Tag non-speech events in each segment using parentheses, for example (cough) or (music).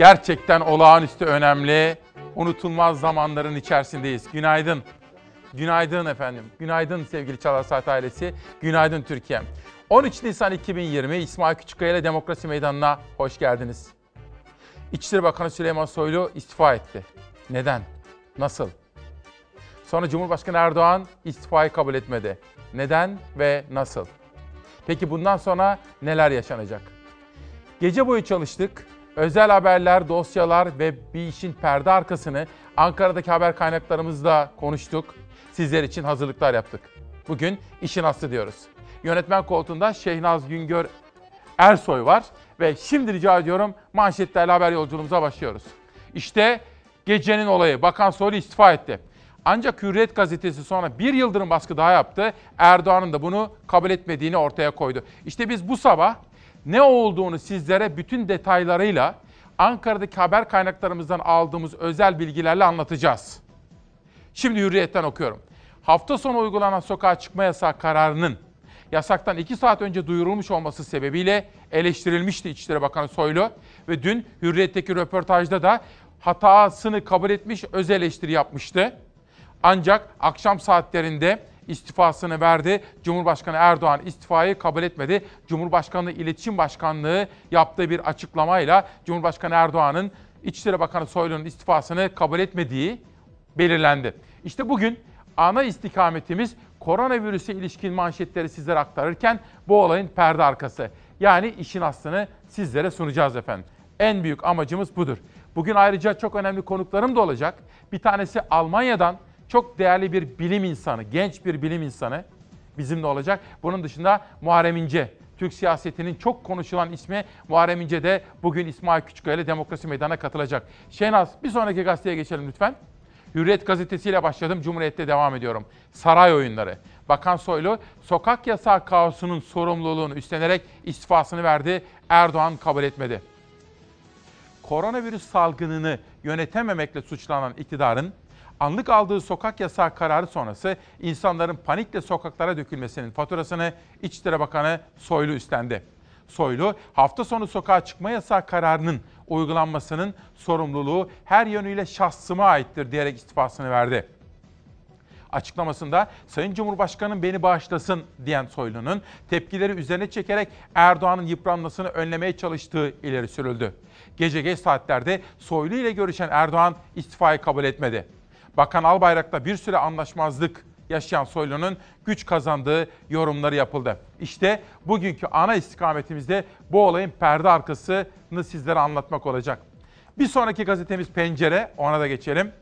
Gerçekten olağanüstü önemli, unutulmaz zamanların içerisindeyiz. Günaydın. Günaydın efendim. Günaydın sevgili Çalar Saat ailesi. Günaydın Türkiye. 13 Nisan 2020 İsmail Küçükkaya ile Demokrasi Meydanı'na hoş geldiniz. İçişleri Bakanı Süleyman Soylu istifa etti. Neden? Nasıl? Sonra Cumhurbaşkanı Erdoğan istifayı kabul etmedi. Neden ve nasıl? Peki bundan sonra neler yaşanacak? Gece boyu çalıştık. Özel haberler, dosyalar ve bir işin perde arkasını Ankara'daki haber kaynaklarımızla konuştuk. Sizler için hazırlıklar yaptık. Bugün işin aslı diyoruz. Yönetmen koltuğunda Şehnaz Güngör Ersoy var ve şimdi rica ediyorum manşetlerle haber yolculuğumuza başlıyoruz. İşte gecenin olayı. Bakan Soylu istifa etti. Ancak Hürriyet gazetesi sonra bir yıldırım baskı daha yaptı. Erdoğan'ın da bunu kabul etmediğini ortaya koydu. İşte biz bu sabah ne olduğunu sizlere bütün detaylarıyla Ankara'daki haber kaynaklarımızdan aldığımız özel bilgilerle anlatacağız. Şimdi Hürriyet'ten okuyorum. Hafta sonu uygulanan sokağa çıkma yasağı kararının yasaktan 2 saat önce duyurulmuş olması sebebiyle eleştirilmişti İçişleri Bakanı Soylu ve dün Hürriyet'teki röportajda da hatasını kabul etmiş, öz eleştiri yapmıştı. Ancak akşam saatlerinde istifasını verdi. Cumhurbaşkanı Erdoğan istifayı kabul etmedi. Cumhurbaşkanlığı İletişim Başkanlığı yaptığı bir açıklamayla Cumhurbaşkanı Erdoğan'ın İçişleri Bakanı Soylu'nun istifasını kabul etmediği belirlendi. İşte bugün ana istikametimiz koronavirüse ilişkin manşetleri sizlere aktarırken bu olayın perde arkası. Yani işin aslını sizlere sunacağız efendim. En büyük amacımız budur. Bugün ayrıca çok önemli konuklarım da olacak. Bir tanesi Almanya'dan çok değerli bir bilim insanı, genç bir bilim insanı bizimle olacak. Bunun dışında Muharrem İnce, Türk siyasetinin çok konuşulan ismi Muharrem İnce de bugün İsmail Küçükkaya ile Demokrasi Meydanı'na katılacak. Şenaz bir sonraki gazeteye geçelim lütfen. Hürriyet gazetesiyle başladım, Cumhuriyet'te devam ediyorum. Saray oyunları. Bakan Soylu sokak yasağı kaosunun sorumluluğunu üstlenerek istifasını verdi. Erdoğan kabul etmedi. Koronavirüs salgınını yönetememekle suçlanan iktidarın anlık aldığı sokak yasağı kararı sonrası insanların panikle sokaklara dökülmesinin faturasını İçişleri Bakanı Soylu üstlendi. Soylu hafta sonu sokağa çıkma yasağı kararının uygulanmasının sorumluluğu her yönüyle şahsıma aittir diyerek istifasını verdi. Açıklamasında Sayın Cumhurbaşkanım beni bağışlasın diyen Soylu'nun tepkileri üzerine çekerek Erdoğan'ın yıpranmasını önlemeye çalıştığı ileri sürüldü. Gece geç saatlerde Soylu ile görüşen Erdoğan istifayı kabul etmedi. Bakan Albayrak'ta bir süre anlaşmazlık yaşayan Soylu'nun güç kazandığı yorumları yapıldı. İşte bugünkü ana istikametimizde bu olayın perde arkasını sizlere anlatmak olacak. Bir sonraki gazetemiz Pencere, ona da geçelim.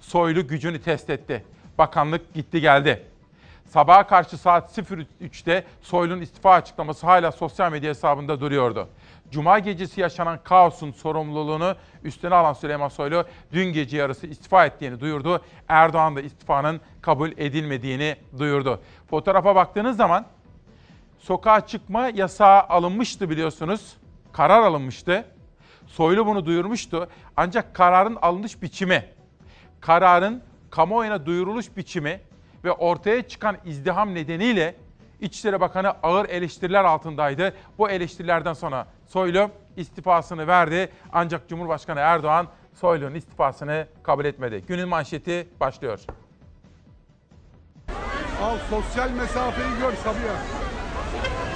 Soylu gücünü test etti. Bakanlık gitti geldi. Sabaha karşı saat 03'te Soylu'nun istifa açıklaması hala sosyal medya hesabında duruyordu. Cuma gecesi yaşanan kaosun sorumluluğunu üstüne alan Süleyman Soylu dün gece yarısı istifa ettiğini duyurdu. Erdoğan da istifanın kabul edilmediğini duyurdu. Fotoğrafa baktığınız zaman sokağa çıkma yasağı alınmıştı biliyorsunuz. Karar alınmıştı. Soylu bunu duyurmuştu. Ancak kararın alınış biçimi, kararın kamuoyuna duyuruluş biçimi ve ortaya çıkan izdiham nedeniyle İçişleri Bakanı ağır eleştiriler altındaydı. Bu eleştirilerden sonra Soylu istifasını verdi. Ancak Cumhurbaşkanı Erdoğan Soylu'nun istifasını kabul etmedi. Günün manşeti başlıyor. Al sosyal mesafeyi gör Sabiha.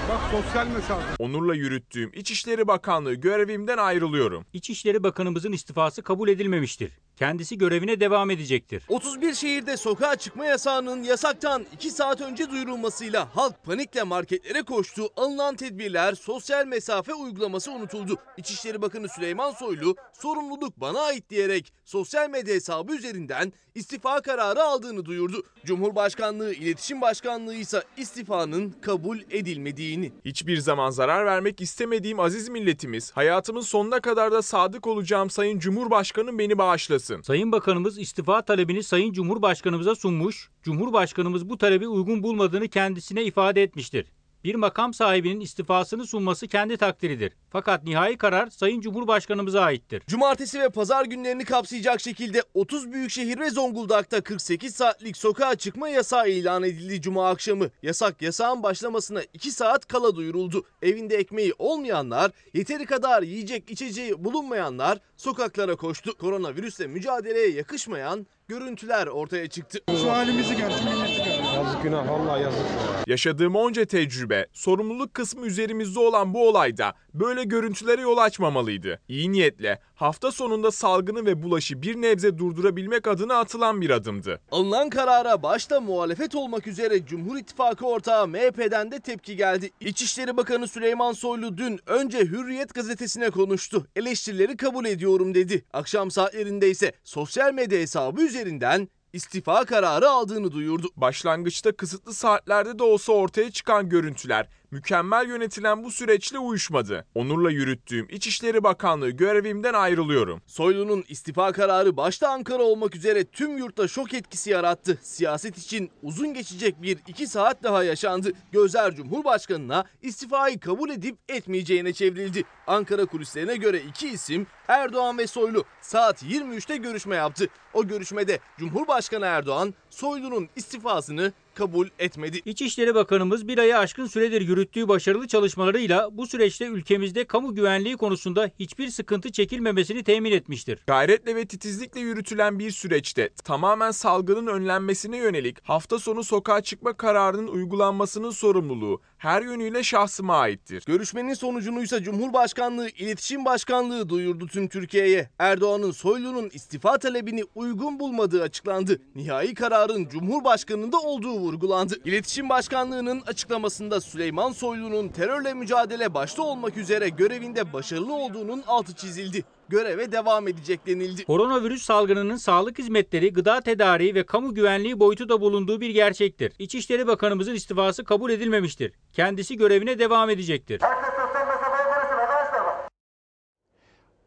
Bak sosyal mesafe. Onurla yürüttüğüm İçişleri Bakanlığı görevimden ayrılıyorum. İçişleri Bakanımızın istifası kabul edilmemiştir. Kendisi görevine devam edecektir. 31 şehirde sokağa çıkma yasağının yasaktan 2 saat önce duyurulmasıyla halk panikle marketlere koştu. Alınan tedbirler sosyal mesafe uygulaması unutuldu. İçişleri Bakanı Süleyman Soylu sorumluluk bana ait diyerek sosyal medya hesabı üzerinden istifa kararı aldığını duyurdu. Cumhurbaşkanlığı İletişim Başkanlığı ise istifanın kabul edilmediğini. Hiçbir zaman zarar vermek istemediğim aziz milletimiz, hayatımın sonuna kadar da sadık olacağım Sayın Cumhurbaşkanım beni bağışlasın. Sayın Bakanımız istifa talebini Sayın Cumhurbaşkanımıza sunmuş. Cumhurbaşkanımız bu talebi uygun bulmadığını kendisine ifade etmiştir. Bir makam sahibinin istifasını sunması kendi takdiridir. Fakat nihai karar Sayın Cumhurbaşkanımıza aittir. Cumartesi ve pazar günlerini kapsayacak şekilde 30 büyükşehir ve Zonguldak'ta 48 saatlik sokağa çıkma yasağı ilan edildi cuma akşamı. Yasak yasağın başlamasına 2 saat kala duyuruldu. Evinde ekmeği olmayanlar, yeteri kadar yiyecek içeceği bulunmayanlar sokaklara koştu. Koronavirüsle mücadeleye yakışmayan görüntüler ortaya çıktı. Şu halimizi gör, şu milleti gör. Yazık günah vallahi yazık. Yaşadığım onca tecrübe, sorumluluk kısmı üzerimizde olan bu olayda böyle görüntülere yol açmamalıydı. İyi niyetle hafta sonunda salgını ve bulaşı bir nebze durdurabilmek adına atılan bir adımdı. Alınan karara başta muhalefet olmak üzere Cumhur İttifakı ortağı MHP'den de tepki geldi. İçişleri Bakanı Süleyman Soylu dün önce Hürriyet gazetesine konuştu. Eleştirileri kabul ediyorum dedi. Akşam saatlerinde ise sosyal medya hesabı üzerinden istifa kararı aldığını duyurdu. Başlangıçta kısıtlı saatlerde de olsa ortaya çıkan görüntüler mükemmel yönetilen bu süreçle uyuşmadı. Onurla yürüttüğüm İçişleri Bakanlığı görevimden ayrılıyorum. Soylu'nun istifa kararı başta Ankara olmak üzere tüm yurtta şok etkisi yarattı. Siyaset için uzun geçecek bir iki saat daha yaşandı. Gözler Cumhurbaşkanı'na istifayı kabul edip etmeyeceğine çevrildi. Ankara kulislerine göre iki isim Erdoğan ve Soylu saat 23'te görüşme yaptı. O görüşmede Cumhurbaşkanı Erdoğan Soylu'nun istifasını kabul etmedi. İçişleri Bakanımız bir ayı aşkın süredir yürüttüğü başarılı çalışmalarıyla bu süreçte ülkemizde kamu güvenliği konusunda hiçbir sıkıntı çekilmemesini temin etmiştir. Gayretle ve titizlikle yürütülen bir süreçte tamamen salgının önlenmesine yönelik hafta sonu sokağa çıkma kararının uygulanmasının sorumluluğu her yönüyle şahsıma aittir. Görüşmenin sonucunuysa Cumhurbaşkanlığı İletişim Başkanlığı duyurdu tüm Türkiye'ye. Erdoğan'ın Soylu'nun istifa talebini uygun bulmadığı açıklandı. Nihai kararın Cumhurbaşkanı'nda olduğu vurgulandı. İletişim Başkanlığı'nın açıklamasında Süleyman Soylu'nun terörle mücadele başta olmak üzere görevinde başarılı olduğunun altı çizildi. Göreve devam edecek denildi. Koronavirüs salgınının sağlık hizmetleri, gıda tedariği ve kamu güvenliği boyutu da bulunduğu bir gerçektir. İçişleri Bakanımızın istifası kabul edilmemiştir. Kendisi görevine devam edecektir.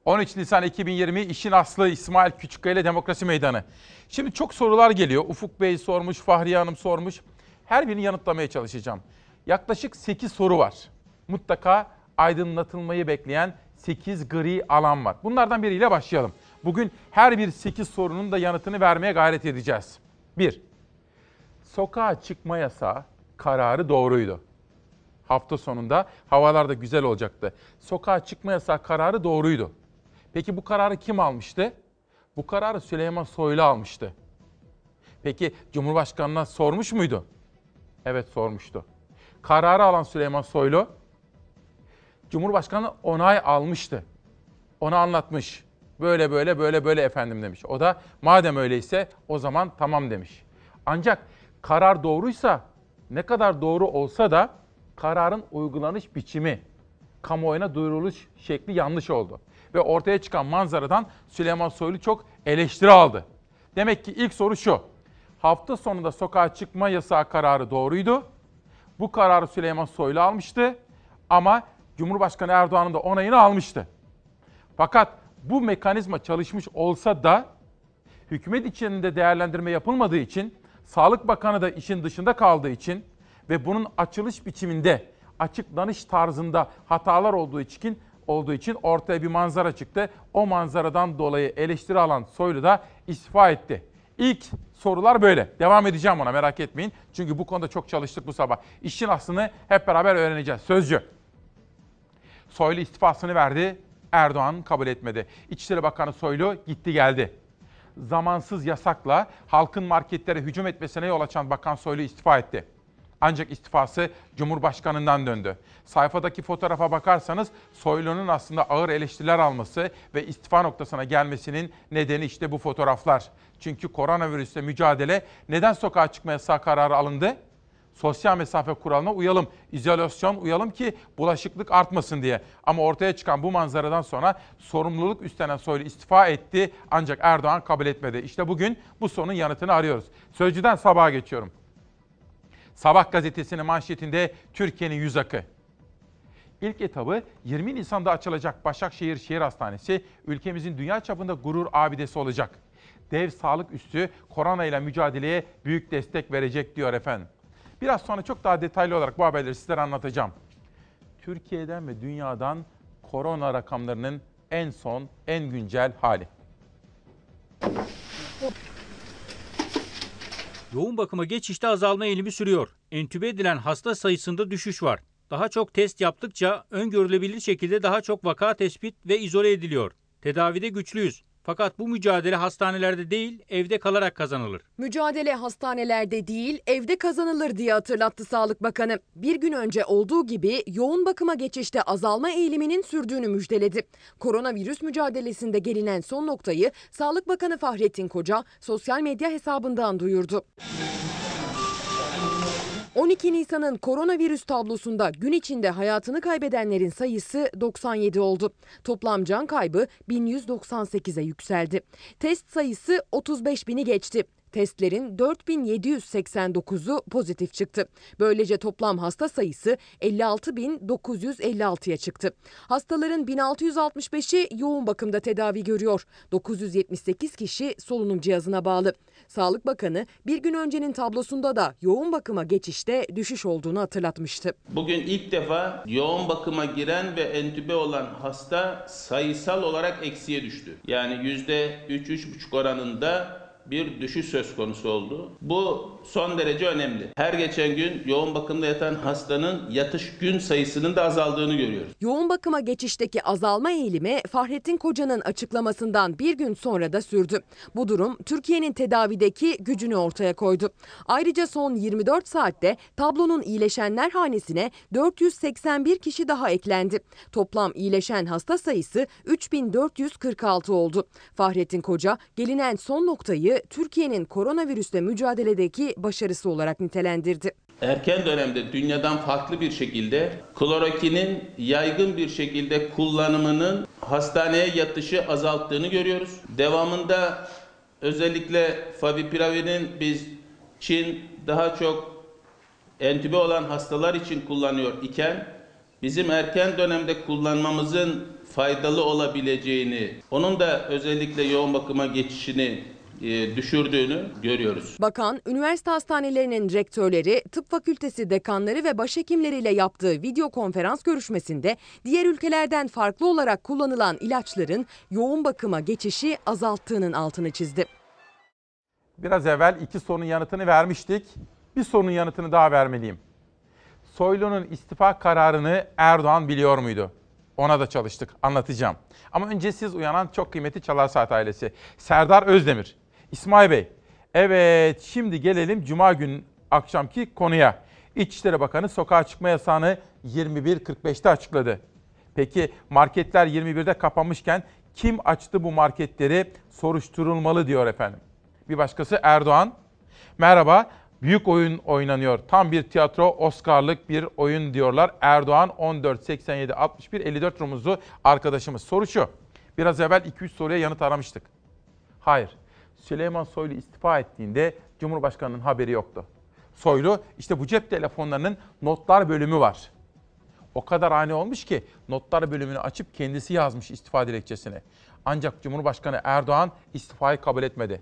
13 Nisan 2020 işin aslı İsmail Küçükkaya ile Demokrasi Meydanı. Şimdi çok sorular geliyor. Ufuk Bey sormuş, Fahriye Hanım sormuş. Her birini yanıtlamaya çalışacağım. Yaklaşık 8 soru var. Mutlaka aydınlatılmayı bekleyen 8 gri alan var. Bunlardan biriyle başlayalım. Bugün her bir 8 sorunun da yanıtını vermeye gayret edeceğiz. 1. Sokağa çıkma yasağı kararı doğruydu. Hafta sonunda havalar da güzel olacaktı. Sokağa çıkma yasağı kararı doğruydu. Peki bu kararı kim almıştı? Bu kararı Süleyman Soylu almıştı. Peki Cumhurbaşkanı'na sormuş muydu? Evet sormuştu. Kararı alan Süleyman Soylu, Cumhurbaşkanı onay almıştı. Ona anlatmış. Böyle böyle böyle böyle efendim demiş. O da madem öyleyse o zaman tamam demiş. Ancak karar doğruysa ne kadar doğru olsa da kararın uygulanış biçimi, kamuoyuna duyuruluş şekli yanlış oldu. Ve ortaya çıkan manzaradan Süleyman Soylu çok eleştiri aldı. Demek ki ilk soru şu. Hafta sonunda sokağa çıkma yasağı kararı doğruydu. Bu kararı Süleyman Soylu almıştı ama Cumhurbaşkanı Erdoğan'ın da onayını almıştı. Fakat bu mekanizma çalışmış olsa da hükümet içinde değerlendirme yapılmadığı için, Sağlık Bakanı da işin dışında kaldığı için ve bunun açılış biçiminde, açıklanış tarzında hatalar olduğu için olduğu için ortaya bir manzara çıktı. O manzaradan dolayı eleştiri alan Soylu da istifa etti. İlk sorular böyle. Devam edeceğim ona merak etmeyin. Çünkü bu konuda çok çalıştık bu sabah. İşin aslını hep beraber öğreneceğiz. Sözcü. Soylu istifasını verdi. Erdoğan kabul etmedi. İçişleri Bakanı Soylu gitti geldi. Zamansız yasakla halkın marketlere hücum etmesine yol açan Bakan Soylu istifa etti. Ancak istifası Cumhurbaşkanı'ndan döndü. Sayfadaki fotoğrafa bakarsanız Soylu'nun aslında ağır eleştiriler alması ve istifa noktasına gelmesinin nedeni işte bu fotoğraflar. Çünkü koronavirüsle mücadele neden sokağa çıkma yasağı kararı alındı? Sosyal mesafe kuralına uyalım, izolasyon uyalım ki bulaşıklık artmasın diye. Ama ortaya çıkan bu manzaradan sonra sorumluluk üstlenen Soylu istifa etti ancak Erdoğan kabul etmedi. İşte bugün bu sorunun yanıtını arıyoruz. Sözcüden sabaha geçiyorum. Sabah gazetesinin manşetinde Türkiye'nin yüz akı. İlk etabı 20 Nisan'da açılacak Başakşehir Şehir Hastanesi ülkemizin dünya çapında gurur abidesi olacak. Dev sağlık üssü korona ile mücadeleye büyük destek verecek diyor efendim. Biraz sonra çok daha detaylı olarak bu haberleri sizlere anlatacağım. Türkiye'den ve dünyadan korona rakamlarının en son, en güncel hali. Yoğun bakıma geçişte azalma eğilimi sürüyor. Entübe edilen hasta sayısında düşüş var. Daha çok test yaptıkça öngörülebilir şekilde daha çok vaka tespit ve izole ediliyor. Tedavide güçlüyüz. Fakat bu mücadele hastanelerde değil, evde kalarak kazanılır. Mücadele hastanelerde değil evde kazanılır diye hatırlattı Sağlık Bakanı. Bir gün önce olduğu gibi yoğun bakıma geçişte azalma eğiliminin sürdüğünü müjdeledi. Koronavirüs mücadelesinde gelinen son noktayı Sağlık Bakanı Fahrettin Koca sosyal medya hesabından duyurdu. 12 Nisan'ın koronavirüs tablosunda gün içinde hayatını kaybedenlerin sayısı 97 oldu. Toplam can kaybı 1198'e yükseldi. Test sayısı 35 bini geçti. Testlerin 4789'u pozitif çıktı. Böylece toplam hasta sayısı 56.956'ya çıktı. Hastaların 1665'i yoğun bakımda tedavi görüyor. 978 kişi solunum cihazına bağlı. Sağlık Bakanı bir gün öncenin tablosunda da yoğun bakıma geçişte düşüş olduğunu hatırlatmıştı. Bugün ilk defa yoğun bakıma giren ve entübe olan hasta sayısal olarak eksiye düştü. Yani %3-3,5 oranında bir düşüş söz konusu oldu. Bu son derece önemli. Her geçen gün yoğun bakımda yatan hastanın yatış gün sayısının da azaldığını görüyoruz. Yoğun bakıma geçişteki azalma eğilimi Fahrettin Koca'nın açıklamasından bir gün sonra da sürdü. Bu durum Türkiye'nin tedavideki gücünü ortaya koydu. Ayrıca son 24 saatte tablonun iyileşenler hanesine 481 kişi daha eklendi. Toplam iyileşen hasta sayısı 3446 oldu. Fahrettin Koca gelinen son noktayı Türkiye'nin koronavirüsle mücadeledeki başarısı olarak nitelendirdi. Erken dönemde dünyadan farklı bir şekilde klorokinin yaygın bir şekilde kullanımının hastaneye yatışı azalttığını görüyoruz. Devamında özellikle favipiravinin biz Çin daha çok entübe olan hastalar için kullanıyor iken bizim erken dönemde kullanmamızın faydalı olabileceğini, onun da özellikle yoğun bakıma geçişini düşürdüğünü görüyoruz. Bakan, üniversite hastanelerinin rektörleri, tıp fakültesi dekanları ve başhekimleriyle yaptığı video konferans görüşmesinde diğer ülkelerden farklı olarak kullanılan ilaçların yoğun bakıma geçişi azalttığının altını çizdi. Biraz evvel iki sorunun yanıtını vermiştik. Bir sorunun yanıtını daha vermeliyim. Soylu'nun istifa kararını Erdoğan biliyor muydu? Ona da çalıştık, anlatacağım. Ama önce siz uyanan çok kıymetli Çalar Saat ailesi. Serdar Özdemir, İsmail Bey. Evet, şimdi gelelim Cuma günü akşamki konuya. İçişleri Bakanı sokağa çıkma yasağını 21.45'te açıkladı. Peki marketler 21'de kapanmışken kim açtı bu marketleri soruşturulmalı diyor efendim. Bir başkası Erdoğan. Merhaba, büyük oyun oynanıyor. Tam bir tiyatro, Oscar'lık bir oyun diyorlar. Erdoğan 14, 87, 61, 54 rumuzlu arkadaşımız. Soru şu, biraz evvel 2-3 soruya yanıt aramıştık. Hayır, Süleyman Soylu istifa ettiğinde Cumhurbaşkanı'nın haberi yoktu. Soylu, işte bu cep telefonlarının notlar bölümü var. O kadar ani olmuş ki notlar bölümünü açıp kendisi yazmış istifa dilekçesini. Ancak Cumhurbaşkanı Erdoğan istifayı kabul etmedi.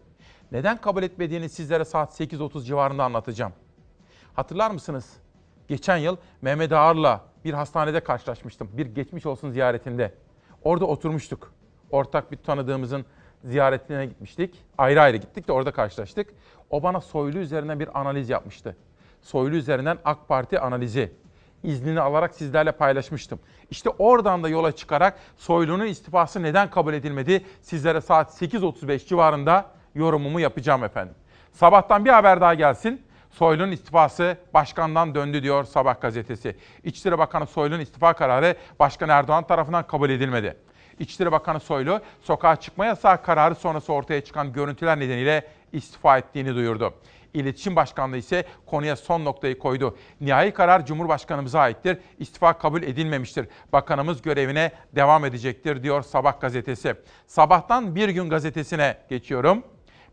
Neden kabul etmediğini sizlere saat 8.30 civarında anlatacağım. Hatırlar mısınız? Geçen yıl Mehmet Ağar'la bir hastanede karşılaşmıştım. Bir geçmiş olsun ziyaretinde. Orada oturmuştuk. Ortak bir tanıdığımızın ziyaretine gitmiştik. Ayrı ayrı gittik de orada karşılaştık. O bana Soylu üzerinden bir analiz yapmıştı. Soylu üzerinden AK Parti analizi iznini alarak sizlerle paylaşmıştım. İşte oradan da yola çıkarak Soylu'nun istifası neden kabul edilmedi sizlere saat 8.35 civarında yorumumu yapacağım efendim. Sabahtan bir haber daha gelsin. Soylu'nun istifası başkandan döndü diyor Sabah gazetesi. İçişleri Bakanı Soylu'nun istifa kararı Başkan Erdoğan tarafından kabul edilmedi. İçişleri Bakanı Soylu sokağa çıkma yasağı kararı sonrası ortaya çıkan görüntüler nedeniyle istifa ettiğini duyurdu. İletişim Başkanlığı ise konuya son noktayı koydu. Nihai karar Cumhurbaşkanımıza aittir. İstifa kabul edilmemiştir. Bakanımız görevine devam edecektir diyor Sabah gazetesi. Sabahtan Bir Gün gazetesine geçiyorum.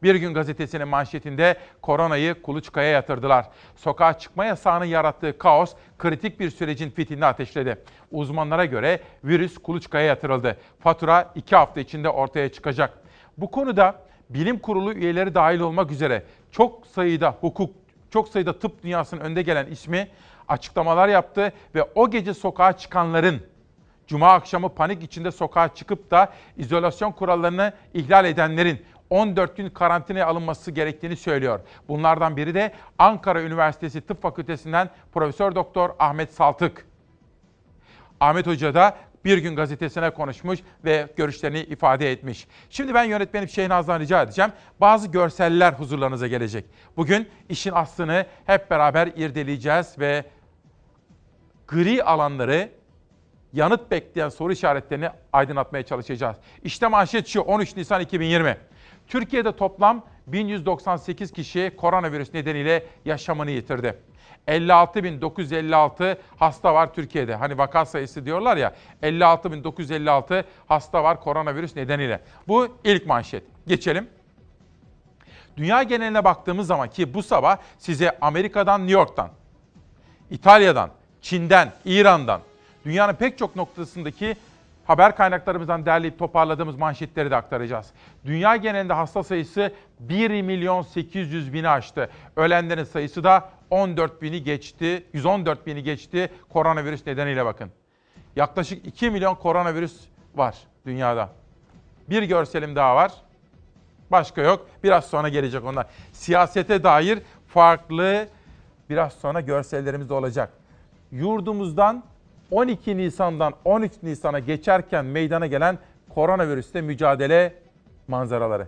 Bir Gün gazetesinin manşetinde koronayı kuluçkaya yatırdılar. Sokağa çıkma yasağının yarattığı kaos kritik bir sürecin fitilini ateşledi. Uzmanlara göre virüs kuluçkaya yatırıldı. Fatura iki hafta içinde ortaya çıkacak. Bu konuda bilim kurulu üyeleri dahil olmak üzere çok sayıda hukuk çok sayıda tıp dünyasının önde gelen ismi açıklamalar yaptı ve o gece sokağa çıkanların Cuma akşamı panik içinde sokağa çıkıp da izolasyon kurallarını ihlal edenlerin 14 gün karantinaya alınması gerektiğini söylüyor. Bunlardan biri de Ankara Üniversitesi Tıp Fakültesinden Profesör Doktor Ahmet Saltık. Ahmet Hoca da bir gün gazetesine konuşmuş ve görüşlerini ifade etmiş. Şimdi ben yönetmenim Şehnaz'dan rica edeceğim. Bazı görseller huzurlarınıza gelecek. Bugün işin aslını hep beraber irdeleyeceğiz ve gri alanları yanıt bekleyen soru işaretlerini aydınlatmaya çalışacağız. İşte manşet şu 13 Nisan 2020. Türkiye'de toplam 1198 kişi koronavirüs nedeniyle yaşamını yitirdi. 56.956 hasta var Türkiye'de. Hani vaka sayısı diyorlar ya 56.956 hasta var koronavirüs nedeniyle. Bu ilk manşet. Geçelim. Dünya geneline baktığımız zaman ki bu sabah size Amerika'dan, New York'tan, İtalya'dan, Çin'den, İran'dan, dünyanın pek çok noktasındaki haber kaynaklarımızdan derleyip toparladığımız manşetleri de aktaracağız. Dünya genelinde hasta sayısı 1 milyon 800 bini aştı. Ölenlerin sayısı da 14 bini geçti, 114 bini geçti koronavirüs nedeniyle bakın. Yaklaşık 2 milyon koronavirüs var dünyada. Bir görselim daha var. Başka yok. Biraz sonra gelecek onlar. Siyasete dair farklı biraz sonra görsellerimiz de olacak. Yurdumuzdan 12 Nisan'dan 13 Nisan'a geçerken meydana gelen koronavirüste mücadele manzaraları.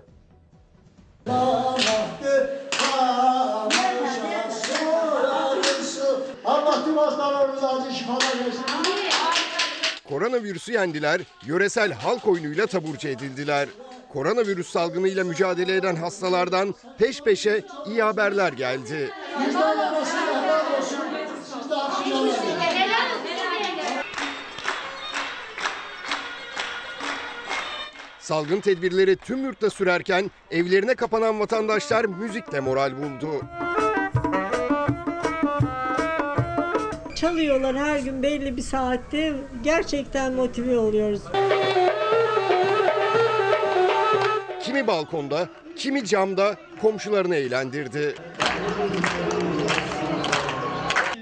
Koronavirüsü yendiler, yöresel halk oyunuyla taburcu edildiler. Koronavirüs salgınıyla mücadele eden hastalardan peş peşe iyi haberler geldi. Yanasın, Salgın tedbirleri tüm yurtta sürerken evlerine kapanan vatandaşlar müzikle moral buldu. Çalıyorlar her gün belli bir saatte. Gerçekten motive oluyoruz. Kimi balkonda, kimi camda komşularını eğlendirdi.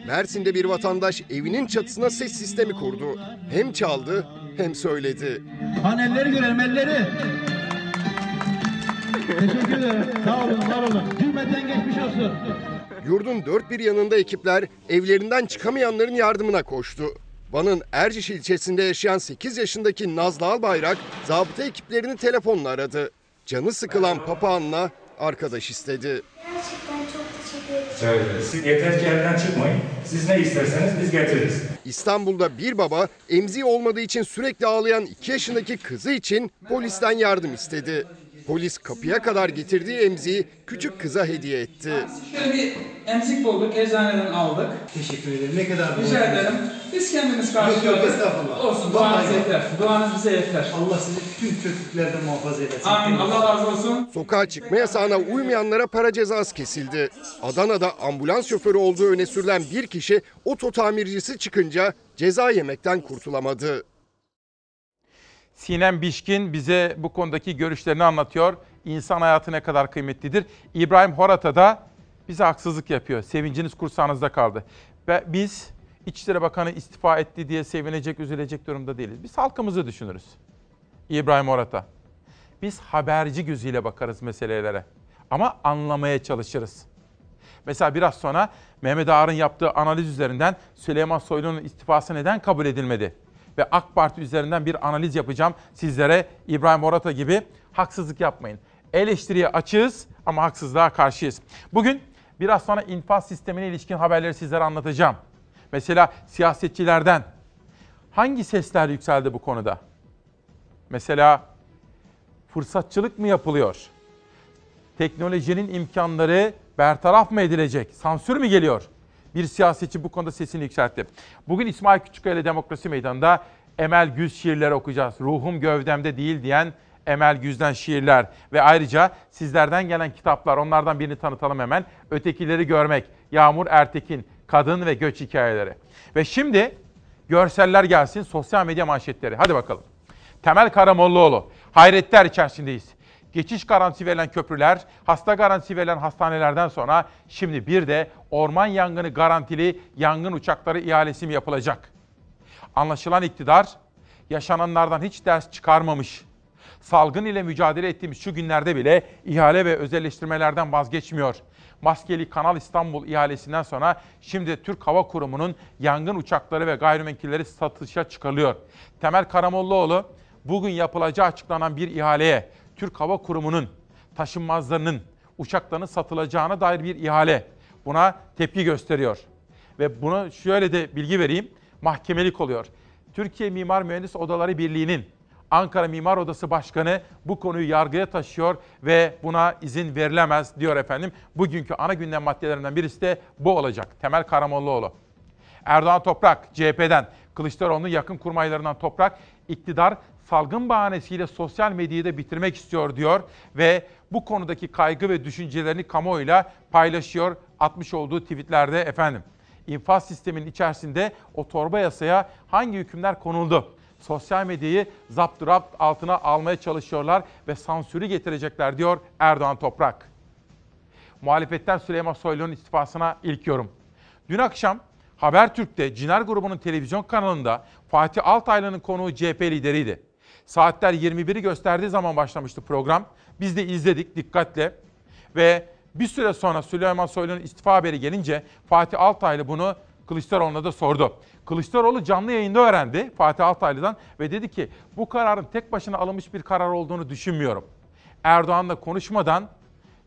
Mersin'de bir vatandaş evinin çatısına ses sistemi kurdu. Hem çaldı hem söyledi. Hani elleri görelim elleri. Teşekkür ederim. Sağ olun, var olun. Cümleten geçmiş olsun. Yurdun dört bir yanında ekipler evlerinden çıkamayanların yardımına koştu. Van'ın Erciş ilçesinde yaşayan 8 yaşındaki Nazlı Albayrak zabıta ekiplerini telefonla aradı. Canı sıkılan papağanla arkadaş istedi. Gerçekten çok teşekkür ederim. Evet, siz yeter ki çıkmayın. Siz ne isterseniz biz getiririz. İstanbul'da bir baba emziği olmadığı için sürekli ağlayan 2 yaşındaki kızı için polisten yardım istedi. Polis kapıya kadar getirdiği emziği küçük kıza hediye etti. Şöyle bir emzik bulduk, eczaneden aldık. Teşekkür ederim. Ne kadar Rica ederim. Biz kendimiz Yok yok karşılıyoruz. estağfurullah. Olsun, Vallahi duanız yok. yeter. Duanız bize yeter. Allah sizi tüm kötülüklerden muhafaza eylesin. Amin. Allah razı olsun. Sokağa çıkma yasağına uymayanlara para cezası kesildi. Adana'da ambulans şoförü olduğu öne sürülen bir kişi oto tamircisi çıkınca ceza yemekten kurtulamadı. Sinem Bişkin bize bu konudaki görüşlerini anlatıyor. İnsan hayatı ne kadar kıymetlidir. İbrahim Horata da bize haksızlık yapıyor. Sevinciniz kursağınızda kaldı. Ve biz İçişleri Bakanı istifa etti diye sevinecek, üzülecek durumda değiliz. Biz halkımızı düşünürüz. İbrahim Horata. Biz haberci gözüyle bakarız meselelere. Ama anlamaya çalışırız. Mesela biraz sonra Mehmet Ağar'ın yaptığı analiz üzerinden Süleyman Soylu'nun istifası neden kabul edilmedi? Ve AK Parti üzerinden bir analiz yapacağım sizlere İbrahim Orata gibi haksızlık yapmayın. Eleştiriye açığız ama haksızlığa karşıyız. Bugün biraz sonra infaz sistemine ilişkin haberleri sizlere anlatacağım. Mesela siyasetçilerden hangi sesler yükseldi bu konuda? Mesela fırsatçılık mı yapılıyor? Teknolojinin imkanları bertaraf mı edilecek? Sansür mü geliyor? Bir siyasetçi bu konuda sesini yükseltti. Bugün İsmail Küçükkaya ile Demokrasi Meydanı'nda Emel Güz şiirleri okuyacağız. Ruhum gövdemde değil diyen Emel Güz'den şiirler ve ayrıca sizlerden gelen kitaplar onlardan birini tanıtalım hemen. Ötekileri görmek, Yağmur Ertekin, Kadın ve Göç Hikayeleri. Ve şimdi görseller gelsin sosyal medya manşetleri. Hadi bakalım. Temel Karamollaoğlu. Hayretler içerisindeyiz. Geçiş garantisi verilen köprüler, hasta garantisi verilen hastanelerden sonra şimdi bir de orman yangını garantili yangın uçakları ihalesi mi yapılacak? Anlaşılan iktidar yaşananlardan hiç ders çıkarmamış. Salgın ile mücadele ettiğimiz şu günlerde bile ihale ve özelleştirmelerden vazgeçmiyor. Maskeli Kanal İstanbul ihalesinden sonra şimdi Türk Hava Kurumu'nun yangın uçakları ve gayrimenkulleri satışa çıkarılıyor. Temel Karamollaoğlu bugün yapılacağı açıklanan bir ihaleye Türk Hava Kurumu'nun taşınmazlarının uçaklarının satılacağına dair bir ihale. Buna tepki gösteriyor. Ve bunu şöyle de bilgi vereyim. Mahkemelik oluyor. Türkiye Mimar Mühendis Odaları Birliği'nin Ankara Mimar Odası Başkanı bu konuyu yargıya taşıyor ve buna izin verilemez diyor efendim. Bugünkü ana gündem maddelerinden birisi de bu olacak. Temel Karamollaoğlu. Erdoğan Toprak CHP'den, Kılıçdaroğlu'nun yakın kurmaylarından Toprak, iktidar salgın bahanesiyle sosyal medyayı da bitirmek istiyor diyor ve bu konudaki kaygı ve düşüncelerini kamuoyuyla paylaşıyor atmış olduğu tweetlerde efendim. İnfaz sisteminin içerisinde o torba yasaya hangi hükümler konuldu? Sosyal medyayı zapturapt altına almaya çalışıyorlar ve sansürü getirecekler diyor Erdoğan Toprak. Muhalefetten Süleyman Soylu'nun istifasına ilk yorum. Dün akşam Habertürk'te Ciner grubunun televizyon kanalında Fatih Altaylı'nın konuğu CHP lideriydi. Saatler 21'i gösterdiği zaman başlamıştı program. Biz de izledik dikkatle ve bir süre sonra Süleyman Soylu'nun istifa haberi gelince Fatih Altaylı bunu Kılıçdaroğlu'na da sordu. Kılıçdaroğlu canlı yayında öğrendi Fatih Altaylı'dan ve dedi ki bu kararın tek başına alınmış bir karar olduğunu düşünmüyorum. Erdoğan'la konuşmadan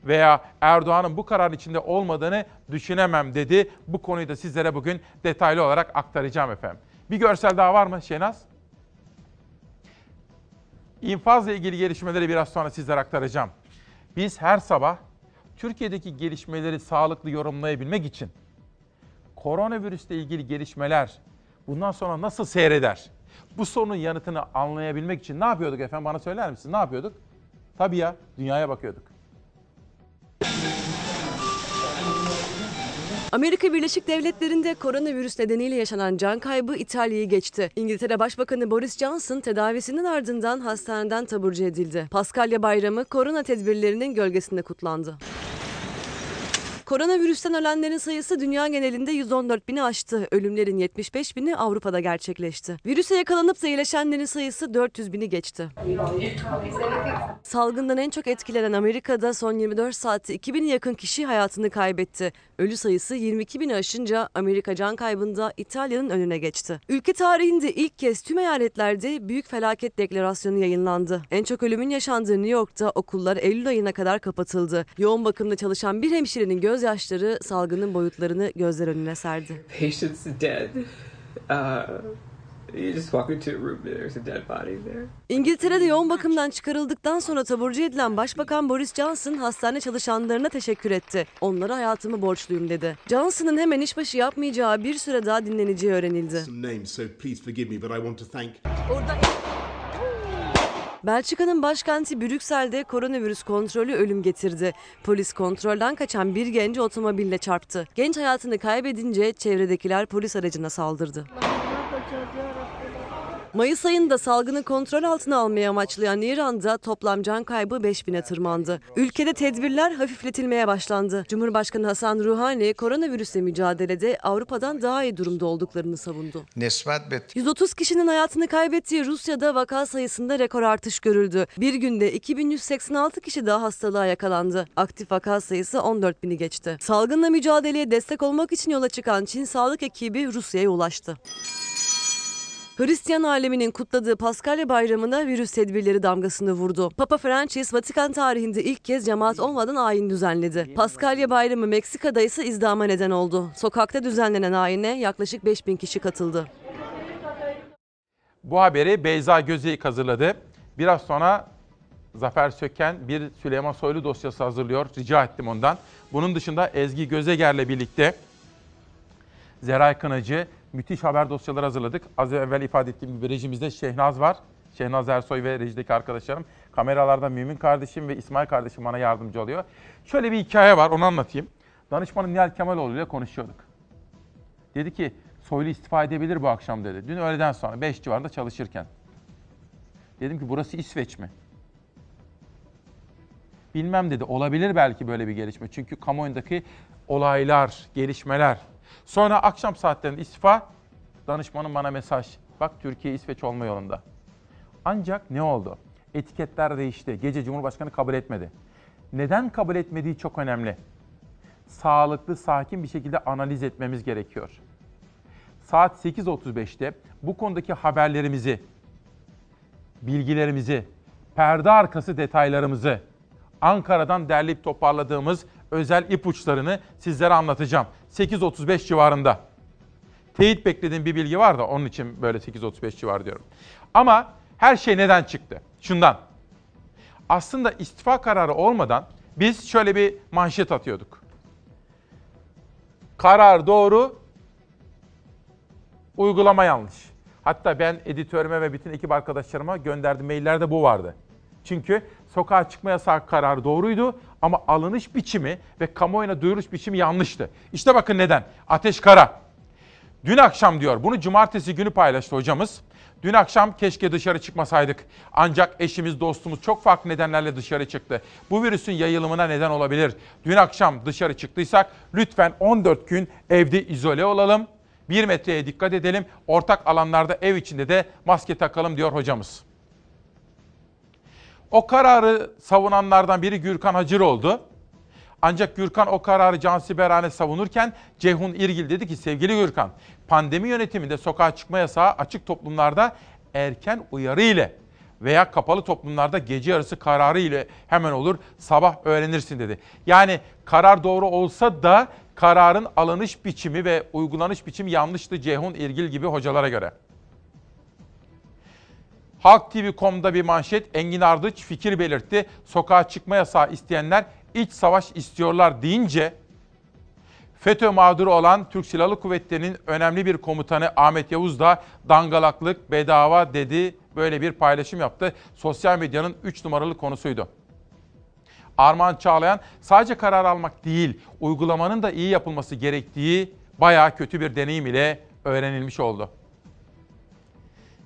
veya Erdoğan'ın bu kararın içinde olmadığını düşünemem dedi. Bu konuyu da sizlere bugün detaylı olarak aktaracağım efendim. Bir görsel daha var mı Şenaz? İnfazla ilgili gelişmeleri biraz sonra sizlere aktaracağım. Biz her sabah Türkiye'deki gelişmeleri sağlıklı yorumlayabilmek için koronavirüsle ilgili gelişmeler bundan sonra nasıl seyreder? Bu sorunun yanıtını anlayabilmek için ne yapıyorduk efendim bana söyler misin? Ne yapıyorduk? Tabii ya dünyaya bakıyorduk. Amerika Birleşik Devletleri'nde koronavirüs nedeniyle yaşanan can kaybı İtalya'yı geçti. İngiltere Başbakanı Boris Johnson tedavisinin ardından hastaneden taburcu edildi. Paskalya Bayramı korona tedbirlerinin gölgesinde kutlandı. Koronavirüsten ölenlerin sayısı dünya genelinde 114 bini aştı. Ölümlerin 75 bini Avrupa'da gerçekleşti. Virüse yakalanıp da iyileşenlerin sayısı 400 bini geçti. Salgından en çok etkilenen Amerika'da son 24 saatte 2000'e yakın kişi hayatını kaybetti. Ölü sayısı 22 bini aşınca Amerika can kaybında İtalya'nın önüne geçti. Ülke tarihinde ilk kez tüm eyaletlerde büyük felaket deklarasyonu yayınlandı. En çok ölümün yaşandığı New York'ta okullar Eylül ayına kadar kapatıldı. Yoğun bakımda çalışan bir hemşirenin gözyaşları salgının boyutlarını gözler önüne serdi. (laughs) Patient's dead. Uh. İngiltere'de yoğun bakımdan çıkarıldıktan sonra taburcu edilen Başbakan Boris Johnson hastane çalışanlarına teşekkür etti. Onlara hayatımı borçluyum dedi. Johnson'ın hemen işbaşı yapmayacağı bir süre daha dinleneceği öğrenildi. some Belçika'nın başkenti Brüksel'de koronavirüs kontrolü ölüm getirdi. Polis kontrolden kaçan bir genci otomobille çarptı. Genç hayatını kaybedince çevredekiler polis aracına saldırdı. Mayıs ayında salgını kontrol altına almaya amaçlayan İran'da toplam can kaybı 5000'e tırmandı. Ülkede tedbirler hafifletilmeye başlandı. Cumhurbaşkanı Hasan Ruhani koronavirüsle mücadelede Avrupa'dan daha iyi durumda olduklarını savundu. 130 kişinin hayatını kaybettiği Rusya'da vaka sayısında rekor artış görüldü. Bir günde 2186 kişi daha hastalığa yakalandı. Aktif vaka sayısı 14 bini geçti. Salgınla mücadeleye destek olmak için yola çıkan Çin sağlık ekibi Rusya'ya ulaştı. Hristiyan aleminin kutladığı Paskalya Bayramı'na virüs tedbirleri damgasını vurdu. Papa Francis, Vatikan tarihinde ilk kez cemaat olmadan ayin düzenledi. Paskalya Bayramı Meksika'da ise izdama neden oldu. Sokakta düzenlenen ayine yaklaşık 5000 kişi katıldı. Bu haberi Beyza Gözeyik hazırladı. Biraz sonra Zafer Söken bir Süleyman Soylu dosyası hazırlıyor. Rica ettim ondan. Bunun dışında Ezgi Gözeger'le birlikte Zeray Kınacı müthiş haber dosyaları hazırladık. Az evvel ifade ettiğim gibi rejimizde Şehnaz var. Şehnaz Ersoy ve rejideki arkadaşlarım. Kameralarda Mümin kardeşim ve İsmail kardeşim bana yardımcı oluyor. Şöyle bir hikaye var onu anlatayım. Danışmanım Nihal Kemaloğlu ile konuşuyorduk. Dedi ki Soylu istifa edebilir bu akşam dedi. Dün öğleden sonra 5 civarında çalışırken. Dedim ki burası İsveç mi? Bilmem dedi. Olabilir belki böyle bir gelişme. Çünkü kamuoyundaki olaylar, gelişmeler. Sonra akşam saatlerinde istifa. Danışmanım bana mesaj. Bak Türkiye İsveç olma yolunda. Ancak ne oldu? Etiketler değişti. Gece Cumhurbaşkanı kabul etmedi. Neden kabul etmediği çok önemli. Sağlıklı, sakin bir şekilde analiz etmemiz gerekiyor. Saat 8.35'te bu konudaki haberlerimizi, bilgilerimizi, perde arkası detaylarımızı, Ankara'dan derleyip toparladığımız özel ipuçlarını sizlere anlatacağım. 8.35 civarında. Teyit beklediğim bir bilgi var da onun için böyle 8.35 civarı diyorum. Ama her şey neden çıktı? Şundan. Aslında istifa kararı olmadan biz şöyle bir manşet atıyorduk. Karar doğru, uygulama yanlış. Hatta ben editörüme ve bütün ekip arkadaşlarıma gönderdiğim maillerde bu vardı. Çünkü sokağa çıkma yasağı kararı doğruydu ama alınış biçimi ve kamuoyuna duyuruş biçimi yanlıştı. İşte bakın neden. Ateş Kara. Dün akşam diyor, bunu cumartesi günü paylaştı hocamız. Dün akşam keşke dışarı çıkmasaydık. Ancak eşimiz, dostumuz çok farklı nedenlerle dışarı çıktı. Bu virüsün yayılımına neden olabilir. Dün akşam dışarı çıktıysak lütfen 14 gün evde izole olalım. Bir metreye dikkat edelim. Ortak alanlarda ev içinde de maske takalım diyor hocamız. O kararı savunanlardan biri Gürkan Hacır oldu. Ancak Gürkan o kararı cansiberane savunurken Ceyhun İrgil dedi ki sevgili Gürkan pandemi yönetiminde sokağa çıkma yasağı açık toplumlarda erken uyarı ile veya kapalı toplumlarda gece yarısı kararı ile hemen olur sabah öğrenirsin dedi. Yani karar doğru olsa da kararın alınış biçimi ve uygulanış biçimi yanlıştı Ceyhun İrgil gibi hocalara göre. Halk TV.com'da bir manşet Engin Ardıç fikir belirtti. Sokağa çıkma yasağı isteyenler iç savaş istiyorlar deyince FETÖ mağduru olan Türk Silahlı Kuvvetleri'nin önemli bir komutanı Ahmet Yavuz da dangalaklık bedava dedi. Böyle bir paylaşım yaptı. Sosyal medyanın 3 numaralı konusuydu. Armağan Çağlayan sadece karar almak değil, uygulamanın da iyi yapılması gerektiği bayağı kötü bir deneyim ile öğrenilmiş oldu.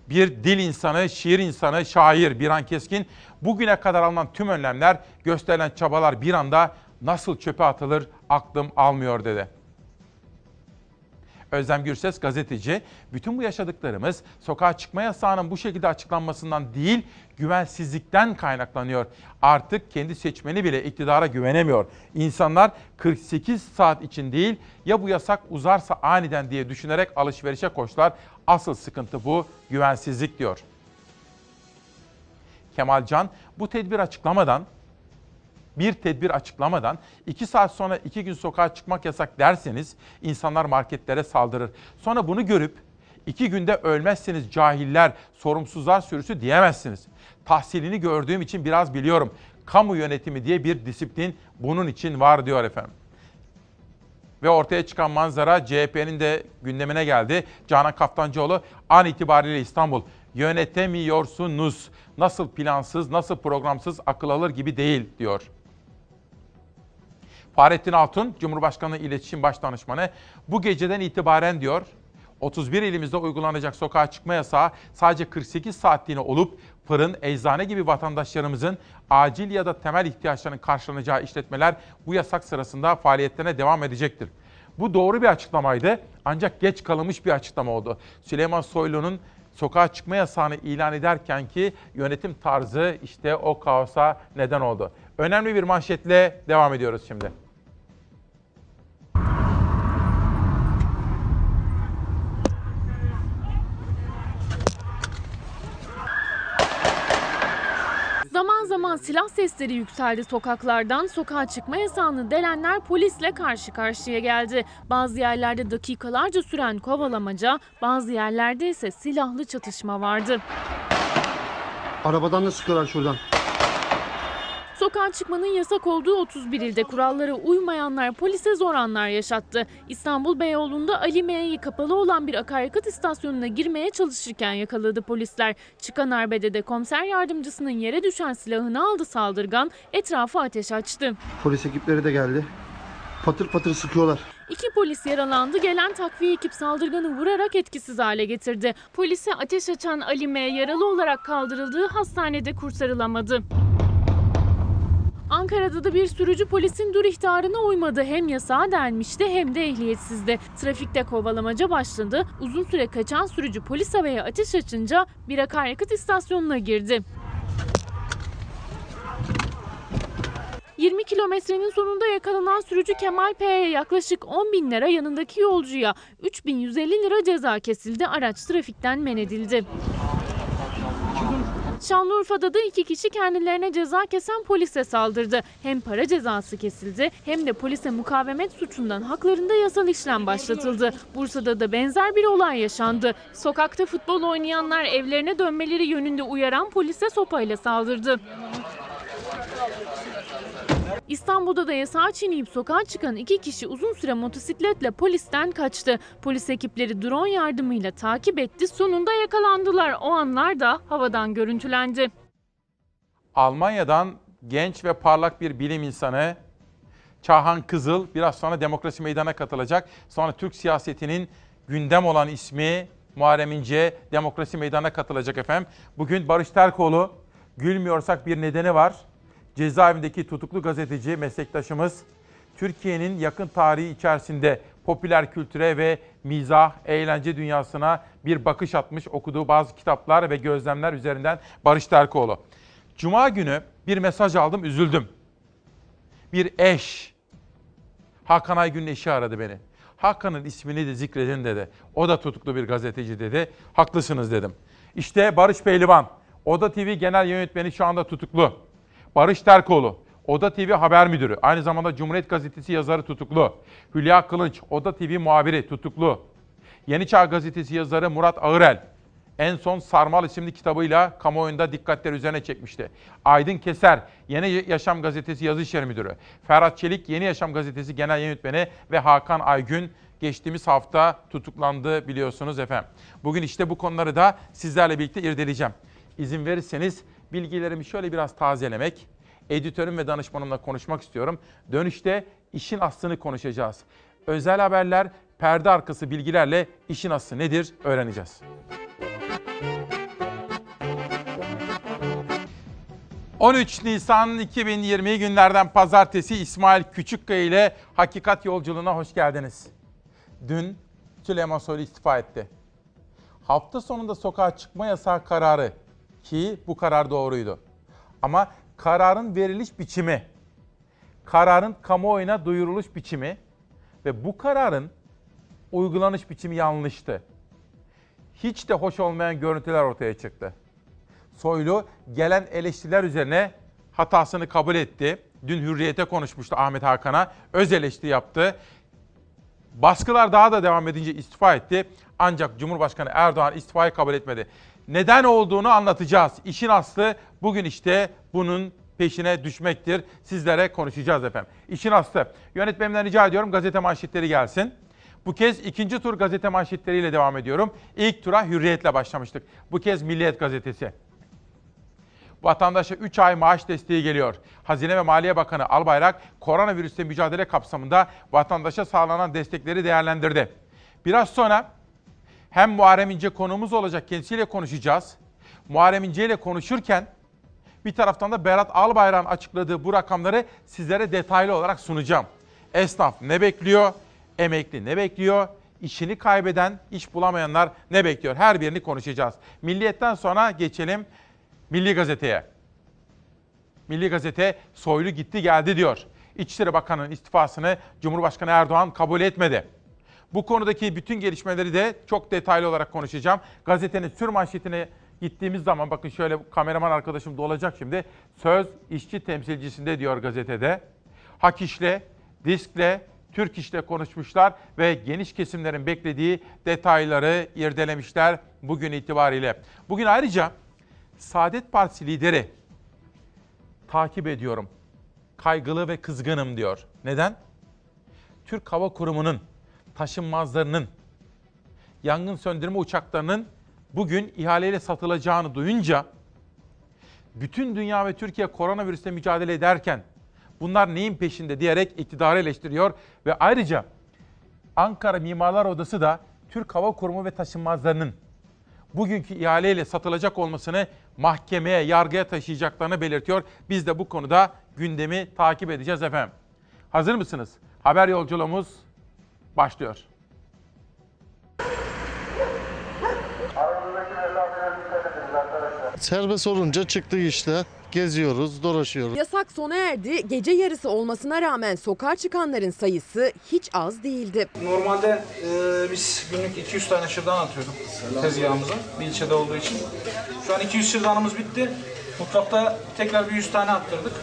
Bir dil insanı, şiir insanı, şair Biran Keskin bugüne kadar alınan tüm önlemler, gösterilen çabalar bir anda nasıl çöpe atılır aklım almıyor dedi. Özlem Gürses gazeteci, bütün bu yaşadıklarımız sokağa çıkma yasağının bu şekilde açıklanmasından değil, güvensizlikten kaynaklanıyor. Artık kendi seçmeni bile iktidara güvenemiyor. İnsanlar 48 saat için değil, ya bu yasak uzarsa aniden diye düşünerek alışverişe koştular. Asıl sıkıntı bu, güvensizlik diyor. Kemal Can bu tedbir açıklamadan bir tedbir açıklamadan iki saat sonra iki gün sokağa çıkmak yasak derseniz insanlar marketlere saldırır. Sonra bunu görüp iki günde ölmezseniz cahiller, sorumsuzlar sürüsü diyemezsiniz. Tahsilini gördüğüm için biraz biliyorum. Kamu yönetimi diye bir disiplin bunun için var diyor efendim. Ve ortaya çıkan manzara CHP'nin de gündemine geldi. Canan Kaftancıoğlu an itibariyle İstanbul yönetemiyorsunuz. Nasıl plansız, nasıl programsız akıl alır gibi değil diyor. Fahrettin Altun, Cumhurbaşkanı İletişim Başdanışmanı bu geceden itibaren diyor 31 ilimizde uygulanacak sokağa çıkma yasağı sadece 48 saatliğine olup fırın, eczane gibi vatandaşlarımızın acil ya da temel ihtiyaçlarının karşılanacağı işletmeler bu yasak sırasında faaliyetlerine devam edecektir. Bu doğru bir açıklamaydı ancak geç kalınmış bir açıklama oldu. Süleyman Soylu'nun sokağa çıkma yasağını ilan ederken ki yönetim tarzı işte o kaosa neden oldu. Önemli bir manşetle devam ediyoruz şimdi. Zaman silah sesleri yükseldi sokaklardan. Sokağa çıkma yasağını delenler polisle karşı karşıya geldi. Bazı yerlerde dakikalarca süren kovalamaca, bazı yerlerde ise silahlı çatışma vardı. Arabadan da sıkıyorlar şuradan. Sokağa çıkmanın yasak olduğu 31 ilde kurallara uymayanlar polise zor anlar yaşattı. İstanbul Beyoğlu'nda Ali M'yi kapalı olan bir akaryakıt istasyonuna girmeye çalışırken yakaladı polisler. Çıkan arbedede komiser yardımcısının yere düşen silahını aldı saldırgan, etrafa ateş açtı. Polis ekipleri de geldi. Patır patır sıkıyorlar. İki polis yaralandı. Gelen takviye ekip saldırganı vurarak etkisiz hale getirdi. Polise ateş açan Ali M yaralı olarak kaldırıldığı hastanede kurtarılamadı. Ankara'da da bir sürücü polisin dur ihtarına uymadı. Hem yasağa delmişti hem de ehliyetsizdi. Trafikte kovalamaca başladı. Uzun süre kaçan sürücü polis havaya ateş açınca bir akaryakıt istasyonuna girdi. 20 kilometrenin sonunda yakalanan sürücü Kemal P'ye yaklaşık 10 bin lira yanındaki yolcuya 3150 lira ceza kesildi. Araç trafikten men edildi. Şanlıurfa'da da iki kişi kendilerine ceza kesen polise saldırdı. Hem para cezası kesildi hem de polise mukavemet suçundan haklarında yasal işlem başlatıldı. Bursa'da da benzer bir olay yaşandı. Sokakta futbol oynayanlar evlerine dönmeleri yönünde uyaran polise sopayla saldırdı. İstanbul'da da yasağı çiğneyip sokağa çıkan iki kişi uzun süre motosikletle polisten kaçtı. Polis ekipleri drone yardımıyla takip etti. Sonunda yakalandılar. O anlar da havadan görüntülendi. Almanya'dan genç ve parlak bir bilim insanı Çağhan Kızıl biraz sonra demokrasi meydana katılacak. Sonra Türk siyasetinin gündem olan ismi Muharrem İnce demokrasi meydana katılacak efendim. Bugün Barış Terkoğlu gülmüyorsak bir nedeni var. Cezaevindeki tutuklu gazeteci meslektaşımız Türkiye'nin yakın tarihi içerisinde popüler kültüre ve mizah, eğlence dünyasına bir bakış atmış okuduğu bazı kitaplar ve gözlemler üzerinden Barış Terkoğlu. Cuma günü bir mesaj aldım, üzüldüm. Bir eş, Hakan Aygün'ün eşi aradı beni. Hakan'ın ismini de zikredin dedi. O da tutuklu bir gazeteci dedi. Haklısınız dedim. İşte Barış Pehlivan, Oda TV Genel Yönetmeni şu anda tutuklu. Barış Terkoğlu, Oda TV Haber Müdürü, aynı zamanda Cumhuriyet Gazetesi yazarı tutuklu. Hülya Kılınç, Oda TV muhabiri tutuklu. Yeni Çağ Gazetesi yazarı Murat Ağırel, en son Sarmal isimli kitabıyla kamuoyunda dikkatler üzerine çekmişti. Aydın Keser, Yeni Yaşam Gazetesi yazı işleri müdürü. Ferhat Çelik, Yeni Yaşam Gazetesi genel yönetmeni ve Hakan Aygün geçtiğimiz hafta tutuklandı biliyorsunuz efendim. Bugün işte bu konuları da sizlerle birlikte irdeleyeceğim. İzin verirseniz bilgilerimi şöyle biraz tazelemek, editörüm ve danışmanımla konuşmak istiyorum. Dönüşte işin aslını konuşacağız. Özel haberler, perde arkası bilgilerle işin aslı nedir öğreneceğiz. 13 Nisan 2020 günlerden pazartesi İsmail Küçükkaya ile Hakikat Yolculuğuna hoş geldiniz. Dün Süleyman Soylu istifa etti. Hafta sonunda sokağa çıkma yasağı kararı ki bu karar doğruydu. Ama kararın veriliş biçimi, kararın kamuoyuna duyuruluş biçimi ve bu kararın uygulanış biçimi yanlıştı. Hiç de hoş olmayan görüntüler ortaya çıktı. Soylu gelen eleştiriler üzerine hatasını kabul etti. Dün Hürriyet'e konuşmuştu Ahmet Hakan'a. Öz eleştiri yaptı. Baskılar daha da devam edince istifa etti. Ancak Cumhurbaşkanı Erdoğan istifayı kabul etmedi. Neden olduğunu anlatacağız. İşin aslı bugün işte bunun peşine düşmektir. Sizlere konuşacağız efendim. İşin aslı. Yönetmenimden rica ediyorum gazete manşetleri gelsin. Bu kez ikinci tur gazete manşetleriyle devam ediyorum. İlk tura Hürriyet'le başlamıştık. Bu kez Milliyet gazetesi. Vatandaşa 3 ay maaş desteği geliyor. Hazine ve Maliye Bakanı Albayrak koronavirüsle mücadele kapsamında vatandaşa sağlanan destekleri değerlendirdi. Biraz sonra hem Muharrem İnce konuğumuz olacak kendisiyle konuşacağız. Muharrem İnce ile konuşurken bir taraftan da Berat Albayrak'ın açıkladığı bu rakamları sizlere detaylı olarak sunacağım. Esnaf ne bekliyor? Emekli ne bekliyor? İşini kaybeden, iş bulamayanlar ne bekliyor? Her birini konuşacağız. Milliyetten sonra geçelim Milli Gazete'ye. Milli Gazete soylu gitti geldi diyor. İçişleri Bakanı'nın istifasını Cumhurbaşkanı Erdoğan kabul etmedi. Bu konudaki bütün gelişmeleri de çok detaylı olarak konuşacağım. Gazetenin sür manşetine gittiğimiz zaman bakın şöyle kameraman arkadaşım da olacak şimdi. Söz işçi temsilcisinde diyor gazetede. Hak işle, diskle, Türk işle konuşmuşlar ve geniş kesimlerin beklediği detayları irdelemişler bugün itibariyle. Bugün ayrıca Saadet Partisi lideri takip ediyorum. Kaygılı ve kızgınım diyor. Neden? Türk Hava Kurumu'nun taşınmazlarının, yangın söndürme uçaklarının bugün ihaleyle satılacağını duyunca bütün dünya ve Türkiye koronavirüsle mücadele ederken bunlar neyin peşinde diyerek iktidarı eleştiriyor ve ayrıca Ankara Mimarlar Odası da Türk Hava Kurumu ve taşınmazlarının bugünkü ihaleyle satılacak olmasını mahkemeye, yargıya taşıyacaklarını belirtiyor. Biz de bu konuda gündemi takip edeceğiz efendim. Hazır mısınız? Haber yolculuğumuz başlıyor. Serbest olunca çıktık işte. Geziyoruz, dolaşıyoruz. Yasak sona erdi. Gece yarısı olmasına rağmen sokağa çıkanların sayısı hiç az değildi. Normalde e, biz günlük 200 tane şırdan atıyorduk tezgahımıza bir ilçede olduğu için. Şu an 200 şırdanımız bitti. Mutfakta tekrar bir 100 tane attırdık.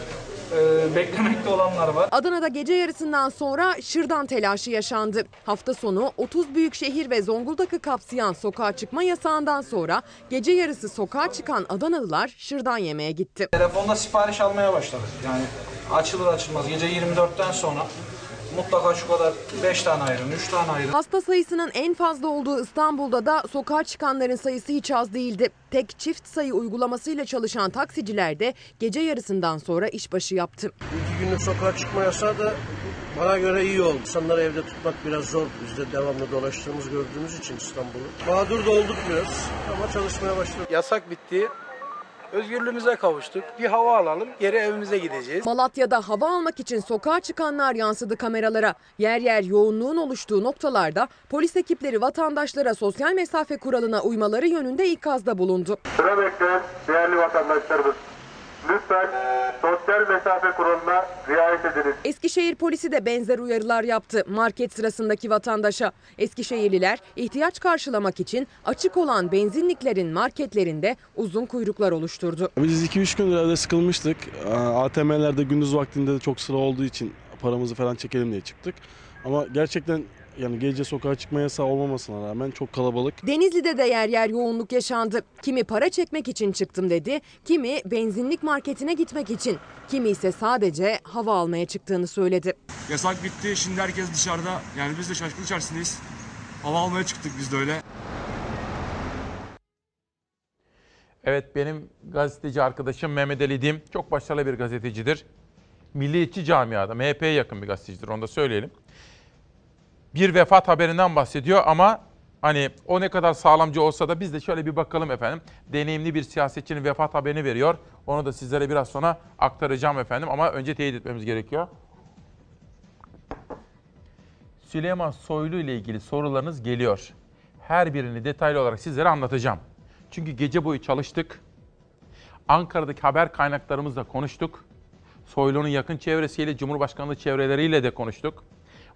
E, beklemekte olanlar var. Adana'da gece yarısından sonra şırdan telaşı yaşandı. Hafta sonu 30 büyük şehir ve Zonguldak'ı kapsayan sokağa çıkma yasağından sonra gece yarısı sokağa çıkan Adanalılar şırdan yemeye gitti. Telefonda sipariş almaya başladık. Yani açılır açılmaz gece 24'ten sonra mutlaka şu kadar 5 tane ayırın, 3 tane ayırın. Hasta sayısının en fazla olduğu İstanbul'da da sokağa çıkanların sayısı hiç az değildi. Tek çift sayı uygulamasıyla çalışan taksiciler de gece yarısından sonra işbaşı yaptı. İki günlük sokağa çıkma yasağı da bana göre iyi oldu. İnsanları evde tutmak biraz zor. Biz de devamlı dolaştığımız gördüğümüz için İstanbul'u. Mağdur da olduk biraz ama çalışmaya başladık. Yasak bitti. Özgürlüğümüze kavuştuk. Bir hava alalım, geri evimize gideceğiz. Malatya'da hava almak için sokağa çıkanlar yansıdı kameralara. Yer yer yoğunluğun oluştuğu noktalarda polis ekipleri vatandaşlara sosyal mesafe kuralına uymaları yönünde ikazda bulundu. Sıra bekleyen değerli vatandaşlarımız. Lütfen sosyal mesafe kuralına riayet ediniz. Eskişehir polisi de benzer uyarılar yaptı market sırasındaki vatandaşa. Eskişehirliler ihtiyaç karşılamak için açık olan benzinliklerin marketlerinde uzun kuyruklar oluşturdu. Biz 2-3 gündür evde sıkılmıştık. ATM'lerde gündüz vaktinde de çok sıra olduğu için paramızı falan çekelim diye çıktık. Ama gerçekten yani gece sokağa çıkma yasağı olmamasına rağmen çok kalabalık. Denizli'de de yer yer yoğunluk yaşandı. Kimi para çekmek için çıktım dedi, kimi benzinlik marketine gitmek için, kimi ise sadece hava almaya çıktığını söyledi. Yasak bitti. Şimdi herkes dışarıda. Yani biz de şaşkın içerisindeyiz. Hava almaya çıktık biz de öyle. Evet benim gazeteci arkadaşım Mehmet Ali Dim çok başarılı bir gazetecidir. Milliyetçi camiada MHP'ye yakın bir gazetecidir onu da söyleyelim. Bir vefat haberinden bahsediyor ama hani o ne kadar sağlamcı olsa da biz de şöyle bir bakalım efendim. Deneyimli bir siyasetçinin vefat haberini veriyor. Onu da sizlere biraz sonra aktaracağım efendim ama önce teyit etmemiz gerekiyor. Süleyman Soylu ile ilgili sorularınız geliyor. Her birini detaylı olarak sizlere anlatacağım. Çünkü gece boyu çalıştık. Ankara'daki haber kaynaklarımızla konuştuk. Soylu'nun yakın çevresiyle, Cumhurbaşkanlığı çevreleriyle de konuştuk.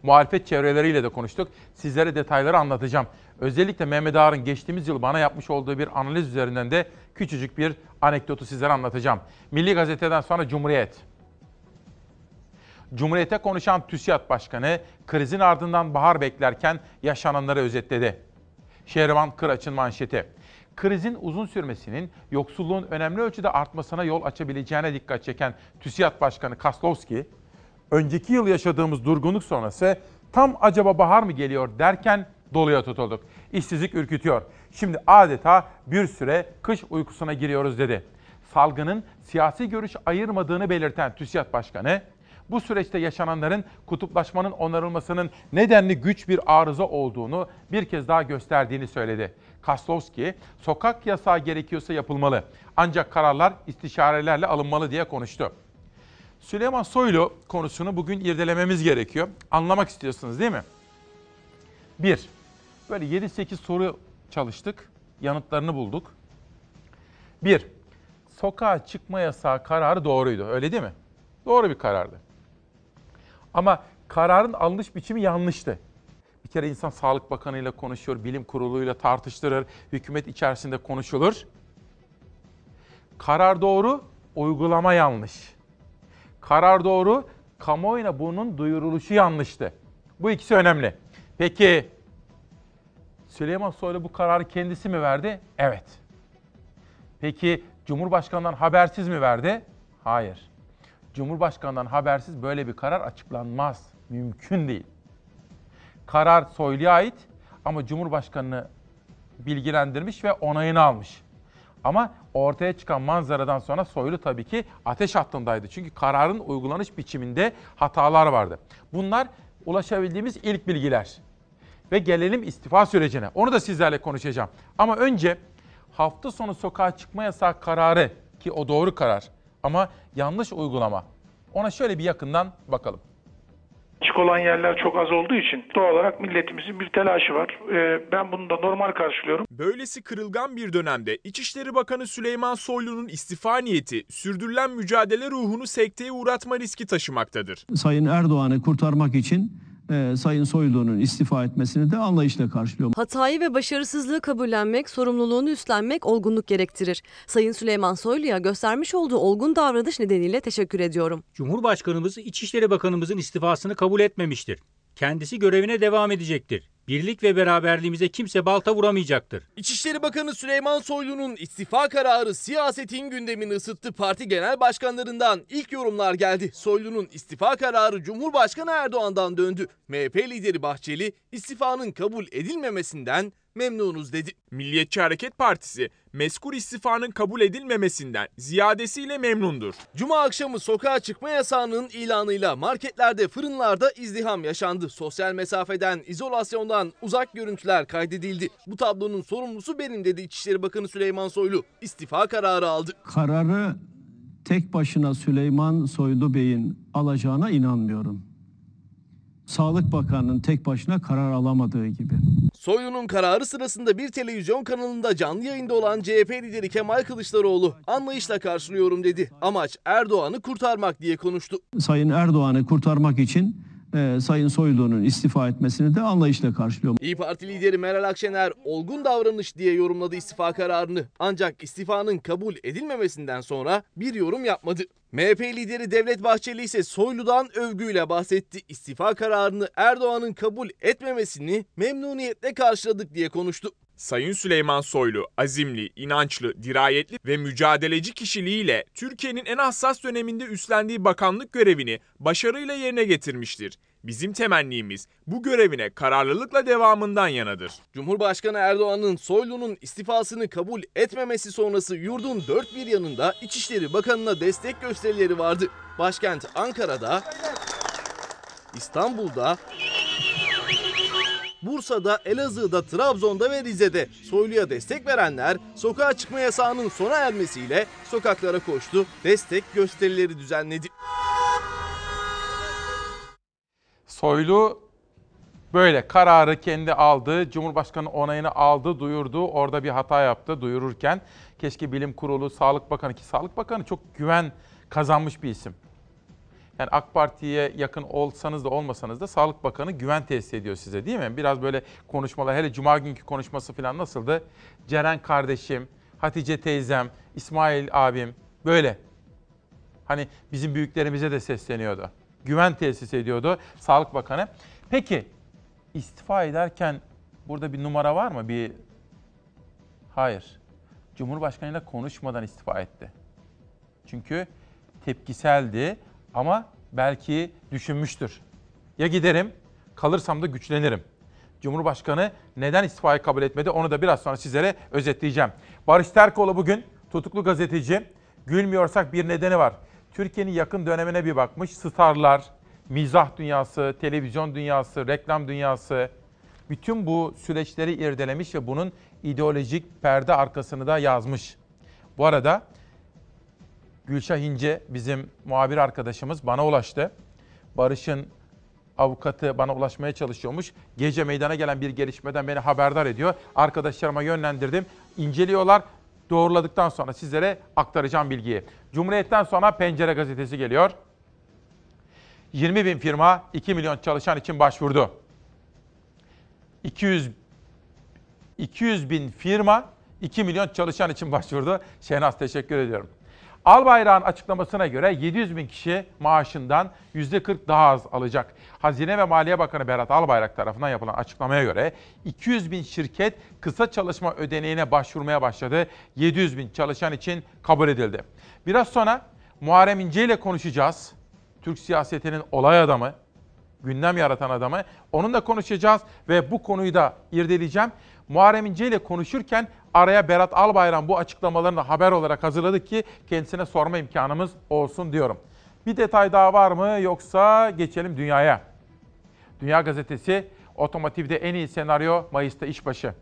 Muhalefet çevreleriyle de konuştuk. Sizlere detayları anlatacağım. Özellikle Mehmet Ağar'ın geçtiğimiz yıl bana yapmış olduğu bir analiz üzerinden de küçücük bir anekdotu sizlere anlatacağım. Milli Gazete'den sonra Cumhuriyet. Cumhuriyete konuşan TÜSİAD Başkanı krizin ardından bahar beklerken yaşananları özetledi. Şehriman Kıraç'ın manşeti. Krizin uzun sürmesinin yoksulluğun önemli ölçüde artmasına yol açabileceğine dikkat çeken TÜSİAD Başkanı Kaslovski, önceki yıl yaşadığımız durgunluk sonrası tam acaba bahar mı geliyor derken doluya tutulduk. İşsizlik ürkütüyor. Şimdi adeta bir süre kış uykusuna giriyoruz dedi. Salgının siyasi görüş ayırmadığını belirten TÜSİAD Başkanı, bu süreçte yaşananların kutuplaşmanın onarılmasının nedenli güç bir arıza olduğunu bir kez daha gösterdiğini söyledi. Kaslovski, sokak yasağı gerekiyorsa yapılmalı ancak kararlar istişarelerle alınmalı diye konuştu. Süleyman Soylu konusunu bugün irdelememiz gerekiyor. Anlamak istiyorsunuz değil mi? Bir, böyle 7-8 soru çalıştık, yanıtlarını bulduk. Bir, sokağa çıkma yasağı kararı doğruydu, öyle değil mi? Doğru bir karardı. Ama kararın alınış biçimi yanlıştı. Bir kere insan Sağlık Bakanı ile konuşuyor, bilim kuruluyla tartıştırır, hükümet içerisinde konuşulur. Karar doğru, uygulama yanlış. Karar doğru, kamuoyuna bunun duyuruluşu yanlıştı. Bu ikisi önemli. Peki Süleyman Soylu bu kararı kendisi mi verdi? Evet. Peki Cumhurbaşkanı'ndan habersiz mi verdi? Hayır. Cumhurbaşkanı'ndan habersiz böyle bir karar açıklanmaz. Mümkün değil. Karar Soylu'ya ait ama Cumhurbaşkanı'nı bilgilendirmiş ve onayını almış. Ama ortaya çıkan manzaradan sonra Soylu tabii ki ateş hattındaydı. Çünkü kararın uygulanış biçiminde hatalar vardı. Bunlar ulaşabildiğimiz ilk bilgiler. Ve gelelim istifa sürecine. Onu da sizlerle konuşacağım. Ama önce hafta sonu sokağa çıkma yasağı kararı ki o doğru karar ama yanlış uygulama. Ona şöyle bir yakından bakalım. Açık olan yerler çok az olduğu için doğal olarak milletimizin bir telaşı var. Ee, ben bunu da normal karşılıyorum. Böylesi kırılgan bir dönemde İçişleri Bakanı Süleyman Soylu'nun istifa niyeti sürdürülen mücadele ruhunu sekteye uğratma riski taşımaktadır. Sayın Erdoğan'ı kurtarmak için e, Sayın Soylu'nun istifa etmesini de anlayışla karşılıyorum. Hatayı ve başarısızlığı kabullenmek, sorumluluğunu üstlenmek olgunluk gerektirir. Sayın Süleyman Soylu'ya göstermiş olduğu olgun davranış nedeniyle teşekkür ediyorum. Cumhurbaşkanımız İçişleri Bakanımızın istifasını kabul etmemiştir. Kendisi görevine devam edecektir. Birlik ve beraberliğimize kimse balta vuramayacaktır. İçişleri Bakanı Süleyman Soylu'nun istifa kararı siyasetin gündemini ısıttı. Parti genel başkanlarından ilk yorumlar geldi. Soylu'nun istifa kararı Cumhurbaşkanı Erdoğan'dan döndü. MHP lideri Bahçeli istifanın kabul edilmemesinden memnunuz dedi. Milliyetçi Hareket Partisi meskur istifanın kabul edilmemesinden ziyadesiyle memnundur. Cuma akşamı sokağa çıkma yasağının ilanıyla marketlerde, fırınlarda izdiham yaşandı. Sosyal mesafeden, izolasyondan uzak görüntüler kaydedildi. Bu tablonun sorumlusu benim dedi İçişleri Bakanı Süleyman Soylu. İstifa kararı aldı. Kararı tek başına Süleyman Soylu Bey'in alacağına inanmıyorum. Sağlık Bakanı'nın tek başına karar alamadığı gibi. Soylu'nun kararı sırasında bir televizyon kanalında canlı yayında olan CHP lideri Kemal Kılıçdaroğlu anlayışla karşılıyorum dedi. Amaç Erdoğan'ı kurtarmak diye konuştu. Sayın Erdoğan'ı kurtarmak için e, Sayın Soylu'nun istifa etmesini de anlayışla karşılıyorum. İyi Parti lideri Meral Akşener olgun davranış diye yorumladı istifa kararını. Ancak istifanın kabul edilmemesinden sonra bir yorum yapmadı. MHP lideri Devlet Bahçeli ise Soylu'dan övgüyle bahsetti. İstifa kararını Erdoğan'ın kabul etmemesini memnuniyetle karşıladık diye konuştu. Sayın Süleyman Soylu azimli, inançlı, dirayetli ve mücadeleci kişiliğiyle Türkiye'nin en hassas döneminde üstlendiği bakanlık görevini başarıyla yerine getirmiştir. Bizim temennimiz bu görevine kararlılıkla devamından yanadır. Cumhurbaşkanı Erdoğan'ın Soylu'nun istifasını kabul etmemesi sonrası yurdun dört bir yanında İçişleri Bakanı'na destek gösterileri vardı. Başkent Ankara'da, İstanbul'da, Bursa'da, Elazığ'da, Trabzon'da ve Rize'de Soylu'ya destek verenler sokağa çıkma yasağının sona ermesiyle sokaklara koştu, destek gösterileri düzenledi. Soylu böyle kararı kendi aldı, Cumhurbaşkanı onayını aldı, duyurdu. Orada bir hata yaptı duyururken. Keşke Bilim Kurulu, Sağlık Bakanı ki Sağlık Bakanı çok güven kazanmış bir isim. Yani AK Parti'ye yakın olsanız da olmasanız da Sağlık Bakanı güven tesis ediyor size değil mi? Biraz böyle konuşmalar, hele Cuma günkü konuşması falan nasıldı? Ceren kardeşim, Hatice teyzem, İsmail abim böyle. Hani bizim büyüklerimize de sesleniyordu. Güven tesis ediyordu Sağlık Bakanı. Peki istifa ederken burada bir numara var mı? Bir Hayır. Cumhurbaşkanıyla konuşmadan istifa etti. Çünkü tepkiseldi ama belki düşünmüştür. Ya giderim, kalırsam da güçlenirim. Cumhurbaşkanı neden istifayı kabul etmedi onu da biraz sonra sizlere özetleyeceğim. Barış Terkoğlu bugün tutuklu gazeteci. Gülmüyorsak bir nedeni var. Türkiye'nin yakın dönemine bir bakmış. Starlar, mizah dünyası, televizyon dünyası, reklam dünyası bütün bu süreçleri irdelemiş ve bunun ideolojik perde arkasını da yazmış. Bu arada Gülşah İnce bizim muhabir arkadaşımız bana ulaştı. Barış'ın avukatı bana ulaşmaya çalışıyormuş. Gece meydana gelen bir gelişmeden beni haberdar ediyor. Arkadaşlarıma yönlendirdim. İnceliyorlar. Doğruladıktan sonra sizlere aktaracağım bilgiyi. Cumhuriyet'ten sonra Pencere gazetesi geliyor. 20 bin firma 2 milyon çalışan için başvurdu. 200 200 bin firma 2 milyon çalışan için başvurdu. Şehnaz teşekkür ediyorum. Albayrak'ın açıklamasına göre 700 bin kişi maaşından %40 daha az alacak. Hazine ve Maliye Bakanı Berat Albayrak tarafından yapılan açıklamaya göre 200 bin şirket kısa çalışma ödeneğine başvurmaya başladı. 700 bin çalışan için kabul edildi. Biraz sonra Muharrem İnce ile konuşacağız. Türk siyasetinin olay adamı, gündem yaratan adamı. Onunla konuşacağız ve bu konuyu da irdeleyeceğim. Muharrem İnce ile konuşurken araya Berat Albayrak bu açıklamalarını haber olarak hazırladık ki kendisine sorma imkanımız olsun diyorum. Bir detay daha var mı yoksa geçelim dünyaya. Dünya Gazetesi otomotivde en iyi senaryo Mayıs'ta işbaşı.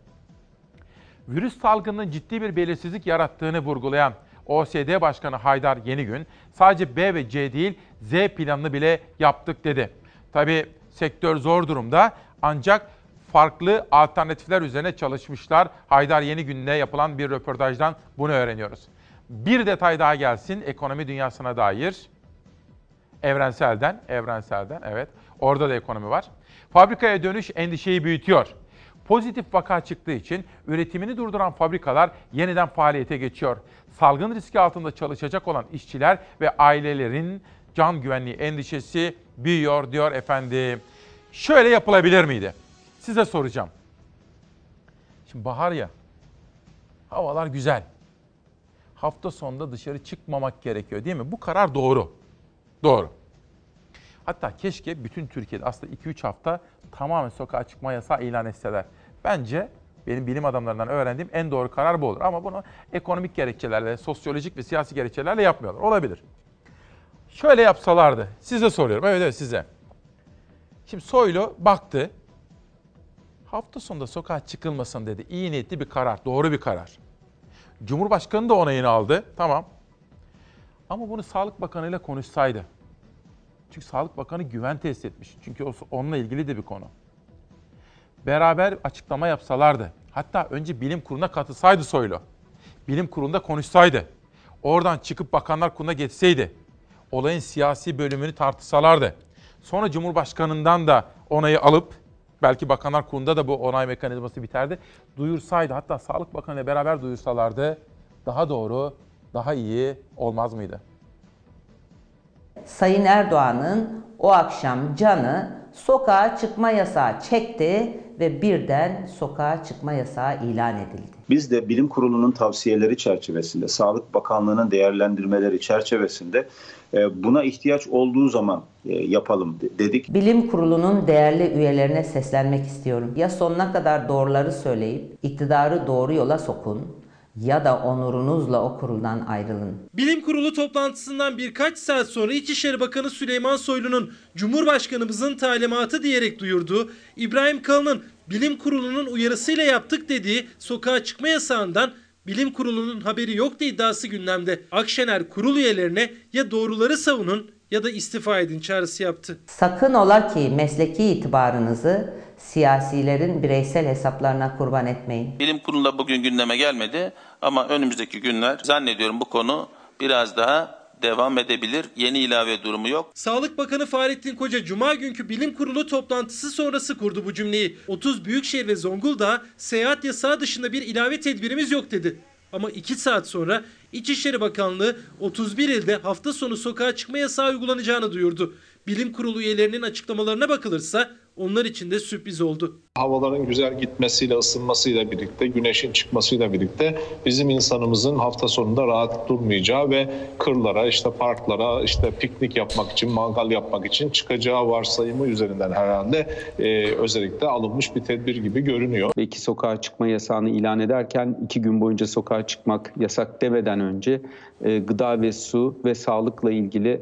virüs salgınının ciddi bir belirsizlik yarattığını vurgulayan OSD Başkanı Haydar Yenigün sadece B ve C değil Z planını bile yaptık dedi. Tabii sektör zor durumda ancak farklı alternatifler üzerine çalışmışlar. Haydar Yenigün'le yapılan bir röportajdan bunu öğreniyoruz. Bir detay daha gelsin ekonomi dünyasına dair. Evrenselden, evrenselden evet. Orada da ekonomi var. Fabrikaya dönüş endişeyi büyütüyor. Pozitif vaka çıktığı için üretimini durduran fabrikalar yeniden faaliyete geçiyor. Salgın riski altında çalışacak olan işçiler ve ailelerin can güvenliği endişesi büyüyor diyor efendim. Şöyle yapılabilir miydi? Size soracağım. Şimdi bahar ya. Havalar güzel. Hafta sonunda dışarı çıkmamak gerekiyor değil mi? Bu karar doğru. Doğru. Hatta keşke bütün Türkiye'de aslında 2-3 hafta tamamen sokağa çıkma yasağı ilan etseler. Bence benim bilim adamlarından öğrendiğim en doğru karar bu olur. Ama bunu ekonomik gerekçelerle, sosyolojik ve siyasi gerekçelerle yapmıyorlar. Olabilir. Şöyle yapsalardı. Size soruyorum. Evet evet size. Şimdi Soylu baktı. Hafta sonunda sokağa çıkılmasın dedi. İyi niyetli bir karar, doğru bir karar. Cumhurbaşkanı da onayını aldı. Tamam. Ama bunu Sağlık Bakanı ile konuşsaydı. Çünkü Sağlık Bakanı güven tesis etmiş. Çünkü onunla ilgili de bir konu. Beraber açıklama yapsalardı. Hatta önce bilim kuruluna katılsaydı Soylu. Bilim kurulunda konuşsaydı. Oradan çıkıp bakanlar kuruluna geçseydi. Olayın siyasi bölümünü tartışsalardı. Sonra Cumhurbaşkanı'ndan da onayı alıp belki bakanlar kurulunda da bu onay mekanizması biterdi. Duyursaydı hatta Sağlık Bakanı ile beraber duyursalardı daha doğru, daha iyi olmaz mıydı? Sayın Erdoğan'ın o akşam canı sokağa çıkma yasağı çekti ve birden sokağa çıkma yasağı ilan edildi. Biz de bilim kurulunun tavsiyeleri çerçevesinde, Sağlık Bakanlığı'nın değerlendirmeleri çerçevesinde buna ihtiyaç olduğu zaman e, yapalım dedik. Bilim kurulunun değerli üyelerine seslenmek istiyorum. Ya sonuna kadar doğruları söyleyip iktidarı doğru yola sokun ya da onurunuzla o kuruldan ayrılın. Bilim Kurulu toplantısından birkaç saat sonra İçişleri Bakanı Süleyman Soylu'nun Cumhurbaşkanımızın talimatı diyerek duyurduğu İbrahim Kalın'ın Bilim Kurulu'nun uyarısıyla yaptık dediği sokağa çıkma yasağından Bilim Kurulu'nun haberi yoktu iddiası gündemde. Akşener kurul üyelerine ya doğruları savunun ya da istifa edin çağrısı yaptı. Sakın ola ki mesleki itibarınızı siyasilerin bireysel hesaplarına kurban etmeyin. Bilim kurulunda bugün gündeme gelmedi ama önümüzdeki günler zannediyorum bu konu biraz daha devam edebilir. Yeni ilave durumu yok. Sağlık Bakanı Fahrettin Koca Cuma günkü bilim kurulu toplantısı sonrası kurdu bu cümleyi. 30 büyükşehir ve Zonguldak'a seyahat yasağı dışında bir ilave tedbirimiz yok dedi. Ama 2 saat sonra İçişleri Bakanlığı 31 ilde hafta sonu sokağa çıkma yasağı uygulanacağını duyurdu. Bilim kurulu üyelerinin açıklamalarına bakılırsa onlar için de sürpriz oldu. Havaların güzel gitmesiyle, ısınmasıyla birlikte, güneşin çıkmasıyla birlikte bizim insanımızın hafta sonunda rahat durmayacağı ve kırlara, işte parklara, işte piknik yapmak için, mangal yapmak için çıkacağı varsayımı üzerinden herhalde e, özellikle alınmış bir tedbir gibi görünüyor. Belki sokağa çıkma yasağını ilan ederken iki gün boyunca sokağa çıkmak yasak demeden önce e, gıda ve su ve sağlıkla ilgili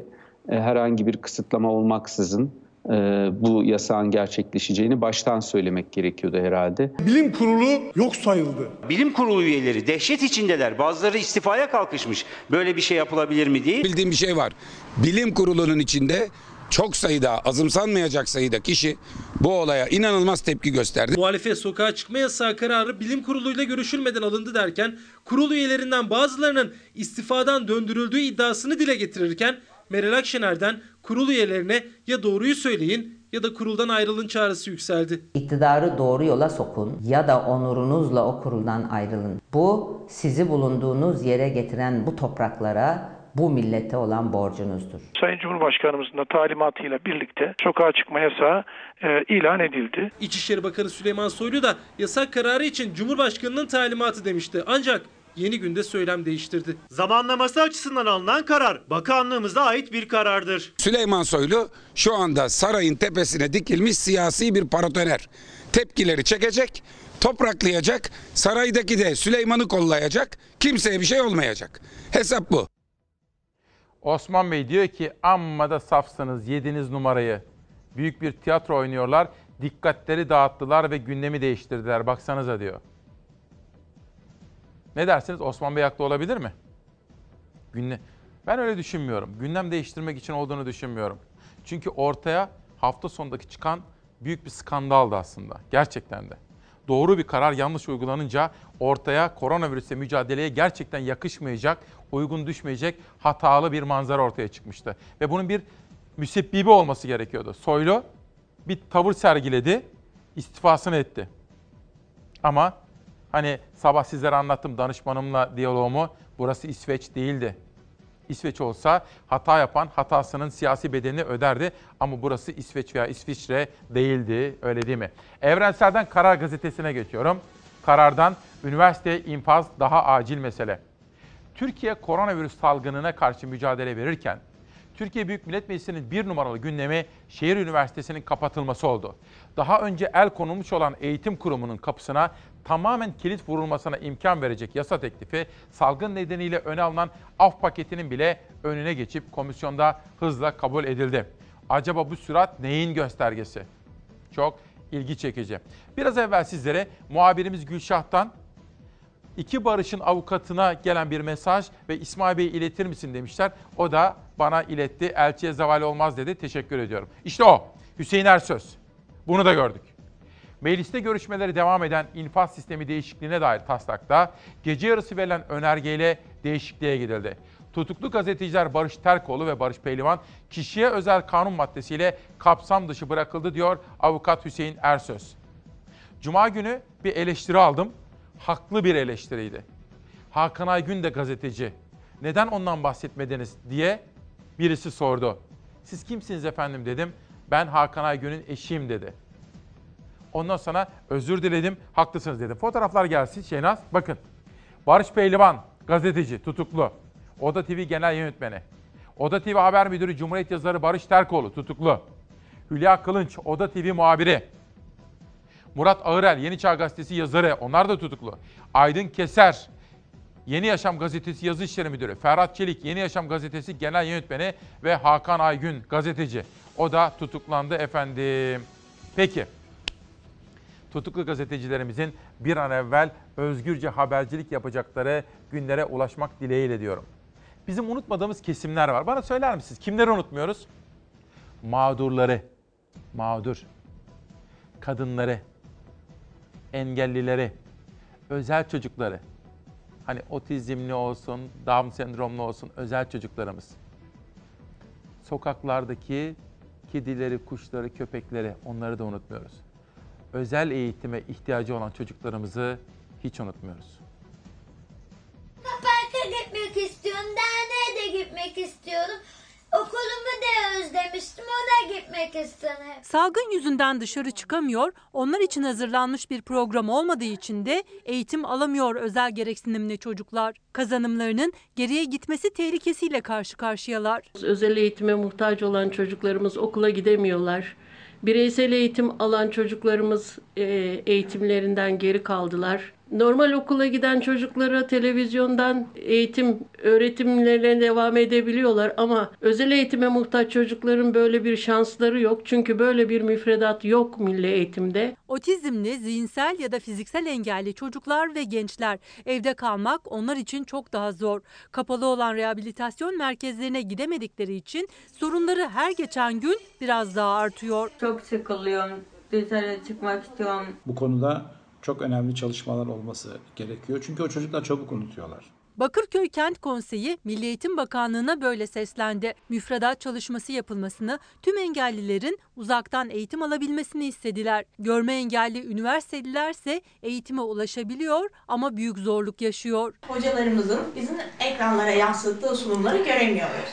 e, herhangi bir kısıtlama olmaksızın e, bu yasağın gerçekleşeceğini baştan söylemek gerekiyordu herhalde. Bilim kurulu yok sayıldı. Bilim kurulu üyeleri dehşet içindeler. Bazıları istifaya kalkışmış. Böyle bir şey yapılabilir mi diye. Bildiğim bir şey var. Bilim kurulunun içinde çok sayıda, azımsanmayacak sayıda kişi bu olaya inanılmaz tepki gösterdi. Muhalefet sokağa çıkma yasağı kararı bilim kuruluyla görüşülmeden alındı derken kurul üyelerinden bazılarının istifadan döndürüldüğü iddiasını dile getirirken Meral Akşener'den kurul üyelerine ya doğruyu söyleyin ya da kuruldan ayrılın çağrısı yükseldi. İktidarı doğru yola sokun ya da onurunuzla o kuruldan ayrılın. Bu sizi bulunduğunuz yere getiren bu topraklara bu millete olan borcunuzdur. Sayın Cumhurbaşkanımızın da talimatıyla birlikte sokağa çıkma yasağı e, ilan edildi. İçişleri Bakanı Süleyman Soylu da yasak kararı için Cumhurbaşkanının talimatı demişti. Ancak yeni günde söylem değiştirdi. Zamanlaması açısından alınan karar bakanlığımıza ait bir karardır. Süleyman Soylu şu anda sarayın tepesine dikilmiş siyasi bir paratoner. Tepkileri çekecek, topraklayacak, saraydaki de Süleyman'ı kollayacak, kimseye bir şey olmayacak. Hesap bu. Osman Bey diyor ki amma da safsınız yediniz numarayı. Büyük bir tiyatro oynuyorlar. Dikkatleri dağıttılar ve gündemi değiştirdiler. Baksanıza diyor. Ne dersiniz Osman Bey haklı olabilir mi? Günle ben öyle düşünmüyorum. Gündem değiştirmek için olduğunu düşünmüyorum. Çünkü ortaya hafta sonundaki çıkan büyük bir skandaldı aslında. Gerçekten de. Doğru bir karar yanlış uygulanınca ortaya koronavirüsle mücadeleye gerçekten yakışmayacak, uygun düşmeyecek hatalı bir manzara ortaya çıkmıştı. Ve bunun bir müsebbibi olması gerekiyordu. Soylu bir tavır sergiledi, istifasını etti. Ama hani sabah sizlere anlattım danışmanımla diyaloğumu, burası İsveç değildi. İsveç olsa hata yapan hatasının siyasi bedelini öderdi. Ama burası İsveç veya İsviçre değildi. Öyle değil mi? Evrensel'den Karar Gazetesi'ne geçiyorum. Karardan üniversite infaz daha acil mesele. Türkiye koronavirüs salgınına karşı mücadele verirken Türkiye Büyük Millet Meclisi'nin bir numaralı gündemi şehir üniversitesinin kapatılması oldu. Daha önce el konulmuş olan eğitim kurumunun kapısına tamamen kilit vurulmasına imkan verecek yasa teklifi salgın nedeniyle öne alınan af paketinin bile önüne geçip komisyonda hızla kabul edildi. Acaba bu sürat neyin göstergesi? Çok ilgi çekici. Biraz evvel sizlere muhabirimiz Gülşah'tan iki barışın avukatına gelen bir mesaj ve İsmail Bey iletir misin demişler. O da bana iletti. Elçiye zeval olmaz dedi. Teşekkür ediyorum. İşte o. Hüseyin Ersöz. Bunu da gördük. Mecliste görüşmeleri devam eden infaz sistemi değişikliğine dair taslakta gece yarısı verilen önergeyle değişikliğe gidildi. Tutuklu gazeteciler Barış Terkoğlu ve Barış Pehlivan kişiye özel kanun maddesiyle kapsam dışı bırakıldı diyor avukat Hüseyin Ersöz. Cuma günü bir eleştiri aldım. Haklı bir eleştiriydi. Hakan Aygün de gazeteci. Neden ondan bahsetmediniz diye birisi sordu. Siz kimsiniz efendim dedim. Ben Hakan Aygün'ün eşiyim dedi. Ondan sonra özür diledim, haklısınız dedim. Fotoğraflar gelsin Şehnaz. Bakın. Barış Pehlivan, gazeteci, tutuklu. Oda TV Genel Yönetmeni. Oda TV Haber Müdürü Cumhuriyet Yazarı Barış Terkoğlu, tutuklu. Hülya Kılınç, Oda TV muhabiri. Murat Ağırel, Yeni Çağ Gazetesi yazarı, onlar da tutuklu. Aydın Keser, Yeni Yaşam Gazetesi Yazı İşleri Müdürü, Ferhat Çelik, Yeni Yaşam Gazetesi Genel Yönetmeni ve Hakan Aygün, gazeteci. O da tutuklandı efendim. Peki, tutuklu gazetecilerimizin bir an evvel özgürce habercilik yapacakları günlere ulaşmak dileğiyle diyorum. Bizim unutmadığımız kesimler var. Bana söyler misiniz? Kimleri unutmuyoruz? Mağdurları, mağdur, kadınları, engellileri, özel çocukları. Hani otizmli olsun, Down sendromlu olsun özel çocuklarımız. Sokaklardaki kedileri, kuşları, köpekleri onları da unutmuyoruz. Özel eğitime ihtiyacı olan çocuklarımızı hiç unutmuyoruz. Parka gitmek istiyorum, derneğe de gitmek istiyorum. Okulumu da özlemiştim, ona gitmek istiyorum. Salgın yüzünden dışarı çıkamıyor, onlar için hazırlanmış bir program olmadığı için de eğitim alamıyor özel gereksinimli çocuklar. Kazanımlarının geriye gitmesi tehlikesiyle karşı karşıyalar. Özel eğitime muhtaç olan çocuklarımız okula gidemiyorlar. Bireysel eğitim alan çocuklarımız e, eğitimlerinden geri kaldılar. Normal okula giden çocuklara televizyondan eğitim öğretimlerine devam edebiliyorlar ama özel eğitime muhtaç çocukların böyle bir şansları yok. Çünkü böyle bir müfredat yok milli eğitimde. Otizmli, zihinsel ya da fiziksel engelli çocuklar ve gençler evde kalmak onlar için çok daha zor. Kapalı olan rehabilitasyon merkezlerine gidemedikleri için sorunları her geçen gün biraz daha artıyor. Çok sıkılıyorum. Dışarı çıkmak istiyorum. Bu konuda çok önemli çalışmalar olması gerekiyor. Çünkü o çocuklar çabuk unutuyorlar. Bakırköy Kent Konseyi Milli Eğitim Bakanlığı'na böyle seslendi. Müfredat çalışması yapılmasını, tüm engellilerin uzaktan eğitim alabilmesini istediler. Görme engelli üniversitelilerse eğitime ulaşabiliyor ama büyük zorluk yaşıyor. Hocalarımızın bizim ekranlara yansıttığı sunumları göremiyoruz.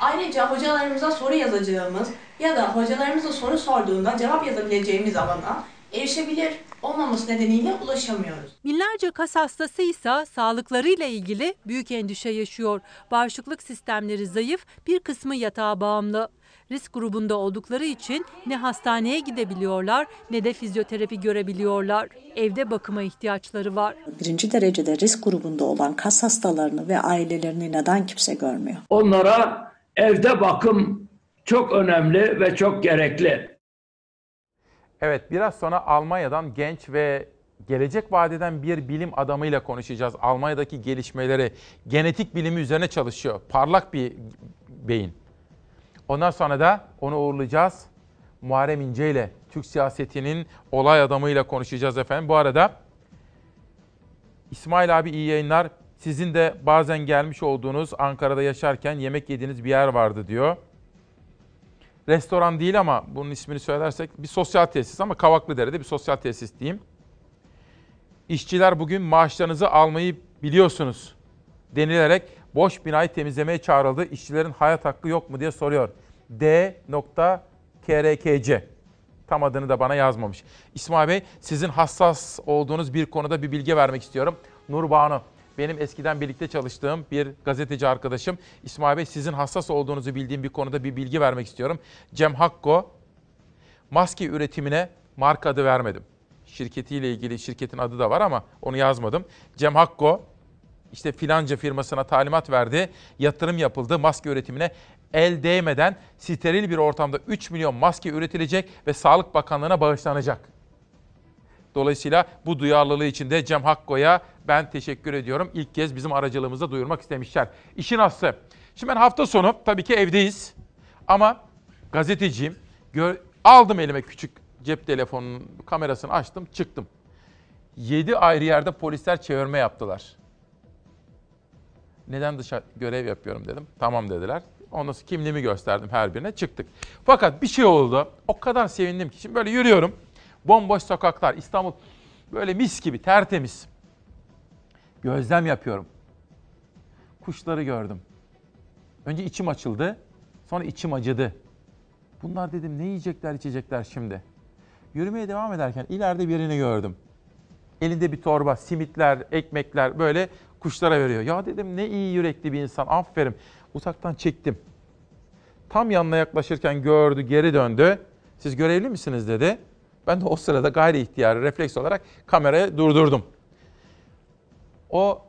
Ayrıca hocalarımıza soru yazacağımız ya da hocalarımıza soru sorduğunda cevap yazabileceğimiz alana erişebilir olmaması nedeniyle ulaşamıyoruz. Binlerce kas hastası ise sağlıklarıyla ilgili büyük endişe yaşıyor. Bağışıklık sistemleri zayıf, bir kısmı yatağa bağımlı. Risk grubunda oldukları için ne hastaneye gidebiliyorlar ne de fizyoterapi görebiliyorlar. Evde bakıma ihtiyaçları var. Birinci derecede risk grubunda olan kas hastalarını ve ailelerini neden kimse görmüyor? Onlara evde bakım çok önemli ve çok gerekli. Evet biraz sonra Almanya'dan genç ve gelecek vadeden bir bilim adamıyla konuşacağız. Almanya'daki gelişmeleri, genetik bilimi üzerine çalışıyor. Parlak bir beyin. Ondan sonra da onu uğurlayacağız. Muharrem İnce ile Türk siyasetinin olay adamıyla konuşacağız efendim. Bu arada İsmail abi iyi yayınlar. Sizin de bazen gelmiş olduğunuz Ankara'da yaşarken yemek yediğiniz bir yer vardı diyor. Restoran değil ama bunun ismini söylersek bir sosyal tesis ama Kavaklıdere'de bir sosyal tesis diyeyim. İşçiler bugün maaşlarınızı almayı biliyorsunuz denilerek boş binayı temizlemeye çağrıldı. İşçilerin hayat hakkı yok mu diye soruyor. D.KRKC. Tam adını da bana yazmamış. İsmail Bey sizin hassas olduğunuz bir konuda bir bilgi vermek istiyorum. Nur Banu benim eskiden birlikte çalıştığım bir gazeteci arkadaşım. İsmail Bey sizin hassas olduğunuzu bildiğim bir konuda bir bilgi vermek istiyorum. Cem Hakko maske üretimine marka adı vermedim. Şirketiyle ilgili şirketin adı da var ama onu yazmadım. Cem Hakko işte filanca firmasına talimat verdi. Yatırım yapıldı maske üretimine. El değmeden steril bir ortamda 3 milyon maske üretilecek ve Sağlık Bakanlığı'na bağışlanacak. Dolayısıyla bu duyarlılığı için de Cem Hakko'ya ben teşekkür ediyorum. İlk kez bizim aracılığımızda duyurmak istemişler. İşin aslı. Şimdi ben hafta sonu tabii ki evdeyiz. Ama gazeteciyim. Gör, aldım elime küçük cep telefonunun kamerasını açtım çıktım. 7 ayrı yerde polisler çevirme yaptılar. Neden dışarı görev yapıyorum dedim. Tamam dediler. Ondan sonra kimliğimi gösterdim her birine çıktık. Fakat bir şey oldu. O kadar sevindim ki şimdi böyle yürüyorum. Bomboş sokaklar İstanbul böyle mis gibi tertemiz. Gözlem yapıyorum. Kuşları gördüm. Önce içim açıldı. Sonra içim acıdı. Bunlar dedim ne yiyecekler içecekler şimdi. Yürümeye devam ederken ileride birini gördüm. Elinde bir torba, simitler, ekmekler böyle kuşlara veriyor. Ya dedim ne iyi yürekli bir insan aferin. Uzaktan çektim. Tam yanına yaklaşırken gördü, geri döndü. Siz görevli misiniz dedi. Ben de o sırada gayri ihtiyarı refleks olarak kamerayı durdurdum. O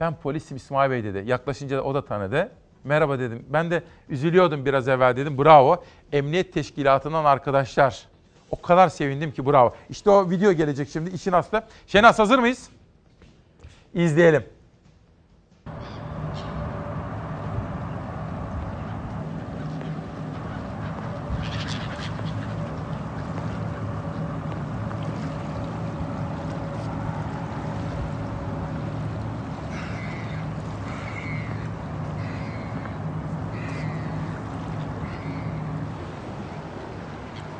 ben polisim İsmail Bey dedi. Yaklaşınca o da tanıdı. Merhaba dedim. Ben de üzülüyordum biraz evvel dedim. Bravo. Emniyet teşkilatından arkadaşlar. O kadar sevindim ki bravo. İşte o video gelecek şimdi işin aslı. Şenaz hazır mıyız? İzleyelim.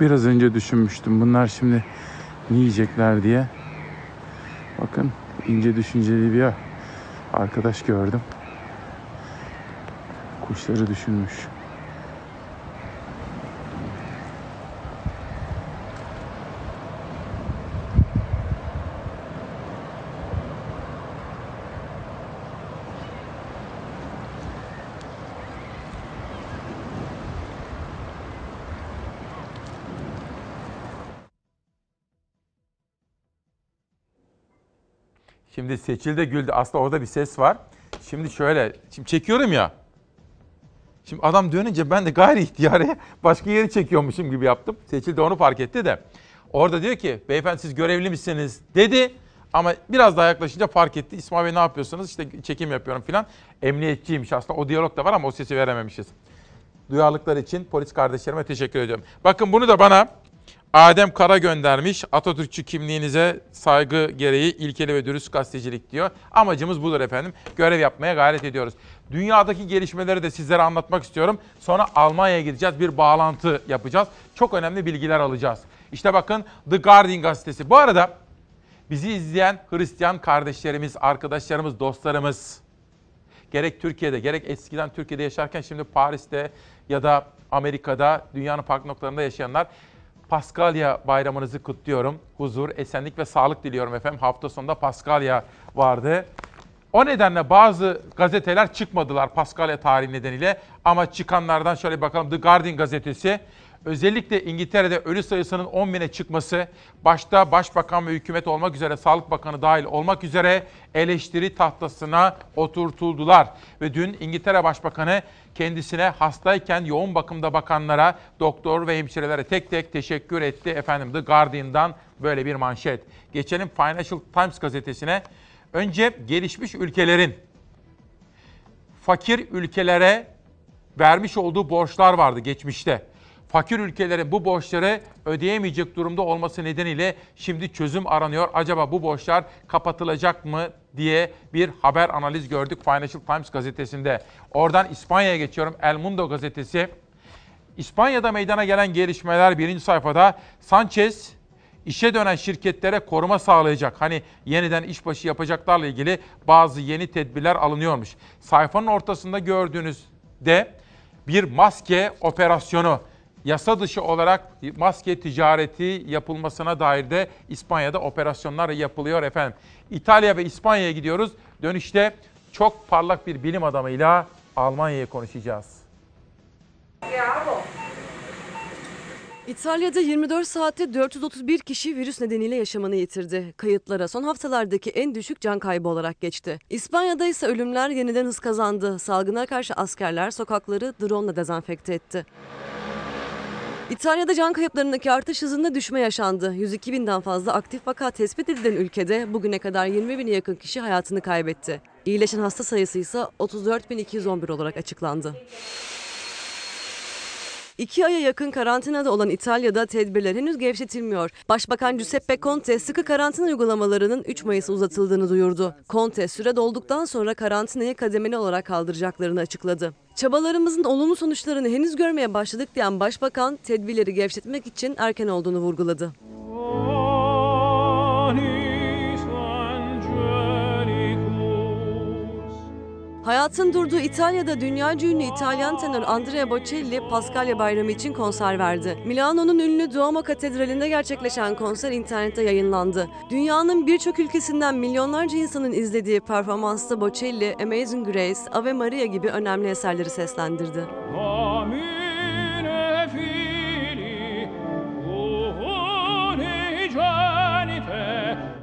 Biraz önce düşünmüştüm. Bunlar şimdi ne yiyecekler diye. Bakın ince düşünceli bir arkadaş gördüm. Kuşları düşünmüş. Şimdi Seçil de güldü. Aslında orada bir ses var. Şimdi şöyle, şimdi çekiyorum ya. Şimdi adam dönünce ben de gayri ihtiyari başka yeri çekiyormuşum gibi yaptım. Seçil de onu fark etti de. Orada diyor ki beyefendi siz görevli misiniz dedi. Ama biraz daha yaklaşınca fark etti. İsmail Bey ne yapıyorsunuz? İşte çekim yapıyorum filan. Emniyetçiymiş aslında. O diyalog da var ama o sesi verememişiz. Duyarlılıklar için polis kardeşlerime teşekkür ediyorum. Bakın bunu da bana Adem Kara göndermiş. Atatürkçü kimliğinize saygı gereği ilkeli ve dürüst gazetecilik diyor. Amacımız budur efendim. Görev yapmaya gayret ediyoruz. Dünyadaki gelişmeleri de sizlere anlatmak istiyorum. Sonra Almanya'ya gideceğiz. Bir bağlantı yapacağız. Çok önemli bilgiler alacağız. İşte bakın The Guardian gazetesi. Bu arada bizi izleyen Hristiyan kardeşlerimiz, arkadaşlarımız, dostlarımız gerek Türkiye'de gerek eskiden Türkiye'de yaşarken şimdi Paris'te ya da Amerika'da dünyanın farklı noktalarında yaşayanlar Paskalya bayramınızı kutluyorum. Huzur, esenlik ve sağlık diliyorum efendim. Hafta sonunda Paskalya vardı. O nedenle bazı gazeteler çıkmadılar Paskalya tarihi nedeniyle. Ama çıkanlardan şöyle bakalım The Guardian gazetesi özellikle İngiltere'de ölü sayısının 10 bine çıkması, başta Başbakan ve hükümet olmak üzere Sağlık Bakanı dahil olmak üzere eleştiri tahtasına oturtuldular. Ve dün İngiltere Başbakanı kendisine hastayken yoğun bakımda bakanlara, doktor ve hemşirelere tek tek teşekkür etti. Efendim The Guardian'dan böyle bir manşet. Geçelim Financial Times gazetesine. Önce gelişmiş ülkelerin fakir ülkelere vermiş olduğu borçlar vardı geçmişte. Fakir ülkelerin bu borçları ödeyemeyecek durumda olması nedeniyle şimdi çözüm aranıyor. Acaba bu borçlar kapatılacak mı diye bir haber analiz gördük Financial Times gazetesinde. Oradan İspanya'ya geçiyorum. El Mundo gazetesi. İspanya'da meydana gelen gelişmeler birinci sayfada Sanchez işe dönen şirketlere koruma sağlayacak. Hani yeniden işbaşı yapacaklarla ilgili bazı yeni tedbirler alınıyormuş. Sayfanın ortasında gördüğünüz de bir maske operasyonu yasa dışı olarak maske ticareti yapılmasına dair de İspanya'da operasyonlar yapılıyor efendim. İtalya ve İspanya'ya gidiyoruz. Dönüşte çok parlak bir bilim adamıyla Almanya'ya konuşacağız. İtalya'da 24 saatte 431 kişi virüs nedeniyle yaşamını yitirdi. Kayıtlara son haftalardaki en düşük can kaybı olarak geçti. İspanya'da ise ölümler yeniden hız kazandı. Salgına karşı askerler sokakları drone ile dezenfekte etti. İtalya'da can kayıplarındaki artış hızında düşme yaşandı. 102 binden fazla aktif vaka tespit edilen ülkede bugüne kadar 20 bine yakın kişi hayatını kaybetti. İyileşen hasta sayısı ise 34.211 olarak açıklandı. İki aya yakın karantinada olan İtalya'da tedbirler henüz gevşetilmiyor. Başbakan Giuseppe Conte sıkı karantina uygulamalarının 3 Mayıs'a uzatıldığını duyurdu. Conte süre dolduktan sonra karantinayı kademeli olarak kaldıracaklarını açıkladı. Çabalarımızın olumlu sonuçlarını henüz görmeye başladık diyen Başbakan tedbirleri gevşetmek için erken olduğunu vurguladı. Hayatın durduğu İtalya'da dünya ünlü İtalyan tenor Andrea Bocelli Paskalya Bayramı için konser verdi. Milano'nun ünlü Duomo Katedrali'nde gerçekleşen konser internette yayınlandı. Dünyanın birçok ülkesinden milyonlarca insanın izlediği performansta Bocelli, Amazing Grace, Ave Maria gibi önemli eserleri seslendirdi.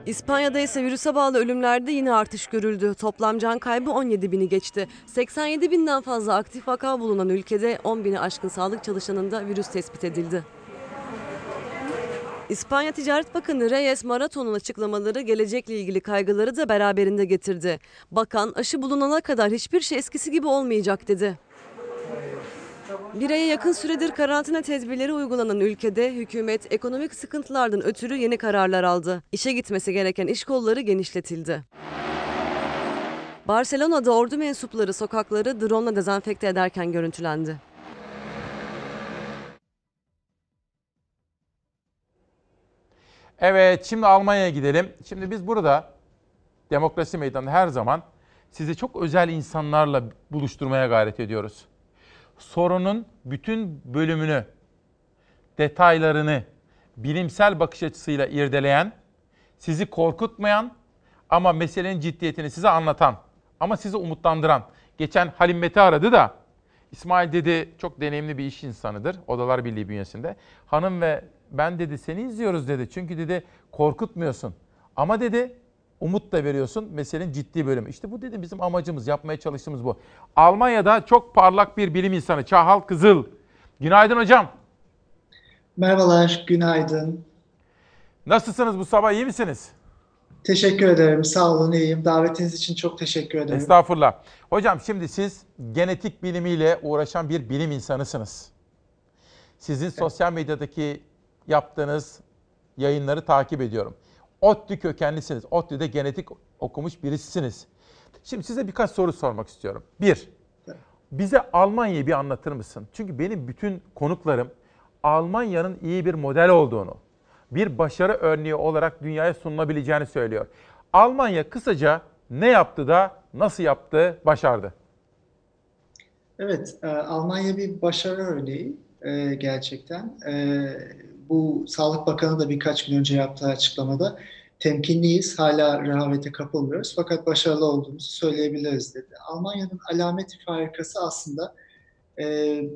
İspanya'da ise virüse bağlı ölümlerde yine artış görüldü. Toplam can kaybı 17 bini geçti. 87 binden fazla aktif vaka bulunan ülkede 10 bini aşkın sağlık çalışanında virüs tespit edildi. İspanya Ticaret Bakanı Reyes Maraton'un açıklamaları gelecekle ilgili kaygıları da beraberinde getirdi. Bakan aşı bulunana kadar hiçbir şey eskisi gibi olmayacak dedi. Bir aya yakın süredir karantina tedbirleri uygulanan ülkede hükümet ekonomik sıkıntılardan ötürü yeni kararlar aldı. İşe gitmesi gereken iş kolları genişletildi. Barcelona'da ordu mensupları sokakları drone ile dezenfekte ederken görüntülendi. Evet şimdi Almanya'ya gidelim. Şimdi biz burada demokrasi meydanında her zaman sizi çok özel insanlarla buluşturmaya gayret ediyoruz. Sorunun bütün bölümünü, detaylarını bilimsel bakış açısıyla irdeleyen, sizi korkutmayan ama meselenin ciddiyetini size anlatan ama sizi umutlandıran. Geçen Halim Mete aradı da İsmail dedi çok deneyimli bir iş insanıdır Odalar Birliği bünyesinde. Hanım ve ben dedi seni izliyoruz dedi. Çünkü dedi korkutmuyorsun. Ama dedi umut da veriyorsun meselenin ciddi bölümü. İşte bu dedim bizim amacımız, yapmaya çalıştığımız bu. Almanya'da çok parlak bir bilim insanı Çağhal Kızıl. Günaydın hocam. Merhabalar, günaydın. Nasılsınız bu sabah, iyi misiniz? Teşekkür ederim, sağ olun, iyiyim. Davetiniz için çok teşekkür ederim. Estağfurullah. Hocam şimdi siz genetik bilimiyle uğraşan bir bilim insanısınız. Sizin sosyal medyadaki yaptığınız yayınları takip ediyorum. ODTÜ kökenlisiniz. ODTÜ'de genetik okumuş birisisiniz. Şimdi size birkaç soru sormak istiyorum. Bir, bize Almanya'yı bir anlatır mısın? Çünkü benim bütün konuklarım Almanya'nın iyi bir model olduğunu, bir başarı örneği olarak dünyaya sunulabileceğini söylüyor. Almanya kısaca ne yaptı da nasıl yaptı, başardı? Evet, e, Almanya bir başarı örneği e, gerçekten. Bu Sağlık Bakanı da birkaç gün önce yaptığı açıklamada temkinliyiz, hala rehavete kapılmıyoruz fakat başarılı olduğumuzu söyleyebiliriz dedi. Almanya'nın alameti farikası aslında e,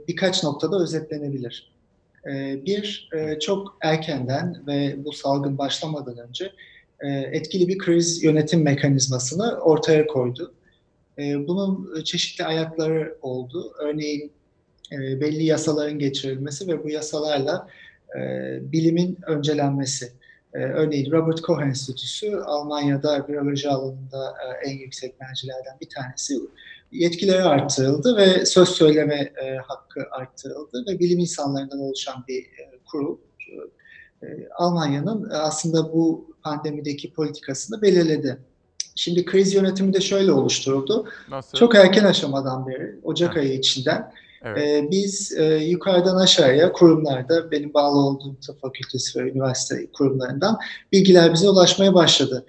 birkaç noktada özetlenebilir. E, bir, e, çok erkenden ve bu salgın başlamadan önce e, etkili bir kriz yönetim mekanizmasını ortaya koydu. E, bunun çeşitli ayakları oldu. Örneğin e, belli yasaların geçirilmesi ve bu yasalarla e, bilimin öncelenmesi. E, örneğin Robert Koch Enstitüsü Almanya'da biyoloji alanında e, en yüksek mercilerden bir tanesi. Yetkileri arttırıldı ve söz söyleme e, hakkı arttırıldı ve bilim insanlarından oluşan bir e, kurul e, Almanya'nın aslında bu pandemideki politikasını belirledi. Şimdi kriz yönetimi de şöyle oluşturuldu. Nasıl? Çok erken aşamadan beri, Ocak ayı içinden Evet. e, biz e, yukarıdan aşağıya kurumlarda, benim bağlı olduğum tıp fakültesi ve üniversite kurumlarından bilgiler bize ulaşmaya başladı.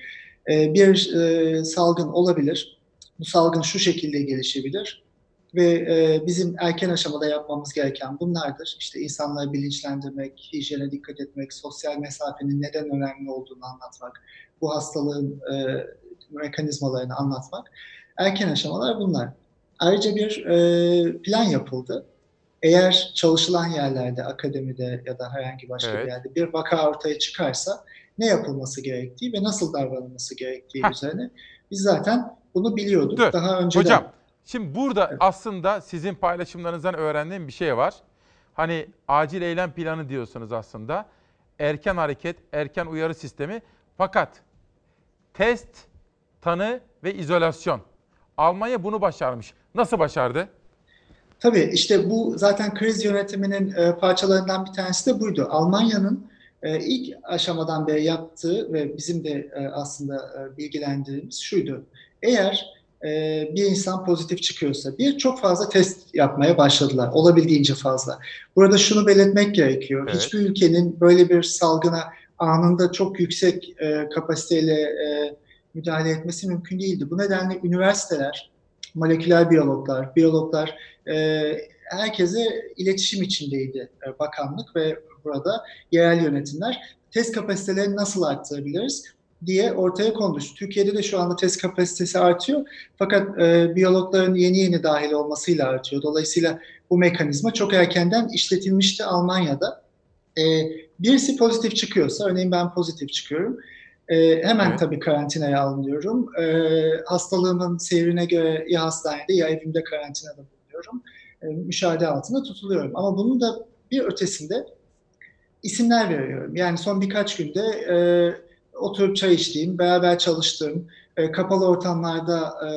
E, bir e, salgın olabilir, bu salgın şu şekilde gelişebilir ve e, bizim erken aşamada yapmamız gereken bunlardır. İşte insanları bilinçlendirmek, hijyene dikkat etmek, sosyal mesafenin neden önemli olduğunu anlatmak, bu hastalığın mekanizmalarını anlatmak. Erken aşamalar bunlar. Ayrıca bir e, plan yapıldı. Eğer çalışılan yerlerde, akademide ya da herhangi başka Evet. bir yerde bir vaka ortaya çıkarsa ne yapılması gerektiği ve nasıl davranılması gerektiği Heh. üzerine biz zaten bunu biliyorduk. Dur. Daha önceden. Hocam şimdi burada aslında sizin paylaşımlarınızdan öğrendiğim bir şey var. Hani acil eylem planı diyorsunuz aslında. Erken hareket, erken uyarı sistemi. Fakat test, tanı ve izolasyon. Almanya bunu başarmış. Nasıl başardı? Tabii işte bu zaten kriz yönetiminin e, parçalarından bir tanesi de buydu. Almanya'nın e, ilk aşamadan beri yaptığı ve bizim de e, aslında e, bilgilendirdiğimiz şuydu. Eğer e, bir insan pozitif çıkıyorsa bir çok fazla test yapmaya başladılar. Olabildiğince fazla. Burada şunu belirtmek gerekiyor. Evet. Hiçbir ülkenin böyle bir salgına anında çok yüksek e, kapasiteyle e, müdahale etmesi mümkün değildi. Bu nedenle üniversiteler, moleküler biyologlar, biyologlar e, herkese iletişim içindeydi e, bakanlık ve burada yerel yönetimler. Test kapasitelerini nasıl arttırabiliriz diye ortaya kondu. Türkiye'de de şu anda test kapasitesi artıyor. Fakat e, biyologların yeni yeni dahil olmasıyla artıyor. Dolayısıyla bu mekanizma çok erkenden işletilmişti Almanya'da. E, birisi pozitif çıkıyorsa, örneğin ben pozitif çıkıyorum. E, hemen Evet. tabii karantinaya alınıyorum. E, hastalığımın seyrine göre ya hastanede ya evimde karantinada bulunuyorum. E, müşahede altında tutuluyorum. Ama bunun da bir ötesinde isimler veriyorum. Yani son birkaç günde e, oturup çay içtiğim, beraber çalıştığım, e, kapalı ortamlarda e,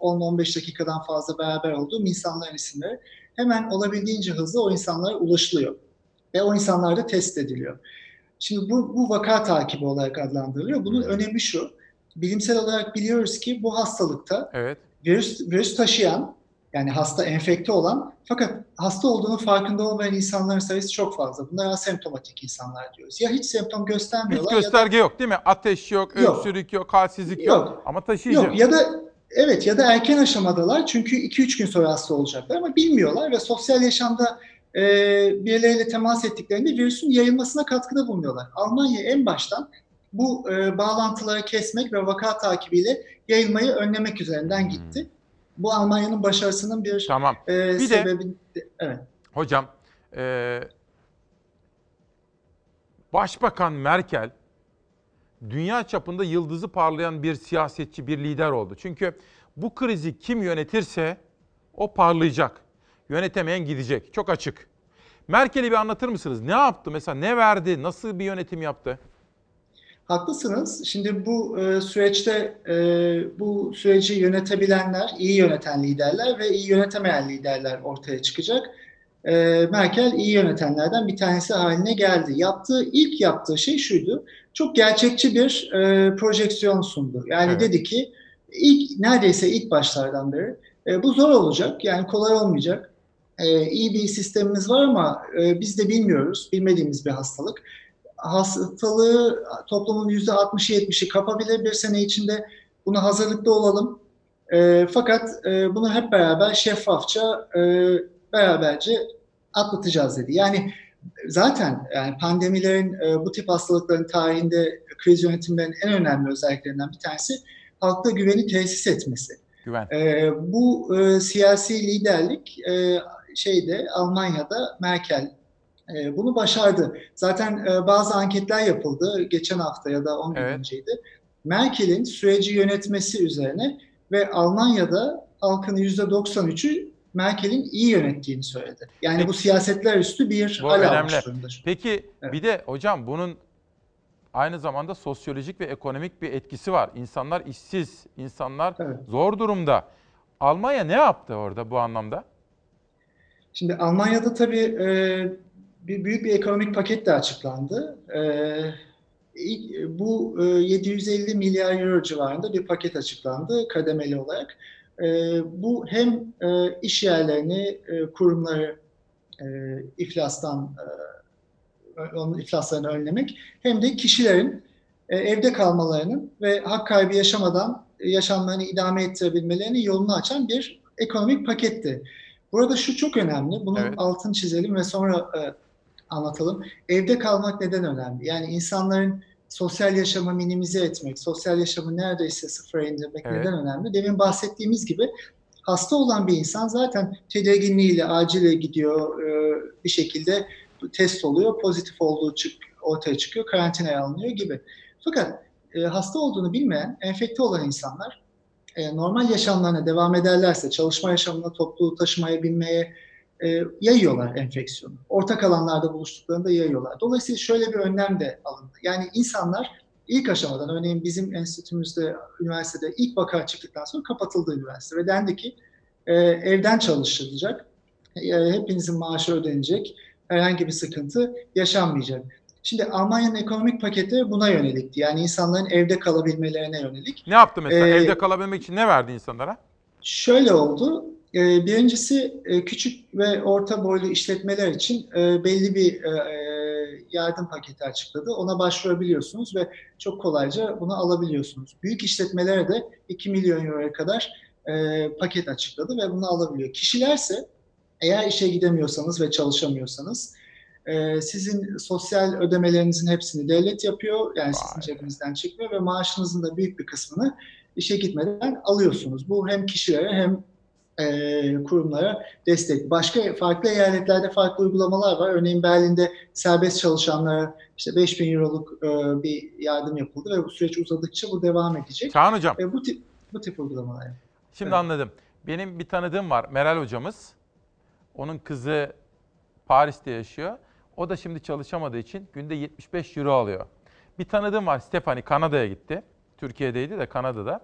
10-15 dakikadan fazla beraber olduğum insanların isimleri hemen olabildiğince hızlı o insanlara ulaşılıyor. Ve o insanlar da test ediliyor. Şimdi bu, bu vaka takibi olarak adlandırılıyor. Bunun önemi şu, bilimsel olarak biliyoruz ki bu hastalıkta Evet. virüs, virüs taşıyan yani hasta enfekte olan fakat hasta olduğunu farkında olmayan insanların sayısı çok fazla. Bunlar asemptomatik insanlar diyoruz. Ya hiç semptom Hiç göstermiyorlar ya da gösterge yok değil mi? Ateş yok, Yok. öksürük yok, halsizlik yok. Yok. Ama taşıyıcı. Yok ya da evet ya da erken aşamadalar çünkü 2-3 gün sonra hasta olacaklar ama bilmiyorlar ve sosyal yaşamda e, birileriyle temas ettiklerinde virüsün yayılmasına katkıda bulunuyorlar. Almanya en baştan bu e, bağlantıları kesmek ve vaka takibiyle yayılmayı önlemek üzerinden gitti. Bu Almanya'nın başarısının bir, Tamam. e, Hmm. Bir de- sebebi. Evet. Hocam, eee, Başbakan Merkel dünya çapında yıldızı parlayan bir siyasetçi, bir lider oldu. Çünkü bu krizi kim yönetirse o parlayacak. Yönetemeyen gidecek. Çok açık. Merkel'i bir anlatır mısınız? Ne yaptı mesela? Ne verdi? Nasıl bir yönetim yaptı? Haklısınız. Şimdi bu e, süreçte e, bu süreci yönetebilenler, iyi yöneten liderler ve iyi yönetemeyen liderler ortaya çıkacak. E, Merkel iyi yönetenlerden bir tanesi haline geldi. Yaptığı ilk yaptığı şey şuydu. Çok gerçekçi bir e, projeksiyon sundu. Yani Evet. dedi ki ilk neredeyse ilk başlardan beri e, bu zor olacak. Yani kolay olmayacak. E, iyi bir sistemimiz var ama e, biz de bilmiyoruz. Bilmediğimiz bir hastalık hastalığı toplumun %60-70'i kapabilir bir sene içinde. Buna hazırlıklı olalım. E, fakat e, bunu hep beraber şeffafça, e, beraberce atlatacağız dedi. Yani zaten yani pandemilerin e, bu tip hastalıkların tarihinde kriz yönetimlerinin en önemli özelliklerinden bir tanesi halkta güveni tesis etmesi. Güven. E, bu e, siyasi liderlik e, şeyde Almanya'da Merkel e, bunu başardı. Zaten e, bazı anketler yapıldı geçen hafta ya da 10 gün Evet. önceydi. Merkel'in süreci yönetmesi üzerine ve Almanya'da halkın %93'ü Merkel'in iyi yönettiğini söyledi. Yani bu siyasetler üstü bir Bu hal önemli. almış durumda. Peki bir de hocam bunun aynı zamanda sosyolojik ve ekonomik bir etkisi var. İnsanlar işsiz, insanlar zor durumda. Almanya ne yaptı orada bu anlamda? Şimdi Almanya'da tabii e, bir büyük bir ekonomik paket de açıklandı. E, bu e, 750 milyar euro civarında bir paket açıklandı kademeli olarak. E, bu hem e, iş yerlerini, e, kurumları e, iflastan e, onun iflaslarını önlemek hem de kişilerin e, evde kalmalarının ve hak kaybı yaşamadan e, yaşamlarını idame ettirebilmelerinin yolunu açan bir ekonomik paketti. Burada şu çok önemli, bunun Evet. altını çizelim ve sonra e, anlatalım. Evde kalmak neden önemli? Yani insanların sosyal yaşamı minimize etmek, sosyal yaşamı neredeyse sıfıra indirmek Evet. neden önemli? Demin bahsettiğimiz gibi hasta olan bir insan zaten tedirginliğiyle acile gidiyor e, bir şekilde test oluyor, pozitif olduğu çık, ortaya çıkıyor, karantinaya alınıyor gibi. Fakat e, hasta olduğunu bilmeyen, enfekte olan insanlar e, normal yaşamlarına devam ederlerse, çalışma yaşamına, toplu taşımaya binmeye e, yayıyorlar enfeksiyonu. Ortak alanlarda buluştuklarında yayıyorlar. Dolayısıyla şöyle bir önlem de alındı. Yani insanlar ilk aşamadan, örneğin bizim enstitümüzde, üniversitede ilk vaka çıktıktan sonra kapatıldı üniversite ve dendi ki e, evden çalışılacak, e, hepinizin maaşı ödenecek, herhangi bir sıkıntı yaşanmayacak. Şimdi Almanya'nın ekonomik paketi buna yönelikti. Yani insanların evde kalabilmelerine yönelik. Ne yaptı mesela? Ee, Evde kalabilmek için ne verdi insanlara? Şöyle oldu. Ee, Birincisi e, küçük ve orta boylu işletmeler için e, belli bir e, yardım paketi açıkladı. Ona başvurabiliyorsunuz ve çok kolayca bunu alabiliyorsunuz. Büyük işletmelere de 2 milyon euroya kadar e, paket açıkladı ve bunu alabiliyor. Kişilerse eğer işe gidemiyorsanız ve çalışamıyorsanız e, sizin sosyal ödemelerinizin hepsini devlet yapıyor. Yani sizin cebinizden çıkmıyor ve maaşınızın da büyük bir kısmını işe gitmeden alıyorsunuz. Bu hem kişilere hem e, kurumlara destek. Başka farklı eyaletlerde farklı uygulamalar var. Örneğin Berlin'de serbest çalışanlara işte 5000 euroluk e, bir yardım yapıldı ve bu süreç uzadıkça bu devam edecek. Kaan Hocam. E, bu tip bu tip uygulamalar. Şimdi Evet. anladım. Benim bir tanıdığım var Meral hocamız. Onun kızı Paris'te yaşıyor. O da şimdi çalışamadığı için günde 75 euro alıyor. Bir tanıdığım var Stefani Kanada'ya gitti. Türkiye'deydi de Kanada'da.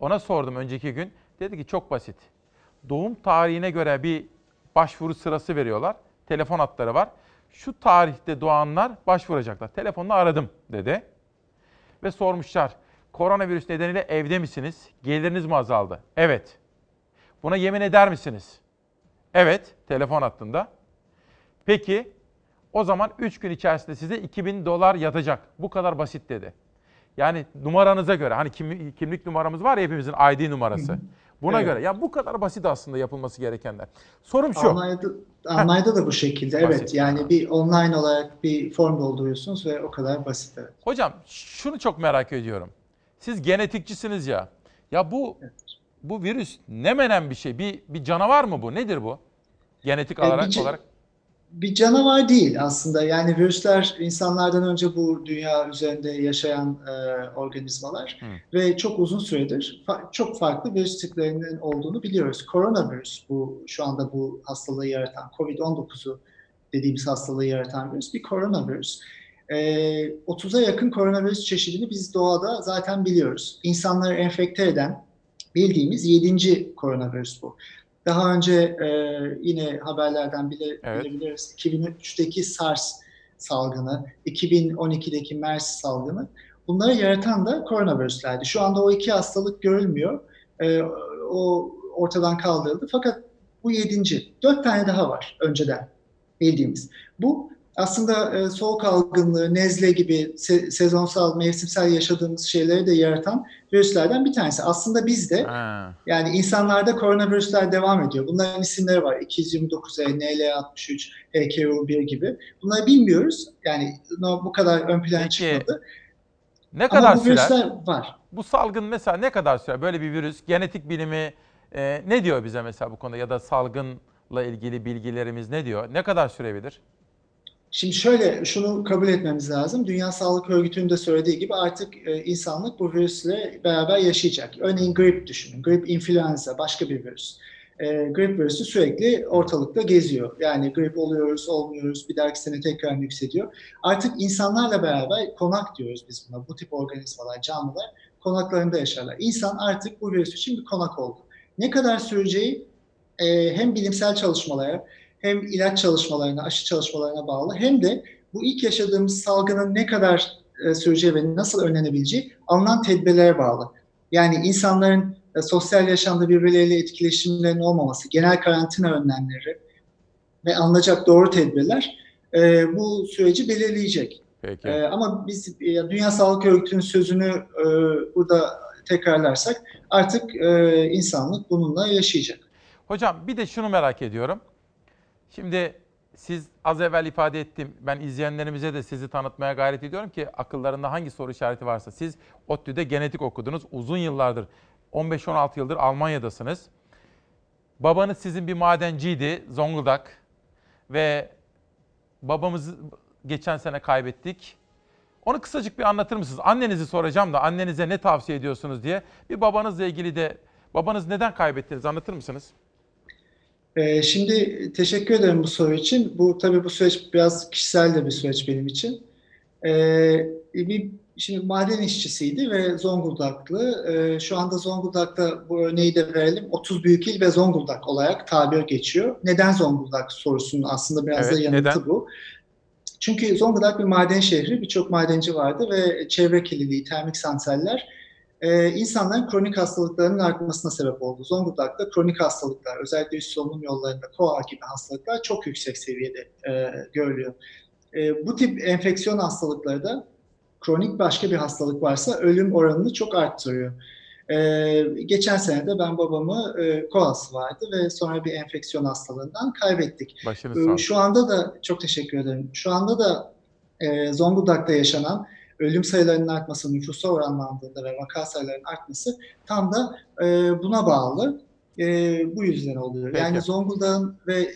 Ona sordum önceki gün. Dedi ki çok basit. Doğum tarihine göre bir başvuru sırası veriyorlar. Telefon hatları var. Şu tarihte doğanlar başvuracaklar. Telefonla aradım dedi. Ve sormuşlar. Koronavirüs nedeniyle evde misiniz? Geliriniz mi azaldı? Evet. Buna yemin eder misiniz? Evet, telefon hattında. Peki, o zaman 3 gün içerisinde size 2000 dolar yatacak. Bu kadar basit dedi. Yani numaranıza göre, hani kim- kimlik numaramız var ya hepimizin ID numarası. Buna Evet. göre. Ya bu kadar basit aslında yapılması gerekenler. Sorum şu. Almanya'da, Almanya'da da bu şekilde. Basit. Evet. Yani bir online olarak bir form dolduruyorsunuz ve o kadar basit. Evet. Hocam şunu çok merak ediyorum. Siz genetikçisiniz ya. Ya bu bu virüs ne menen bir şey? Bir bir canavar mı bu? Nedir bu? Genetik E, olarak bir ce- olarak. Bir canavar değil aslında. Yani virüsler insanlardan önce bu dünya üzerinde yaşayan e, organizmalar ve çok uzun süredir fa- çok farklı virüs tiplerinin olduğunu biliyoruz. Koronavirüs bu şu anda bu hastalığı yaratan COVID-19'u dediğimiz hastalığı yaratan virüs bir koronavirüs. E, 30'a yakın koronavirüs çeşidini biz doğada zaten biliyoruz. İnsanları enfekte eden bildiğimiz 7. koronavirüs bu. Daha önce e, yine haberlerden bile, Evet. bilebiliriz. 2003'teki SARS salgını, 2012'deki MERS salgını. Bunları yaratan da koronavirüslerdi. Şu anda o iki hastalık görülmüyor. E, o ortadan kaldırıldı. Fakat bu yedinci. Dört tane daha var önceden bildiğimiz. Bu aslında e, soğuk algınlığı, nezle gibi se- sezonsal, mevsimsel yaşadığımız şeyleri de yaratan virüslerden bir tanesi. Aslında bizde Ha. yani insanlarda koronavirüsler devam ediyor. Bunların isimleri var. 229E, NL63, HKU1 gibi. Bunları bilmiyoruz. Yani no- bu kadar ön plana Peki, çıkmadı. Ne kadar Ama bu sürer? virüsler var. Bu salgın mesela ne kadar sürer? Böyle bir virüs, genetik bilimi e, ne diyor bize mesela bu konuda ya da salgınla ilgili bilgilerimiz ne diyor? Ne kadar sürebilir? Şimdi şöyle şunu kabul etmemiz lazım. Dünya Sağlık Örgütü'nün de söylediği gibi artık e, insanlık bu virüsle beraber yaşayacak. Örneğin grip düşünün. Grip influenza başka bir virüs. E, grip virüsü sürekli ortalıkta geziyor. Yani grip oluyoruz, olmuyoruz, bir dahaki sene tekrar yükseliyor. Artık insanlarla beraber konak diyoruz biz buna. Bu tip organizmalar, canlılar konaklarında yaşarlar. İnsan artık bu virüs için bir konak oldu. Ne kadar süreceği e, hem bilimsel çalışmalara hem ilaç çalışmalarına, aşı çalışmalarına bağlı hem de bu ilk yaşadığımız salgının ne kadar e, süreceği ve nasıl önlenebileceği alınan tedbirlere bağlı. Yani insanların e, sosyal yaşamda birbirleriyle etkileşimlerinin olmaması, genel karantina önlemleri ve alınacak doğru tedbirler e, bu süreci belirleyecek. Peki. E, ama biz e, Dünya Sağlık Örgütü'nün sözünü e, burada tekrarlarsak artık e, insanlık bununla yaşayacak. Hocam bir de şunu merak ediyorum. Şimdi siz az evvel ifade ettim. Ben izleyenlerimize de sizi tanıtmaya gayret ediyorum ki akıllarında hangi soru işareti varsa. Siz ODTÜ'de genetik okudunuz. Uzun yıllardır 15-16 yıldır Almanya'dasınız. Babanız sizin bir madenciydi Zonguldak ve babamızı geçen sene kaybettik. Onu kısacık bir anlatır mısınız? Annenizi soracağım da annenize ne tavsiye ediyorsunuz diye. Bir babanızla ilgili de babanız neden kaybettiniz anlatır mısınız? Ee, şimdi teşekkür ederim bu soru için. Bu tabii bu süreç biraz kişisel de bir süreç benim için. Ee, bir şimdi maden işçisiydi ve Zonguldaklı. Ee, şu anda Zonguldak'ta bu örneği de verelim. 30 büyük il ve Zonguldak olarak tabir geçiyor. Neden Zonguldak sorusunun aslında biraz Evet, da yanıtı neden? bu. Çünkü Zonguldak bir maden şehri, birçok madenci vardı ve çevre kirliliği, termik santraller e, insanların kronik hastalıklarının artmasına sebep oldu. Zonguldak'ta kronik hastalıklar, özellikle üst solunum yollarında koa gibi hastalıklar çok yüksek seviyede e, görülüyor. E, bu tip enfeksiyon hastalıkları da kronik başka bir hastalık varsa ölüm oranını çok arttırıyor. E, geçen sene de ben babamı e, koası vardı ve sonra bir enfeksiyon hastalığından kaybettik. Başınız Ee. Şu anda da çok teşekkür ederim. Şu anda da e, Zonguldak'ta yaşanan ölüm sayılarının artması, nüfusa oranlandığında ve vaka sayılarının artması tam da e, buna bağlı. E, bu yüzden oluyor. Peki. Yani Zonguldak'ın ve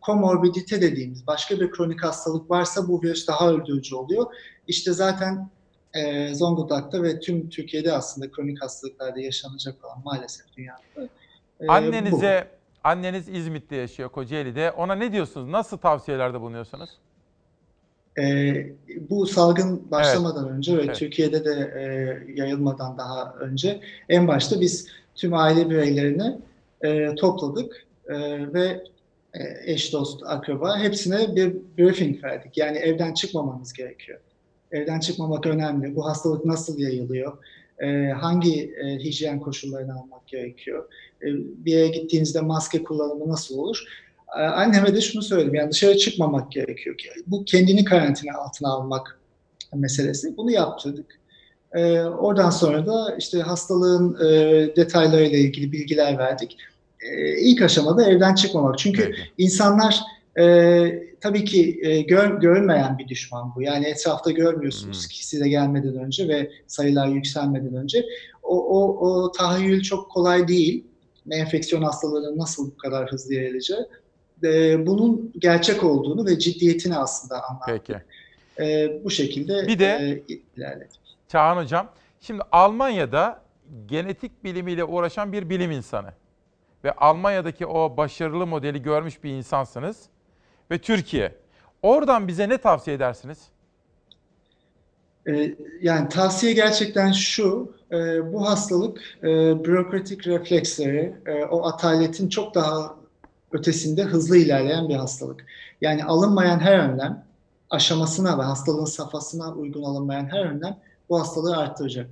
komorbidite dediğimiz başka bir kronik hastalık varsa bu virüs daha öldürücü oluyor. İşte zaten e, Zonguldak'ta ve tüm Türkiye'de aslında kronik hastalıklarda yaşanacak olan maalesef dünyada. e, bu. Annenize, anneniz İzmit'te yaşıyor Kocaeli'de. Ona ne diyorsunuz? Nasıl tavsiyelerde bulunuyorsunuz? Ee, bu salgın başlamadan önce ve Evet. Türkiye'de de e, yayılmadan daha önce en başta biz tüm aile bireylerini e, topladık e, ve e, eş, dost, akraba hepsine bir briefing verdik. Yani evden çıkmamanız gerekiyor. Evden çıkmamak önemli. Bu hastalık nasıl yayılıyor? E, hangi e, hijyen koşullarını almak gerekiyor? E, bir yere gittiğinizde maske kullanımı nasıl olur? Ee, Anneme de şunu söyledim, yani dışarı çıkmamak gerekiyor. ki. Bu kendini karantina altına almak meselesi. Bunu yaptırdık. Ee, oradan sonra da işte hastalığın e, detaylarıyla ilgili bilgiler verdik. Ee, ilk aşamada evden çıkmamak. Çünkü insanlar e, tabii ki e, gör, görünmeyen bir düşman bu. Yani etrafta görmüyorsunuz ki size gelmeden önce ve sayılar yükselmeden önce. O, o, o tahayyül çok kolay değil. Enfeksiyon hastalarının nasıl bu kadar hızlı yayılacağı e, bunun gerçek olduğunu ve ciddiyetini aslında anlattık. Peki. E, bu şekilde Bir de- e, ilerledik. Çağhan Hocam, şimdi Almanya'da genetik bilimiyle uğraşan bir bilim insanı ve Almanya'daki o başarılı modeli görmüş bir insansınız ve Türkiye. Oradan bize ne tavsiye edersiniz? E, yani tavsiye gerçekten şu, e, bu hastalık e, bürokratik refleksleri, o ataletin çok daha ötesinde hızlı ilerleyen bir hastalık. Yani alınmayan her önlem, aşamasına ve hastalığın safhasına uygun alınmayan her önlem bu hastalığı arttıracak.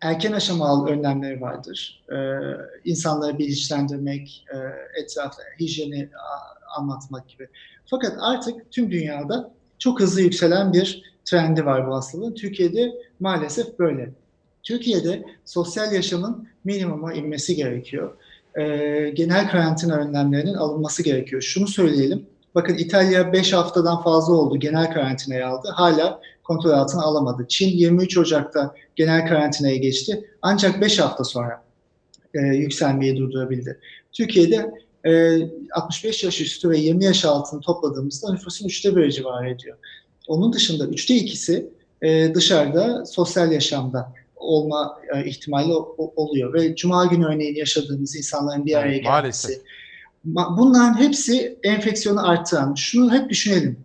Erken aşamalı önlemleri vardır. Ee, insanları bilinçlendirmek, e, etrafta hijyeni anlatmak gibi. Fakat artık tüm dünyada çok hızlı yükselen bir trendi var bu hastalığın. Türkiye'de maalesef böyle. Türkiye'de sosyal yaşamın minimuma inmesi gerekiyor. Ee, genel karantina önlemlerinin alınması gerekiyor. Şunu söyleyelim. Bakın İtalya 5 haftadan fazla oldu genel karantinaya aldı. Hala kontrol altına alamadı. Çin 23 Ocak'ta genel karantinaya geçti. Ancak 5 hafta sonra e, yükselmeyi durdurabildi. Türkiye'de e, 65 yaş üstü ve 20 yaş altını topladığımızda nüfusun üçte biri civarı ediyor. Onun dışında üçte ikisi e, dışarıda sosyal yaşamda olma e, ihtimali oluyor ve Cuma günü örneğin yaşadığımız insanların bir araya gelmesi. Maalesef. Bunların hepsi enfeksiyonu arttıran. Şunu hep düşünelim.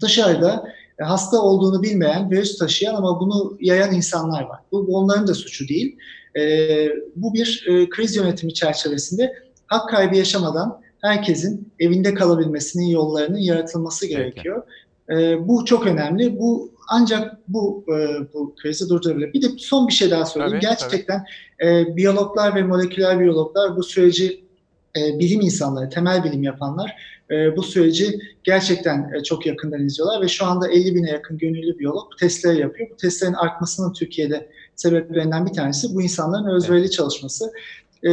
Dışarıda e, hasta olduğunu bilmeyen, virüs taşıyan ama bunu yayan insanlar var. Bu onların da suçu değil. E, bu bir e, kriz yönetimi çerçevesinde hak kaybı yaşamadan herkesin evinde kalabilmesinin yollarının yaratılması gerekiyor. E, bu çok önemli. Bu ancak bu e, bu krizi durdurabilir. Bir de son bir şey daha söyleyeyim. Tabii, Gerçekten e, biyologlar ve moleküler biyologlar bu süreci e, bilim insanları, temel bilim yapanlar e, bu süreci gerçekten e, çok yakından izliyorlar ve şu anda 50 bine yakın gönüllü biyolog testleri yapıyor. Bu testlerin artmasının Türkiye'de sebeplerinden bir tanesi bu insanların özverili çalışması. E,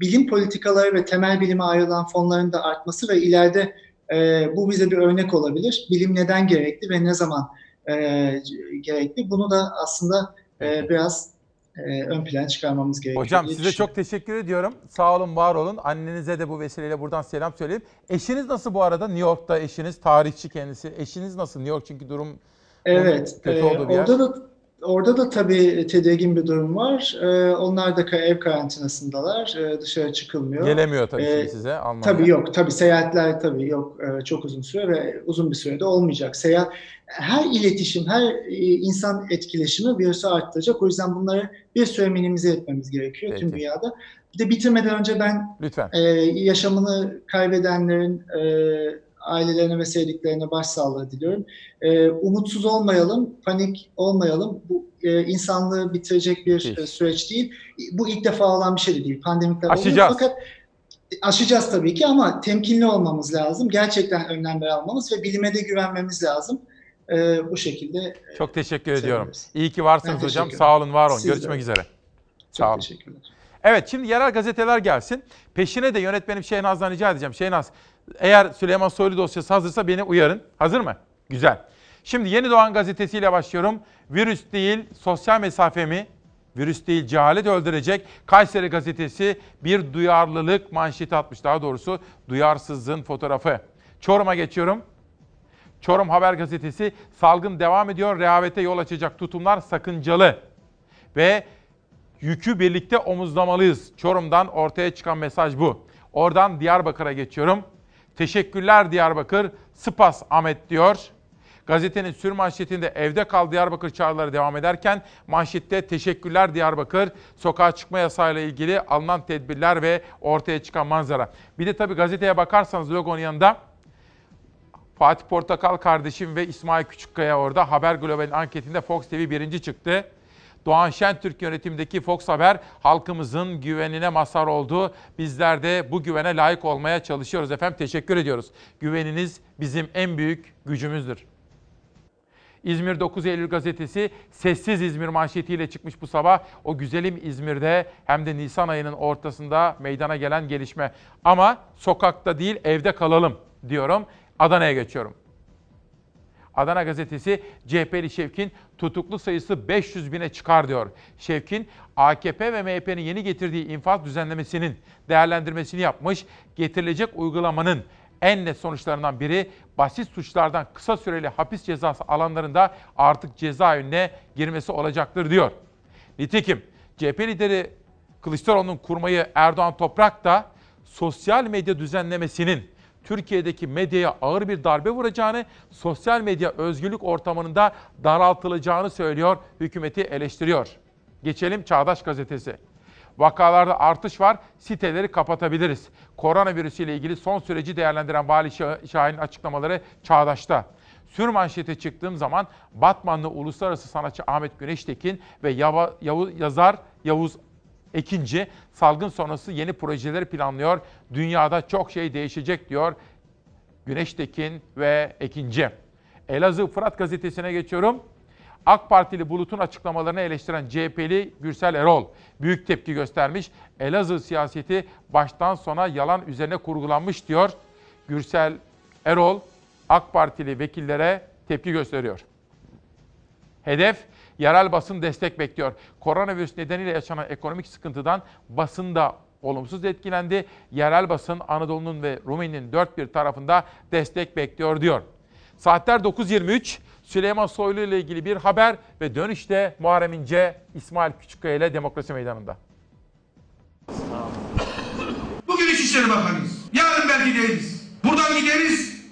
bilim politikaları ve temel bilime ayrılan fonların da artması ve ileride e, bu bize bir örnek olabilir. Bilim neden gerekli ve ne zaman e, gerekli? Bunu da aslında e, biraz e, ön plana çıkarmamız gerekiyor. Hocam size çok teşekkür ediyorum. Sağ olun, var olun. Annenize de bu vesileyle buradan selam söyleyeyim. Eşiniz nasıl bu arada? New York'ta eşiniz, tarihçi kendisi. Eşiniz nasıl? New York çünkü durum Evet, kötü e, oldu bir yer. da orada da tabii tedirgin bir durum var. E, onlar da ev karantinasındalar, e, dışarı çıkılmıyor. Gelemiyor tabii E, şimdi size Almanya. Tabii yok, tabii seyahatler tabii yok e, çok uzun süre ve uzun bir sürede olmayacak. Seyahat, her iletişim, her e, insan etkileşimi virüsü arttıracak. O yüzden bunları bir süre minimize etmemiz gerekiyor tüm Peki. dünyada. Bir de bitirmeden önce ben Lütfen. e, yaşamını kaybedenlerin e, ailelerine ve sevdiklerine başsağlığı diliyorum. E, umutsuz olmayalım, panik olmayalım. Bu e, insanlığı bitirecek bir e, süreç değil. Bu ilk defa olan bir şey de değil. Pandemikler oluyor Aşacağız. fakat aşacağız tabii ki ama temkinli olmamız lazım. Gerçekten önlemler almamız ve bilime de güvenmemiz lazım. E, bu şekilde Çok teşekkür ediyorum. seviniriz. İyi ki varsınız Ben hocam. Sağ olun, var olun. Siz de Görüşmek öyle. üzere. Çok Sağ olun. teşekkürler. Evet şimdi yerel gazeteler gelsin. Peşine de yönetmenim Şehnaz'dan rica edeceğim. Şehnaz eğer Süleyman Soylu dosyası hazırsa beni uyarın. Hazır mı? Güzel. Şimdi Yeni Doğan gazetesiyle başlıyorum. Virüs değil sosyal mesafe mi? Virüs değil cehalet öldürecek. Kayseri gazetesi bir duyarlılık manşeti atmış. Daha doğrusu duyarsızlığın fotoğrafı. Çorum'a geçiyorum. Çorum Haber Gazetesi salgın devam ediyor. Rehavete yol açacak tutumlar sakıncalı. Ve yükü birlikte omuzlamalıyız. Çorum'dan ortaya çıkan mesaj bu. Oradan Diyarbakır'a geçiyorum. Teşekkürler Diyarbakır, Spas Ahmet diyor. Gazetenin sür manşetinde evde kal Diyarbakır çağrıları devam ederken manşette teşekkürler Diyarbakır, sokağa çıkma yasağıyla ilgili alınan tedbirler ve ortaya çıkan manzara. Bir de tabii gazeteye bakarsanız logonun yanında Fatih Portakal kardeşim ve İsmail Küçükkaya orada. Haber Global'in anketinde Fox TV birinci çıktı. Doğan Şentürk yönetimindeki Fox Haber halkımızın güvenine mazhar oldu. Bizler de bu güvene layık olmaya çalışıyoruz efendim. Teşekkür ediyoruz. Güveniniz bizim en büyük gücümüzdür. İzmir 9 Eylül gazetesi sessiz İzmir manşetiyle çıkmış bu sabah. O güzelim İzmir'de hem de Nisan ayının ortasında meydana gelen gelişme. Ama sokakta değil evde kalalım diyorum. Adana'ya geçiyorum. Adana gazetesi CHP'li Şevkin tutuklu sayısı 500 bine çıkar diyor. Şevkin AKP ve MHP'nin yeni getirdiği infaz düzenlemesinin değerlendirmesini yapmış. Getirilecek uygulamanın en net sonuçlarından biri basit suçlardan kısa süreli hapis cezası alanlarında artık cezaevine girmesi olacaktır diyor. Nitekim CHP lideri Kılıçdaroğlu'nun kurmayı Erdoğan Toprak da sosyal medya düzenlemesinin Türkiye'deki medyaya ağır bir darbe vuracağını, sosyal medya özgürlük ortamının da daraltılacağını söylüyor, hükümeti eleştiriyor. Geçelim Çağdaş Gazetesi. Vakalarda artış var, siteleri kapatabiliriz. Koronavirüsü ile ilgili son süreci değerlendiren Vali Şah- Şahin'in açıklamaları Çağdaş'ta. Sür manşete çıktığım zaman Batmanlı uluslararası sanatçı Ahmet Güneştekin ve Yava- Yavu- yazar Yavuz Ekinci salgın sonrası yeni projeleri planlıyor. Dünyada çok şey değişecek diyor Güneştekin ve Ekinci. Elazığ Fırat gazetesine geçiyorum. AK Partili Bulut'un açıklamalarını eleştiren CHP'li Gürsel Erol büyük tepki göstermiş. Elazığ siyaseti baştan sona yalan üzerine kurgulanmış diyor. Gürsel Erol AK Partili vekillere tepki gösteriyor. Hedef yerel basın destek bekliyor. Koronavirüs nedeniyle yaşanan ekonomik sıkıntıdan basın da olumsuz etkilendi. Yerel basın Anadolu'nun ve Rumeli'nin dört bir tarafında destek bekliyor diyor. Saatler 9.23. Süleyman Soylu ile ilgili bir haber ve dönüşte Muharrem İnce, İsmail Küçükkaya ile Demokrasi Meydanı'nda. Bugün İçişleri Bakanıyız. Yarın belki değiliz. Buradan gideriz.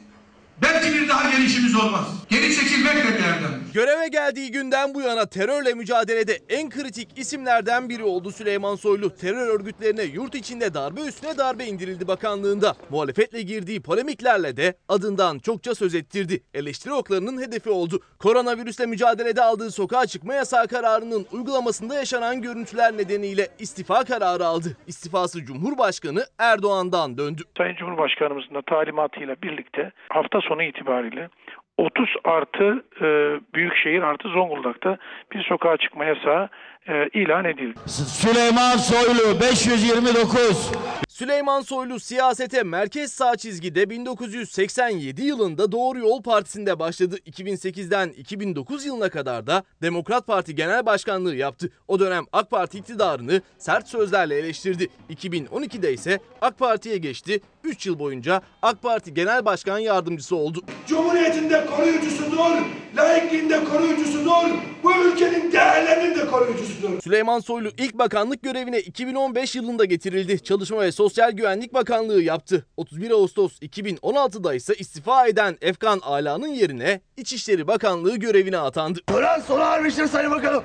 Belki bir daha gelişimiz olmaz. Geri çekilmek de bir erdemdir. Göreve geldiği günden bu yana terörle mücadelede en kritik isimlerden biri oldu Süleyman Soylu. Terör örgütlerine yurt içinde darbe üstüne darbe indirildi bakanlığında. Muhalefetle girdiği polemiklerle de adından çokça söz ettirdi. Eleştiri oklarının hedefi oldu. Koronavirüsle mücadelede aldığı sokağa çıkma yasağı kararının uygulamasında yaşanan görüntüler nedeniyle istifa kararı aldı. İstifası Cumhurbaşkanı Erdoğan'dan döndü. Sayın Cumhurbaşkanımızın da talimatıyla birlikte hafta sonu itibariyle 30 artı e, Büyükşehir artı Zonguldak'ta bir sokağa çıkma yasağı e, ilan edildi. Süleyman Soylu 529 Süleyman Soylu siyasete merkez sağ çizgide 1987 yılında Doğru Yol Partisi'nde başladı. 2008'den 2009 yılına kadar da Demokrat Parti Genel Başkanlığı yaptı. O dönem AK Parti iktidarını sert sözlerle eleştirdi. 2012'de ise AK Parti'ye geçti. 3 yıl boyunca AK Parti Genel Başkan Yardımcısı oldu. Cumhuriyetinde koruyucusudur, laikliğinde koruyucusudur, bu ülkenin değerlerinin de koruyucusudur. Süleyman Soylu ilk bakanlık görevine 2015 yılında getirildi. Çalışma ve Sosyal Güvenlik Bakanlığı yaptı. 31 Ağustos 2016'da ise istifa eden Efkan Ala'nın yerine İçişleri Bakanlığı görevine atandı. Tören sona ermiştir Sayın Bakanım.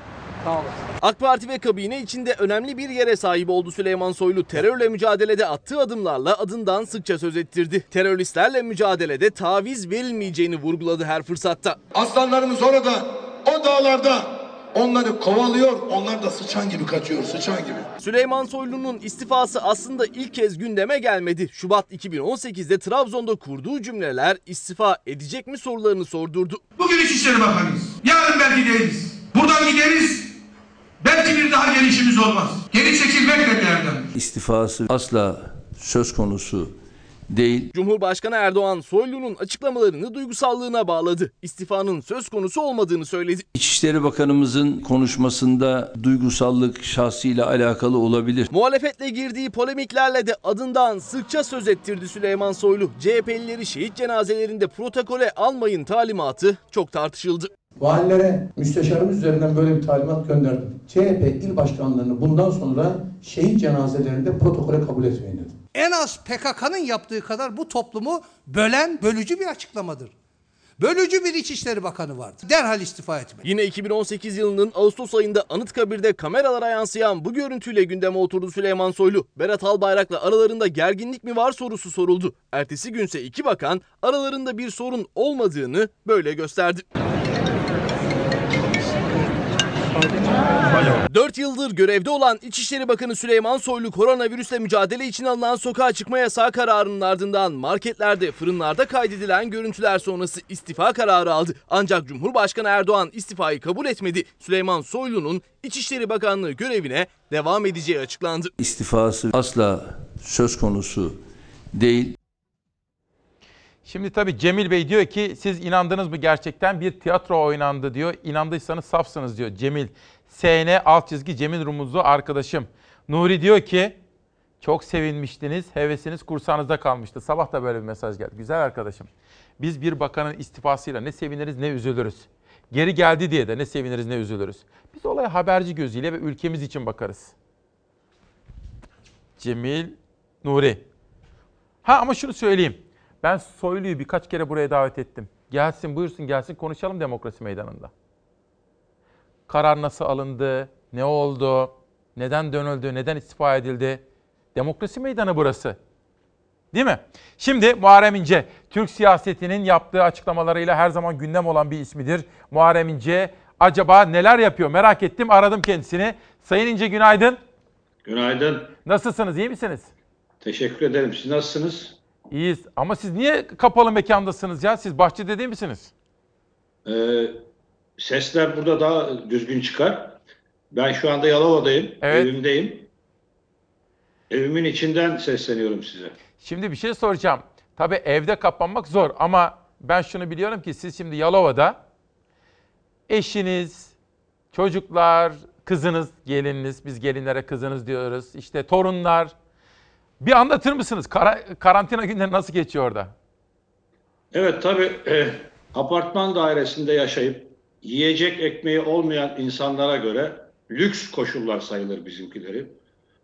AK Parti ve kabine içinde önemli bir yere sahip oldu Süleyman Soylu. Terörle mücadelede attığı adımlarla adından sıkça söz ettirdi. Teröristlerle mücadelede taviz verilmeyeceğini vurguladı her fırsatta. Aslanlarımız orada, o dağlarda onları kovalıyor, onlar da sıçan gibi kaçıyor, sıçan gibi. Süleyman Soylu'nun istifası aslında ilk kez gündeme gelmedi. Şubat 2018'de Trabzon'da kurduğu cümleler istifa edecek mi sorularını sordurdu. Bugün İçişleri Bakanıyız. Yarın belki değiliz. Buradan gideriz. Belki bir daha gelişimiz olmaz. Geri çekilmek de bir erdemdir. istifası asla söz konusu değil. Cumhurbaşkanı Erdoğan Soylu'nun açıklamalarını duygusallığına bağladı. İstifanın söz konusu olmadığını söyledi. İçişleri Bakanımızın konuşmasında duygusallık şahsıyla alakalı olabilir. Muhalefetle girdiği polemiklerle de adından sıkça söz ettirdi Süleyman Soylu. CHP'lileri şehit cenazelerinde protokole almayın talimatı çok tartışıldı. Valilere müsteşarımız üzerinden böyle bir talimat gönderdim. CHP il başkanlarını bundan sonra şehit cenazelerinde protokole kabul etmeyin dedim. En az PKK'nın yaptığı kadar bu toplumu bölen, bölücü bir açıklamadır. Bölücü bir İçişleri Bakanı vardı. Derhal istifa etmeli. Yine 2018 yılının Ağustos ayında Anıtkabir'de kameralara yansıyan bu görüntüyle gündeme oturdu Süleyman Soylu. Berat Albayrak'la aralarında gerginlik mi var sorusu soruldu. Ertesi günse iki bakan aralarında bir sorun olmadığını böyle gösterdi. 4 yıldır görevde olan İçişleri Bakanı Süleyman Soylu koronavirüsle mücadele için alınan sokağa çıkma yasağı kararının ardından marketlerde, fırınlarda kaydedilen görüntüler sonrası istifa kararı aldı. Ancak Cumhurbaşkanı Erdoğan istifayı kabul etmedi. Süleyman Soylu'nun İçişleri Bakanlığı görevine devam edeceği açıklandı. İstifası asla söz konusu değil. Şimdi tabii Cemil Bey diyor ki siz inandınız mı gerçekten bir tiyatro oynandı diyor. İnandıysanız safsınız diyor Cemil. SN alt çizgi Cemil Rumuzlu arkadaşım. Nuri diyor ki çok sevinmiştiniz, hevesiniz kursağınızda kalmıştı. Sabah da böyle bir mesaj geldi. Güzel arkadaşım. Biz bir bakanın istifasıyla ne seviniriz ne üzülürüz. Geri geldi diye de ne seviniriz ne üzülürüz. Biz olaya haberci gözüyle ve ülkemiz için bakarız. Cemil Nuri. Ha ama şunu söyleyeyim. Ben Soylu'yu birkaç kere buraya davet ettim. Gelsin buyursun gelsin konuşalım demokrasi meydanında. Karar nasıl alındı, ne oldu, neden dönüldü, neden istifa edildi? Demokrasi meydanı burası. Değil mi? Şimdi Muharrem İnce, Türk siyasetinin yaptığı açıklamalarıyla her zaman gündem olan bir ismidir. Muharrem İnce acaba neler yapıyor merak ettim, aradım kendisini. Sayın İnce günaydın. Günaydın. Nasılsınız, iyi misiniz? Teşekkür ederim. Siz nasılsınız? İyiyiz ama siz niye kapalı mekandasınız ya? Siz bahçede değil misiniz? Ee, sesler burada daha düzgün çıkar. Ben şu anda Yalova'dayım, Evet. evimdeyim. Evimin içinden sesleniyorum size. Şimdi bir şey soracağım. Tabii evde kapanmak zor ama ben şunu biliyorum ki siz şimdi Yalova'da eşiniz, çocuklar, kızınız, gelininiz, biz gelinlere kızınız diyoruz. İşte torunlar. Bir anlatır mısınız? Kara- karantina günleri nasıl geçiyor orada? Evet tabii e, apartman dairesinde yaşayıp yiyecek ekmeği olmayan insanlara göre lüks koşullar sayılır bizimkileri.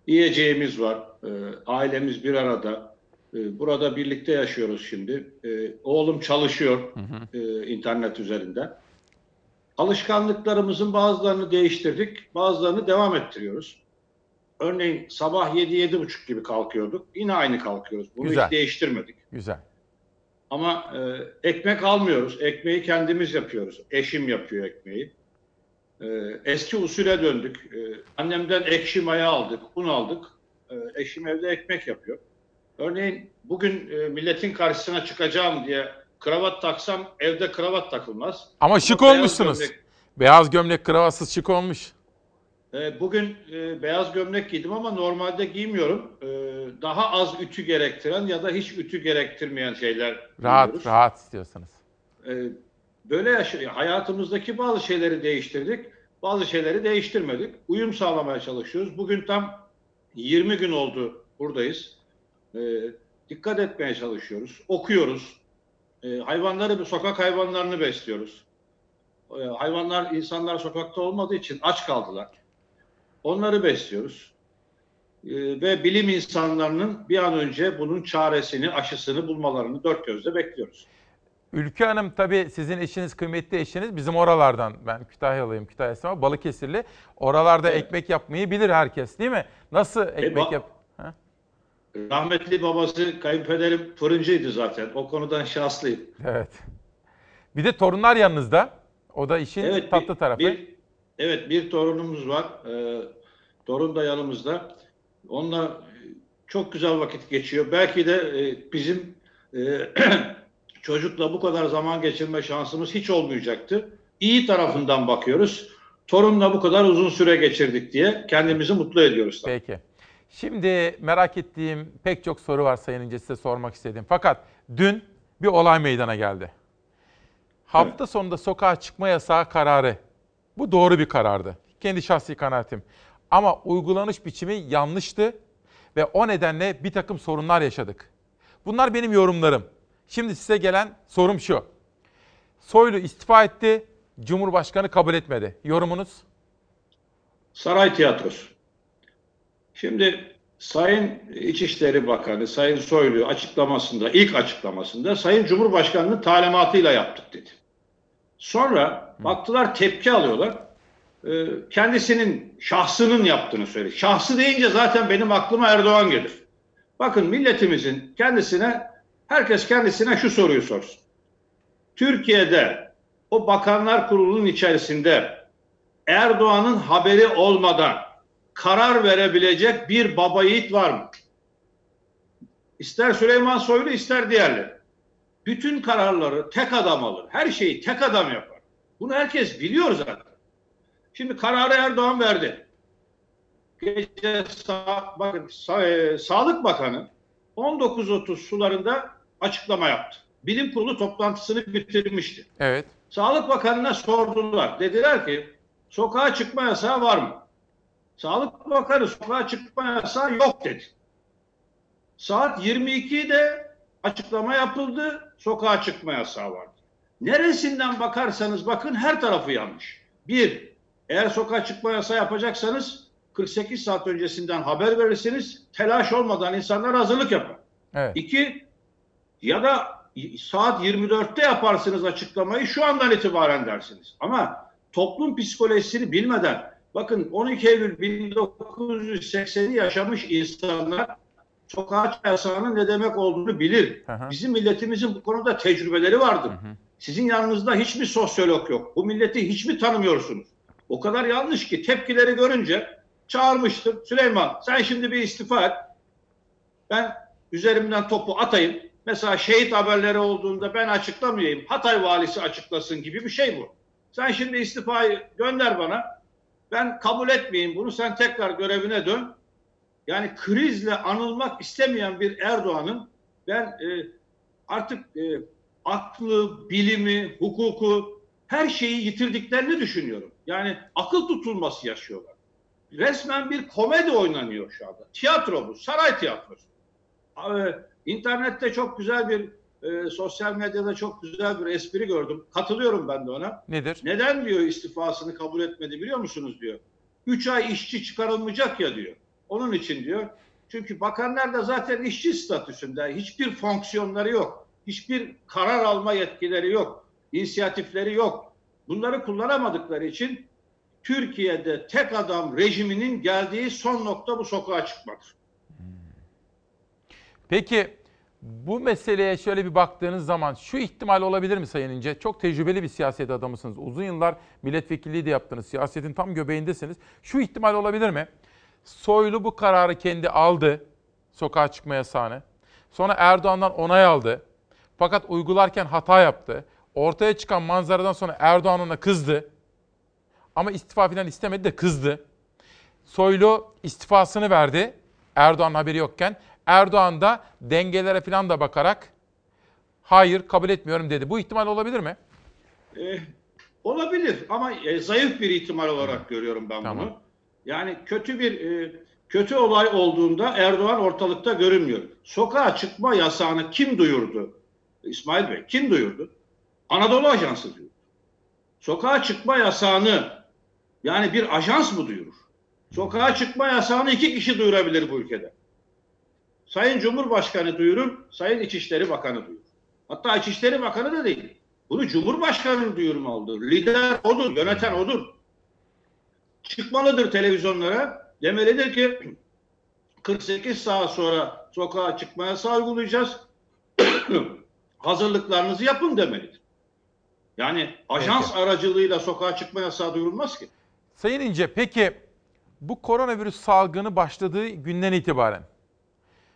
Yiyeceğimiz var, e, ailemiz bir arada. E, burada birlikte yaşıyoruz şimdi. E, oğlum çalışıyor e, internet üzerinden. Alışkanlıklarımızın bazılarını değiştirdik, bazılarını devam ettiriyoruz. Örneğin sabah 7-7.30 gibi kalkıyorduk. Yine aynı kalkıyoruz. Bunu Güzel. hiç değiştirmedik. Güzel. Ama e, ekmek almıyoruz. Ekmeği kendimiz yapıyoruz. Eşim yapıyor ekmeği. E, eski usule döndük. E, annemden ekşi maya aldık, un aldık. E, eşim evde ekmek yapıyor. Örneğin bugün e, milletin karşısına çıkacağım diye kravat taksam evde kravat takılmaz. Ama şık beyaz olmuşsunuz. gömlek- Beyaz gömlek, kravatsız şık olmuş. E, bugün e, beyaz gömlek giydim ama normalde giymiyorum. E, daha az ütü gerektiren ya da hiç ütü gerektirmeyen şeyler Rahat, giyiyoruz. rahat istiyorsanız. Ee, böyle yaşa- hayatımızdaki bazı şeyleri değiştirdik, bazı şeyleri değiştirmedik. Uyum sağlamaya çalışıyoruz. Bugün tam 20 gün oldu buradayız. Ee, dikkat etmeye çalışıyoruz, okuyoruz. Ee, hayvanları, sokak hayvanlarını besliyoruz. Ee, hayvanlar, insanlar sokakta olmadığı için aç kaldılar. Onları besliyoruz. Ee, ve bilim insanlarının bir an önce bunun çaresini, aşısını bulmalarını dört gözle bekliyoruz. Ülkü Hanım tabii sizin eşiniz, kıymetli eşiniz bizim oralardan. Ben Kütahyalıyım, Kütahya'sın ama Balıkesirli. Oralarda ekmek yapmayı bilir herkes değil mi? Nasıl ekmek ba- yap? Ha? Rahmetli babası, kayınpederim fırıncıydı zaten. O konudan şanslıyım. Evet. Bir de torunlar yanınızda. O da işin Evet, tatlı bir- tarafı. Bir, evet, bir torunumuz var. Ee, torun da yanımızda. Onunla çok güzel vakit geçiyor. Belki de e, bizim e, (clears throat) çocukla bu kadar zaman geçirme şansımız hiç olmayacaktı. İyi tarafından bakıyoruz. Torunla bu kadar uzun süre geçirdik diye kendimizi mutlu ediyoruz. Peki. Şimdi merak ettiğim pek çok soru var Sayın İnce size sormak istediğim. Fakat dün bir olay meydana geldi. Hafta sonunda sokağa çıkma yasağı kararı. Bu doğru bir karardı. Kendi şahsi kanaatim. Ama uygulanış biçimi yanlıştı ve o nedenle bir takım sorunlar yaşadık. Bunlar benim yorumlarım. Şimdi size gelen sorum şu. Soylu istifa etti, Cumhurbaşkanı kabul etmedi. Yorumunuz? Saray Tiyatrosu. Şimdi Sayın İçişleri Bakanı Sayın Soylu açıklamasında, ilk açıklamasında Sayın Cumhurbaşkanı'nın talimatıyla yaptık dedi. Sonra baktılar tepki alıyorlar. Ee, kendisinin, şahsının yaptığını söyledi. Şahsı deyince zaten benim aklıma Erdoğan gelir. Bakın milletimizin kendisine, herkes kendisine şu soruyu sorsun. Türkiye'de o bakanlar kurulunun içerisinde Erdoğan'ın haberi olmadan karar verebilecek bir baba yiğit var mı? İster Süleyman Soylu ister diğerleri. Bütün kararları tek adam alır. Her şeyi tek adam yapar. Bunu herkes biliyor zaten. Şimdi kararı Erdoğan verdi. Gece sa bakın, sa e, Sağlık Bakanı 19.30 sularında açıklama yaptı. Bilim kurulu toplantısını bitirmişti. Evet. Sağlık Bakanı'na sordular. Dediler ki sokağa çıkma yasağı var mı? Sağlık Bakanı sokağa çıkma yasağı yok dedi. Saat 22'de açıklama yapıldı. Sokağa çıkma yasağı vardı. Neresinden bakarsanız bakın her tarafı yanlış. Bir, eğer sokağa çıkma yasağı yapacaksanız 48 saat öncesinden haber verirsiniz. Telaş olmadan insanlar hazırlık yapar. Evet. İki, ya da saat 24'te yaparsınız açıklamayı şu andan itibaren dersiniz. Ama toplum psikolojisini bilmeden bakın 12 Eylül 1980'i yaşamış insanlar sokağa yasağının ne demek olduğunu bilir. Bizim milletimizin bu konuda tecrübeleri vardır. Sizin yanınızda hiçbir sosyolog yok. Bu milleti hiç mi tanımıyorsunuz? O kadar yanlış ki tepkileri görünce çağırmıştır. Süleyman sen şimdi bir istifa et. Ben üzerimden topu atayım. Mesela şehit haberleri olduğunda ben açıklamayayım, Hatay valisi açıklasın gibi bir şey bu. Sen şimdi istifayı gönder bana. Ben kabul etmeyeyim bunu. Sen tekrar görevine dön. Yani krizle anılmak istemeyen bir Erdoğan'ın ben e, artık e, aklı, bilimi, hukuku her şeyi yitirdiklerini düşünüyorum. Yani akıl tutulması yaşıyorlar. Resmen bir komedi oynanıyor şu anda. Tiyatro bu, saray tiyatrosu. Ee, İnternette çok güzel bir, e, sosyal medyada çok güzel bir espri gördüm. Katılıyorum ben de ona. Nedir? Neden diyor istifasını kabul etmedi biliyor musunuz diyor. Üç ay işçi çıkarılmayacak ya diyor. Onun için diyor. Çünkü bakanlar da zaten işçi statüsünde. Hiçbir fonksiyonları yok. Hiçbir karar alma yetkileri yok. inisiyatifleri yok. Bunları kullanamadıkları için Türkiye'de tek adam rejiminin geldiği son nokta bu sokağa çıkmadır. Peki bu meseleye şöyle bir baktığınız zaman şu ihtimal olabilir mi Sayın İnce? Çok tecrübeli bir siyaset adamısınız. Uzun yıllar milletvekilliği de yaptınız. Siyasetin tam göbeğindesiniz. Şu ihtimal olabilir mi? Soylu bu kararı kendi aldı. Sokağa çıkma yasağını. Sonra Erdoğan'dan onay aldı. Fakat uygularken hata yaptı. Ortaya çıkan manzaradan sonra Erdoğan ona kızdı. Ama istifa falan istemedi de kızdı. Soylu istifasını verdi. Erdoğan haberi yokken. Erdoğan da dengelere falan da bakarak hayır kabul etmiyorum dedi. Bu ihtimal olabilir mi? Ee, olabilir ama e, zayıf bir ihtimal olarak görüyorum ben Tamam. bunu. Yani kötü bir e, kötü olay olduğunda Erdoğan ortalıkta görünmüyor. Sokağa çıkma yasağını kim duyurdu? İsmail Bey kim duyurdu? Anadolu Ajansı duyurdu. Sokağa çıkma yasağını yani bir ajans mı duyurur? Sokağa çıkma yasağını iki kişi duyurabilir bu ülkede. Sayın Cumhurbaşkanı duyurur, Sayın İçişleri Bakanı duyurur. Hatta İçişleri Bakanı da değil. Bunu Cumhurbaşkanı'nın duyurmalıdır. Lider odur, yöneten odur. Çıkmalıdır televizyonlara. Demelidir ki 48 saat sonra sokağa çıkma yasağı uygulayacağız. (clears throat) Hazırlıklarınızı yapın demelidir. Yani ajans Peki. aracılığıyla sokağa çıkma yasağı duyurulmaz ki. Sayın İnce peki bu koronavirüs salgını başladığı günden itibaren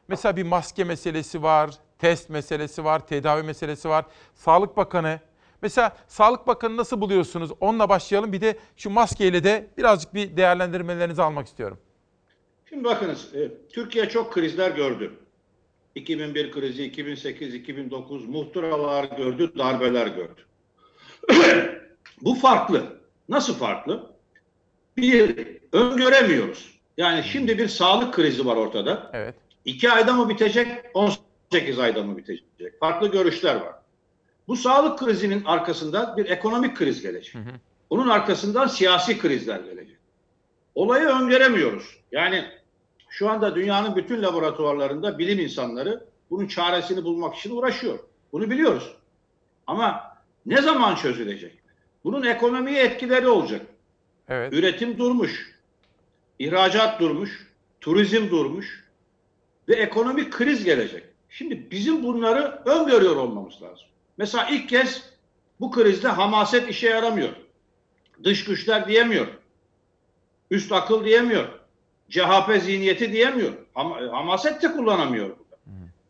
mesela bir maske meselesi var, test meselesi var, tedavi meselesi var. Sağlık Bakanı mesela Sağlık Bakanı nasıl buluyorsunuz? Onunla başlayalım. Bir de şu maskeyle de birazcık bir değerlendirmelerinizi almak istiyorum. Şimdi bakınız, e, Türkiye çok krizler gördü. 2001 krizi, 2008, 2009 muhtıralar gördü, darbeler gördü. (clears throat) Bu farklı. Nasıl farklı? Bir, öngöremiyoruz. Yani şimdi bir sağlık krizi var ortada. Evet. İki ayda mı bitecek, 18 ayda mı bitecek? Farklı görüşler var. Bu sağlık krizinin arkasında bir ekonomik kriz gelecek. Onun arkasından siyasi krizler gelecek. Olayı öngöremiyoruz. Yani şu anda dünyanın bütün laboratuvarlarında bilim insanları bunun çaresini bulmak için uğraşıyor. Bunu biliyoruz. Ama ne zaman çözülecek? Bunun ekonomiye etkileri olacak. Evet. Üretim durmuş. ihracat durmuş. Turizm durmuş. Ve ekonomik kriz gelecek. Şimdi bizim bunları öngörüyor olmamız lazım. Mesela ilk kez bu krizde hamaset işe yaramıyor. Dış güçler diyemiyor. Üst akıl diyemiyor. CHP zihniyeti diyemiyor. Ama hamaset de kullanamıyor burada.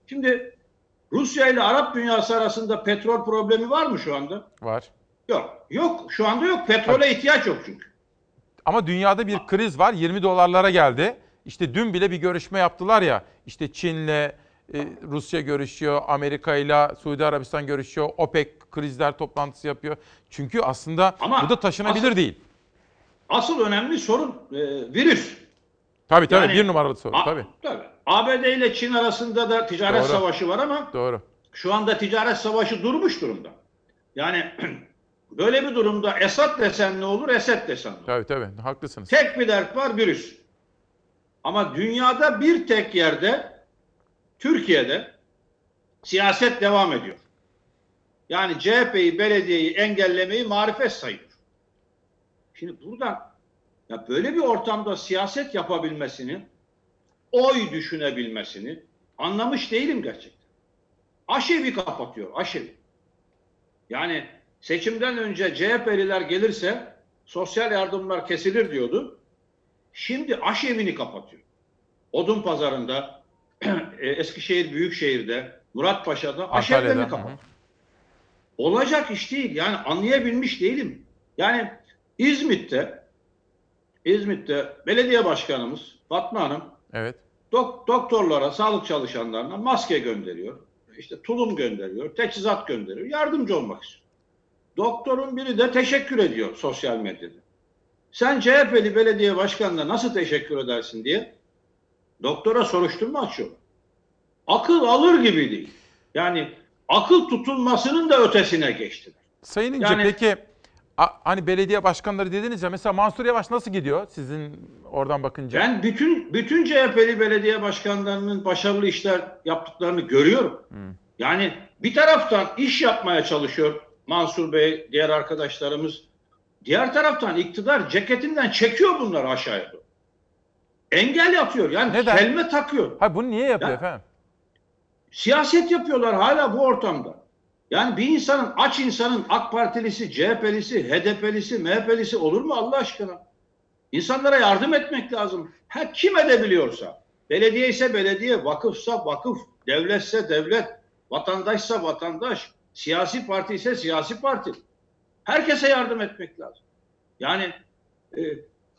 Şimdi Rusya ile Arap dünyası arasında petrol problemi var mı şu anda? Var. Yok. Yok. Şu anda yok. Petrole ihtiyaç yok çünkü. Ama dünyada bir kriz var. 20 dolarlara geldi. İşte dün bile bir görüşme yaptılar ya. İşte Çin'le e, Rusya görüşüyor, Amerika ile Suudi Arabistan görüşüyor, OPEC krizler toplantısı yapıyor. Çünkü aslında Ama bu da taşınabilir asıl- değil. Asıl önemli sorun e, virüs. Tabii tabii Yani- bir numaralı soru tabii. tabii. ABD ile Çin arasında da ticaret Doğru. savaşı var ama Doğru. şu anda ticaret savaşı durmuş durumda. Yani (clears throat) böyle bir durumda Esad desen ne olur, Esed desen ne olur? Tabii tabii haklısınız. Tek bir dert var virüs. Ama dünyada bir tek yerde Türkiye'de siyaset devam ediyor. Yani CHP'yi, belediyeyi engellemeyi marifet sayıyor. Şimdi buradan ya böyle bir ortamda siyaset yapabilmesini, oy düşünebilmesini anlamış değilim gerçekten. Aşevi kapatıyor, aşevi. Yani seçimden önce CHP'liler gelirse sosyal yardımlar kesilir diyordu. Şimdi aşevini kapatıyor. Odun pazarında, (clears throat) e, Eskişehir Büyükşehir'de, Muratpaşa'da aşevlerini hı kapat. hı. Olacak iş değil. Yani anlayabilmiş değilim. Yani İzmit'te İzmit'te belediye başkanımız Fatma Hanım Evet. dok- doktorlara, sağlık çalışanlarına maske gönderiyor. İşte tulum gönderiyor, teçhizat gönderiyor. Yardımcı olmak istiyor. Doktorun biri de teşekkür ediyor sosyal medyada. Sen CHP'li belediye başkanına nasıl teşekkür edersin diye doktora soruşturma açıyor. Akıl alır gibi değil. Yani akıl tutulmasının da ötesine geçtiler. Sayın İnce Yani- peki hani belediye başkanları dediniz ya mesela Mansur Yavaş nasıl gidiyor sizin oradan bakınca? Ben bütün bütün CHP'li belediye başkanlarının başarılı işler yaptıklarını görüyorum. Yani bir taraftan iş yapmaya çalışıyor Mansur Bey, diğer arkadaşlarımız. Diğer taraftan iktidar ceketinden çekiyor bunları aşağıya doğru. Engel yapıyor. Yani Neden? kelme takıyor. Ha bunu niye yapıyor Ya- efendim? Siyaset yapıyorlar hala bu ortamda. Yani bir insanın, aç insanın AK Partilisi, CHP'lisi, HDP'lisi, MHP'lisi olur mu Allah aşkına? İnsanlara yardım etmek lazım. Ha kim edebiliyorsa. Belediye ise belediye, vakıfsa vakıf, devletse devlet, vatandaşsa vatandaş, siyasi parti ise siyasi parti. Herkese yardım etmek lazım. Yani e,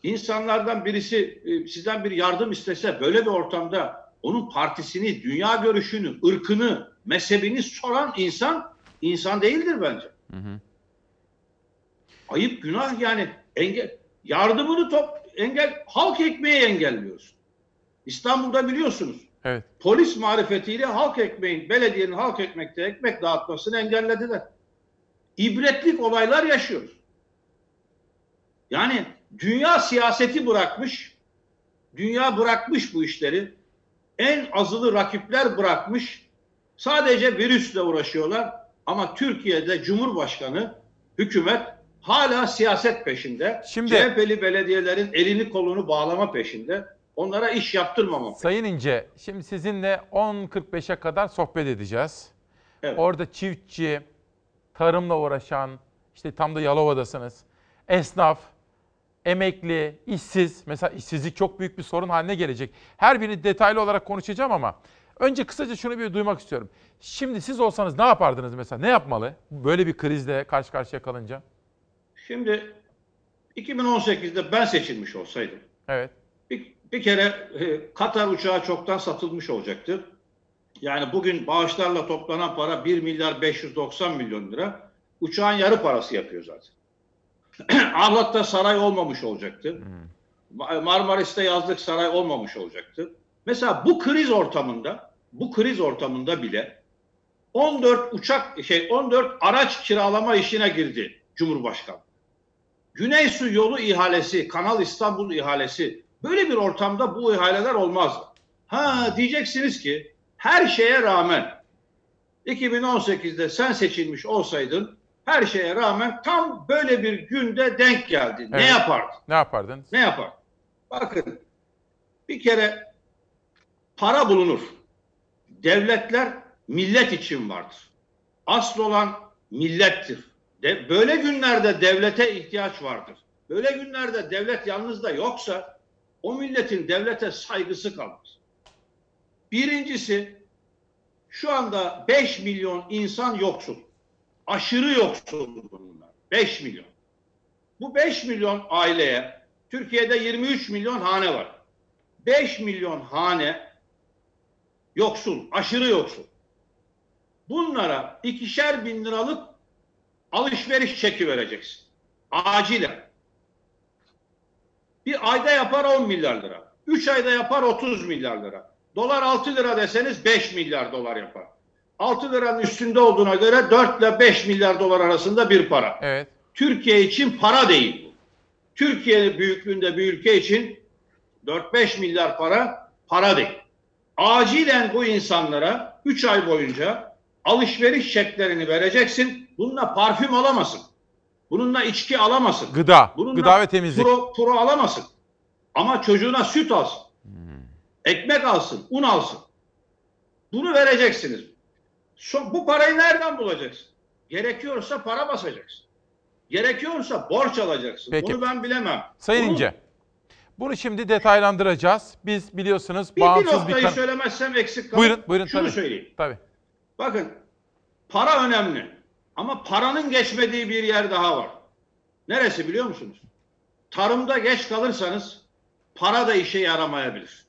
insanlardan birisi e, sizden bir yardım istese böyle bir ortamda onun partisini, dünya görüşünü, ırkını, mezhebini soran insan insan değildir bence. Ayıp günah yani engel yardımını top engel halk ekmeği engelliyorsun. İstanbul'da biliyorsunuz Evet. polis marifetiyle halk ekmeğin, belediyenin halk ekmekte ekmek dağıtmasını engellediler. İbretlik olaylar yaşıyoruz. Yani dünya siyaseti bırakmış, dünya bırakmış bu işleri. En azılı rakipler bırakmış. Sadece virüsle uğraşıyorlar. Ama Türkiye'de Cumhurbaşkanı, hükümet hala siyaset peşinde. Şimdi- CHP'li belediyelerin elini kolunu bağlama peşinde. Onlara iş yaptırmama Sayın İnce, şimdi sizinle 10.45'e kadar sohbet edeceğiz. Evet. Orada çiftçi, tarımla uğraşan, işte tam da Yalova'dasınız. Esnaf, emekli, işsiz. Mesela işsizlik çok büyük bir sorun haline gelecek. Her birini detaylı olarak konuşacağım ama önce kısaca şunu bir duymak istiyorum. Şimdi siz olsanız ne yapardınız mesela? Ne yapmalı? Böyle bir krizle karşı karşıya kalınca. Şimdi 2018'de ben seçilmiş olsaydım Evet. bir, bir kere e, Katar uçağı çoktan satılmış olacaktı. Yani bugün bağışlarla toplanan para 1 milyar 590 milyon lira. Uçağın yarı parası yapıyor zaten. (clears throat) Ahlat'ta saray olmamış olacaktı. Ma- Marmaris'te yazlık saray olmamış olacaktı. Mesela bu kriz ortamında, bu kriz ortamında bile 14 uçak şey 14 araç kiralama işine girdi Cumhurbaşkanı. Güney Su yolu ihalesi, Kanal İstanbul ihalesi böyle bir ortamda bu ihaleler olmaz. Ha diyeceksiniz ki her şeye rağmen 2018'de sen seçilmiş olsaydın her şeye rağmen tam böyle bir günde denk geldi. Ne Evet. yapardın? Ne yapardınız? Ne yapar? Bakın bir kere para bulunur. Devletler millet için vardır. Asıl olan millettir. De, böyle günlerde devlete ihtiyaç vardır. Böyle günlerde devlet yalnız da yoksa o milletin devlete saygısı kalmaz. Birincisi şu anda 5 milyon insan yoksul. Aşırı yoksul bunlar. 5 milyon. Bu 5 milyon aileye Türkiye'de 23 milyon hane var. 5 milyon hane yoksul, aşırı yoksul. Bunlara ikişer bin liralık alışveriş çeki vereceksin. Acilen. Bir ayda yapar 10 milyar lira. 3 ayda yapar 30 milyar lira. Dolar 6 lira deseniz 5 milyar dolar yapar. 6 liranın üstünde olduğuna göre 4 ile 5 milyar dolar arasında bir para. Evet. Türkiye için para değil bu. Türkiye büyüklüğünde bir ülke için 4-5 milyar para para değil. Acilen bu insanlara 3 ay boyunca alışveriş çeklerini vereceksin. Bununla parfüm alamasın. Bununla içki alamasın. Gıda, Bununla gıda ve temizlik. Pro, pro alamasın. Ama çocuğuna süt alsın. Ekmek alsın, un alsın. Bunu vereceksiniz. So- bu parayı nereden bulacaksın? Gerekiyorsa para basacaksın. Gerekiyorsa borç alacaksın. Peki. Bunu ben bilemem. Sayın Bunu- İnce, bunu şimdi detaylandıracağız. Biz biliyorsunuz Bir, bağımsız bir, noktayı söylemezsem eksik kalır. Buyurun, buyurun Şunu tabii. söyleyeyim. Tabii. Bakın para önemli ama paranın geçmediği bir yer daha var. Neresi biliyor musunuz? Tarımda geç kalırsanız para da işe yaramayabilir.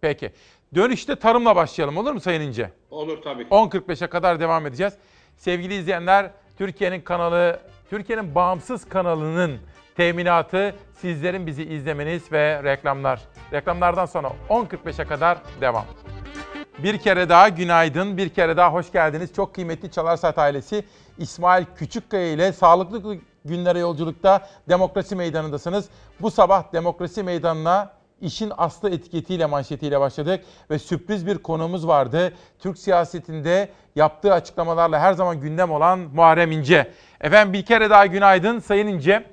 Peki. Dönüşte tarımla başlayalım olur mu Sayın İnce? Olur tabii ki. 10.45'e kadar devam edeceğiz. Sevgili izleyenler, Türkiye'nin kanalı, Türkiye'nin bağımsız kanalının teminatı sizlerin bizi izlemeniz ve reklamlar. Reklamlardan sonra 10.45'e kadar devam. Bir kere daha günaydın, bir kere daha hoş geldiniz. Çok kıymetli Çalar Saat ailesi İsmail Küçükkaya ile sağlıklı günlere yolculukta Demokrasi Meydanı'ndasınız. Bu sabah Demokrasi Meydanı'na işin aslı etiketiyle manşetiyle başladık ve sürpriz bir konuğumuz vardı. Türk siyasetinde yaptığı açıklamalarla her zaman gündem olan Muharrem İnce. Efendim bir kere daha günaydın Sayın İnce.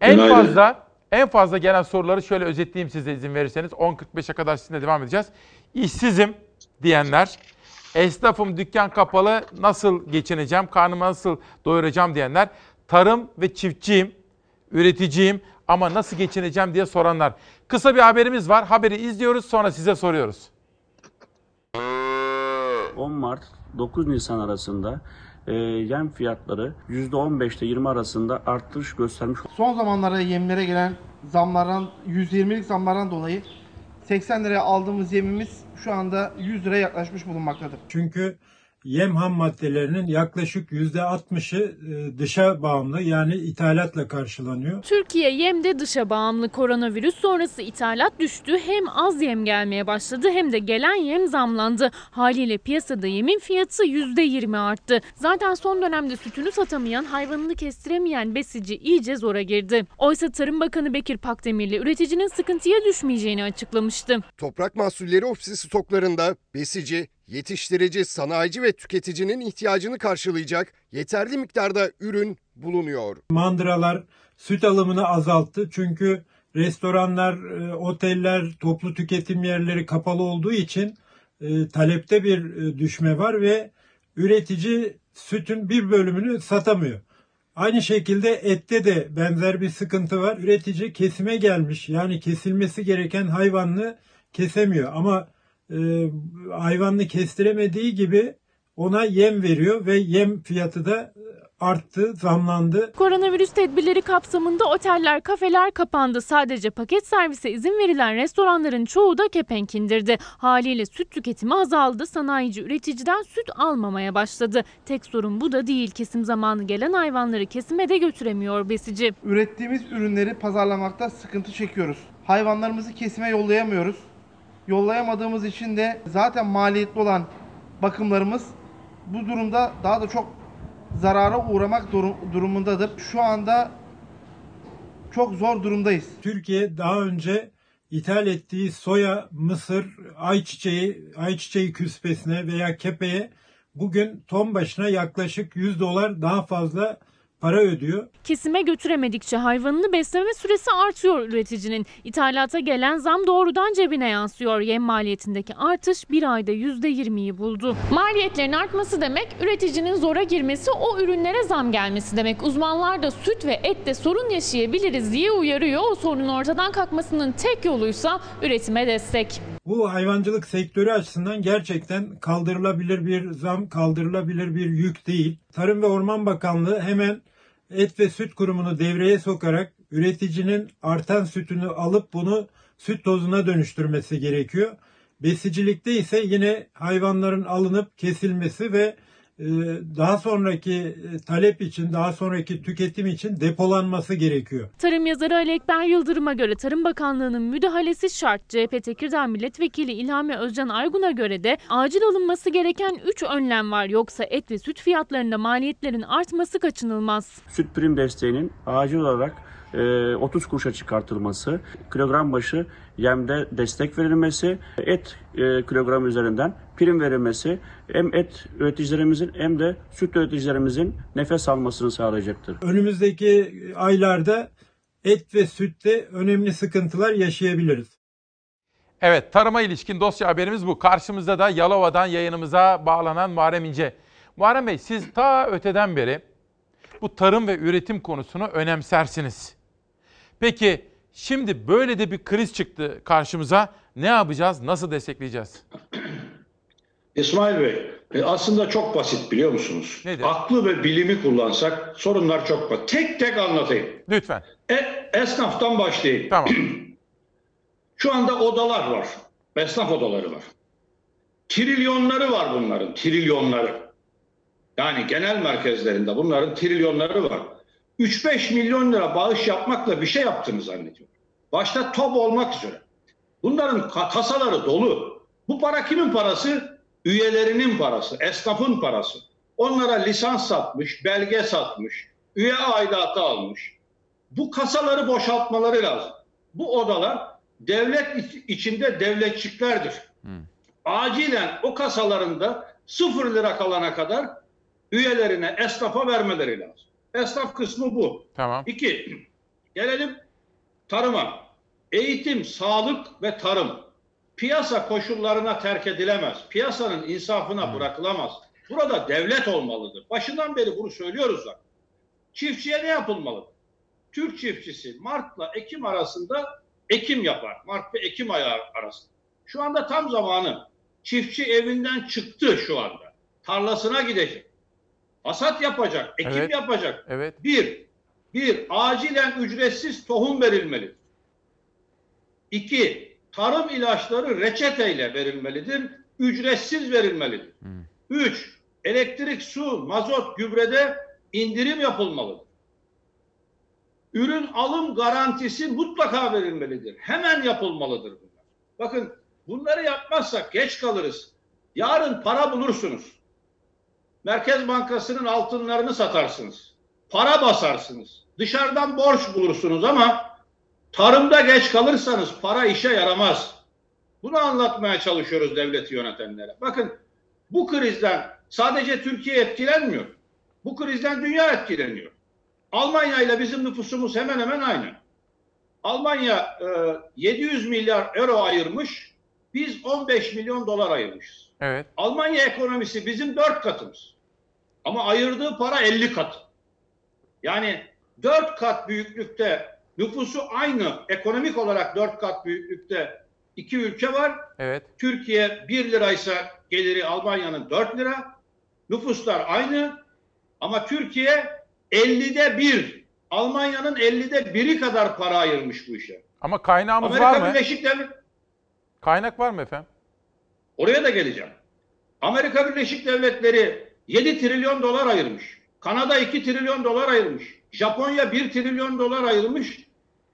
En Günaydın. fazla en fazla gelen soruları şöyle özetleyeyim size izin verirseniz. 10.45'e kadar sizinle devam edeceğiz. İşsizim diyenler, esnafım dükkan kapalı nasıl geçineceğim, karnımı nasıl doyuracağım diyenler, tarım ve çiftçiyim, üreticiyim ama nasıl geçineceğim diye soranlar. Kısa bir haberimiz var. Haberi izliyoruz sonra size soruyoruz. 10 Mart 9 Nisan arasında e, yem fiyatları %15 ile 20 arasında artış göstermiş. Son zamanlarda yemlere gelen zamlardan 120'lik zamlardan dolayı 80 liraya aldığımız yemimiz şu anda 100 liraya yaklaşmış bulunmaktadır. Çünkü yem ham maddelerinin yaklaşık %60'ı e, dışa bağımlı yani ithalatla karşılanıyor. Türkiye yemde dışa bağımlı koronavirüs sonrası ithalat düştü. Hem az yem gelmeye başladı hem de gelen yem zamlandı. Haliyle piyasada yemin fiyatı %20 arttı. Zaten son dönemde sütünü satamayan, hayvanını kestiremeyen besici iyice zora girdi. Oysa Tarım Bakanı Bekir Pakdemirli üreticinin sıkıntıya düşmeyeceğini açıklamıştı. Toprak Mahsulleri Ofisi stoklarında besici, yetiştirici, sanayici ve tüketicinin ihtiyacını karşılayacak yeterli miktarda ürün bulunuyor. Mandıralar süt alımını azalttı çünkü restoranlar, e, oteller, toplu tüketim yerleri kapalı olduğu için e, talepte bir e, düşme var ve üretici sütün bir bölümünü satamıyor. Aynı şekilde ette de benzer bir sıkıntı var. Üretici kesime gelmiş yani kesilmesi gereken hayvanını kesemiyor ama hayvanını kestiremediği gibi ona yem veriyor ve yem fiyatı da arttı, zamlandı. Koronavirüs tedbirleri kapsamında oteller, kafeler kapandı. Sadece paket servise izin verilen restoranların çoğu da kepenk indirdi. Haliyle süt tüketimi azaldı. Sanayici üreticiden süt almamaya başladı. Tek sorun bu da değil. Kesim zamanı gelen hayvanları kesime de götüremiyor besici. Ürettiğimiz ürünleri pazarlamakta sıkıntı çekiyoruz. Hayvanlarımızı kesime yollayamıyoruz. Yollayamadığımız için de zaten maliyetli olan bakımlarımız bu durumda daha da çok zarara uğramak durum- durumundadır. Şu anda çok zor durumdayız. Türkiye daha önce ithal ettiği soya, mısır, ayçiçeği, ayçiçeği küspesine veya kepeye bugün ton başına yaklaşık 100 dolar daha fazla para ödüyor. Kesime götüremedikçe hayvanını besleme süresi artıyor üreticinin. İthalata gelen zam doğrudan cebine yansıyor. Yem maliyetindeki artış bir ayda %20'yi buldu. Maliyetlerin artması demek üreticinin zora girmesi o ürünlere zam gelmesi demek. Uzmanlar da süt ve ette sorun yaşayabiliriz diye uyarıyor. O sorunun ortadan kalkmasının tek yoluysa üretime destek. Bu hayvancılık sektörü açısından gerçekten kaldırılabilir bir zam, kaldırılabilir bir yük değil. Tarım ve Orman Bakanlığı hemen Et ve Süt Kurumu'nu devreye sokarak üreticinin artan sütünü alıp bunu süt tozuna dönüştürmesi gerekiyor. Besicilikte ise yine hayvanların alınıp kesilmesi ve daha sonraki e, talep için, daha sonraki tüketim için depolanması gerekiyor. Tarım yazarı Ali Ekber Yıldırım'a göre Tarım Bakanlığı'nın müdahalesi şart. CHP Tekirdağ Milletvekili İlhami Özcan Argun'a göre de acil alınması gereken 3 önlem var. Yoksa et ve süt fiyatlarında maliyetlerin artması kaçınılmaz. Süt prim desteğinin acil olarak e, 30 kuruşa çıkartılması, kilogram başı yemde destek verilmesi, et e, kilogram üzerinden prim verilmesi hem et üreticilerimizin hem de süt üreticilerimizin nefes almasını sağlayacaktır. Önümüzdeki aylarda et ve sütte önemli sıkıntılar yaşayabiliriz. Evet, tarıma ilişkin dosya haberimiz bu. Karşımızda da Yalova'dan yayınımıza bağlanan Muharrem İnce. Muharrem Bey, siz ta öteden beri bu tarım ve üretim konusunu önemsersiniz. Peki şimdi böyle de bir kriz çıktı karşımıza. Ne yapacağız? Nasıl destekleyeceğiz? (clears throat) İsmail Bey, e, aslında çok basit biliyor musunuz? Nedir? Aklı ve bilimi kullansak sorunlar çok basit. Tek tek anlatayım. Lütfen. E, esnaftan başlayayım. Tamam. (clears throat) Şu anda odalar var. Esnaf odaları var. Trilyonları var bunların, trilyonları. Yani genel merkezlerinde bunların trilyonları var. 3-5 milyon lira bağış yapmakla bir şey yaptığını zannediyorum. Başta top olmak üzere. Bunların ka- kasaları dolu. Bu para kimin parası? Üyelerinin parası, esnafın parası. Onlara lisans satmış, belge satmış, üye aidatı almış. Bu kasaları boşaltmaları lazım. Bu odalar devlet iç- içinde devletçiklerdir. Acilen o kasalarında sıfır lira kalana kadar üyelerine, esnafa vermeleri lazım. Esnaf kısmı bu. Tamam. İki, gelelim tarıma. Eğitim, sağlık ve tarım. Piyasa koşullarına terk edilemez. Piyasanın insafına bırakılamaz. Burada devlet olmalıdır. Başından beri bunu söylüyoruz zaten. Çiftçiye ne yapılmalı? Türk çiftçisi Mart'la Ekim arasında ekim yapar. Mart ve Ekim ayı arasında. Şu anda tam zamanı. Çiftçi evinden çıktı şu anda. Tarlasına gidecek. Hasat yapacak, ekim Evet. yapacak. Evet. Bir, bir acilen ücretsiz tohum verilmeli. İki, tarım ilaçları reçeteyle verilmelidir, ücretsiz verilmelidir. Üç, elektrik, su, mazot, gübrede indirim yapılmalıdır. Ürün alım garantisi mutlaka verilmelidir. Hemen yapılmalıdır bunlar. Bakın bunları yapmazsak geç kalırız. Yarın para bulursunuz. Merkez Bankası'nın altınlarını satarsınız. Para basarsınız. Dışarıdan borç bulursunuz ama tarımda geç kalırsanız para işe yaramaz. Bunu anlatmaya çalışıyoruz devleti yönetenlere. Bakın bu krizden sadece Türkiye etkilenmiyor. Bu krizden dünya etkileniyor. Almanya ile bizim nüfusumuz hemen hemen aynı. Almanya e, 700 milyar euro ayırmış, biz 15 milyon dolar ayırmışız. Evet. Almanya ekonomisi bizim dört katımız. Ama ayırdığı para 50 kat. Yani dört kat büyüklükte nüfusu aynı ekonomik olarak dört kat büyüklükte iki ülke var. Evet. Türkiye 1 liraysa geliri Almanya'nın 4 lira. Nüfuslar aynı ama Türkiye 50'de 1. Almanya'nın 50'de 1'i kadar para ayırmış bu işe. Ama kaynağımız Amerika var mı? Birleşik Devletleri Kaynak var mı efendim? Oraya da geleceğim. Amerika Birleşik Devletleri 7 trilyon dolar ayırmış. Kanada 2 trilyon dolar ayırmış. Japonya 1 trilyon dolar ayırmış.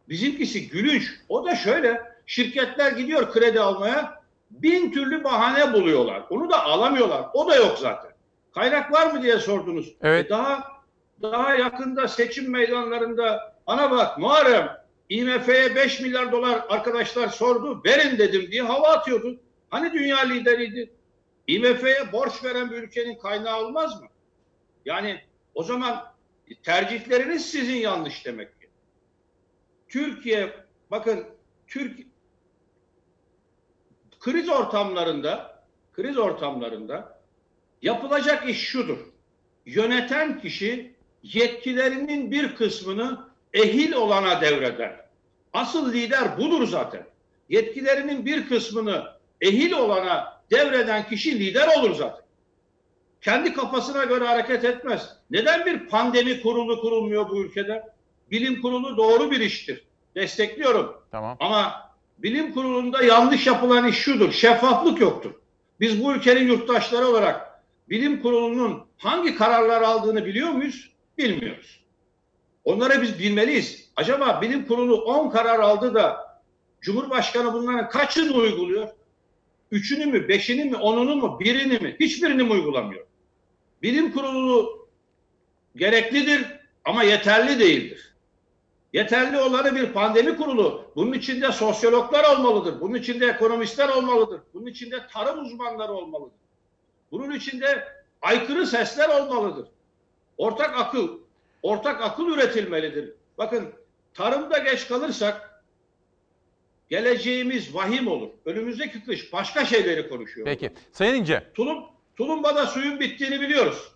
Bizimkisi gülünç. O da şöyle. Şirketler gidiyor kredi almaya. Bin türlü bahane buluyorlar. Onu da alamıyorlar. O da yok zaten. Kaynak var mı diye sordunuz. Evet. E daha daha yakında seçim meydanlarında ana bak Muharrem IMF'ye 5 milyar dolar arkadaşlar sordu. Verin dedim diye hava atıyordu. Hani dünya lideriydi? IMF'ye borç veren bir ülkenin kaynağı olmaz mı? Yani o zaman tercihleriniz sizin yanlış demek ki. Türkiye bakın Türk kriz ortamlarında kriz ortamlarında yapılacak iş şudur. Yöneten kişi yetkilerinin bir kısmını ehil olana devreder. Asıl lider budur zaten. Yetkilerinin bir kısmını ehil olana devreden kişi lider olur zaten. Kendi kafasına göre hareket etmez. Neden bir pandemi kurulu kurulmuyor bu ülkede? Bilim kurulu doğru bir iştir. Destekliyorum. Tamam. Ama bilim kurulunda yanlış yapılan iş şudur. Şeffaflık yoktur. Biz bu ülkenin yurttaşları olarak bilim kurulunun hangi kararlar aldığını biliyor muyuz? Bilmiyoruz. Onları biz bilmeliyiz. Acaba bilim kurulu 10 karar aldı da Cumhurbaşkanı bunların kaçını uyguluyor? Üçünü mü, beşini mi, onunu mu, birini mi? Hiçbirini mi uygulamıyor? Bilim kurulu gereklidir ama yeterli değildir. Yeterli olanı bir pandemi kurulu. Bunun içinde sosyologlar olmalıdır. Bunun içinde ekonomistler olmalıdır. Bunun içinde tarım uzmanları olmalıdır. Bunun içinde aykırı sesler olmalıdır. Ortak akıl, ortak akıl üretilmelidir. Bakın tarımda geç kalırsak geleceğimiz vahim olur. Önümüzdeki kış başka şeyleri konuşuyor. Peki. Sayın İnce. Tulum, tulumbada suyun bittiğini biliyoruz.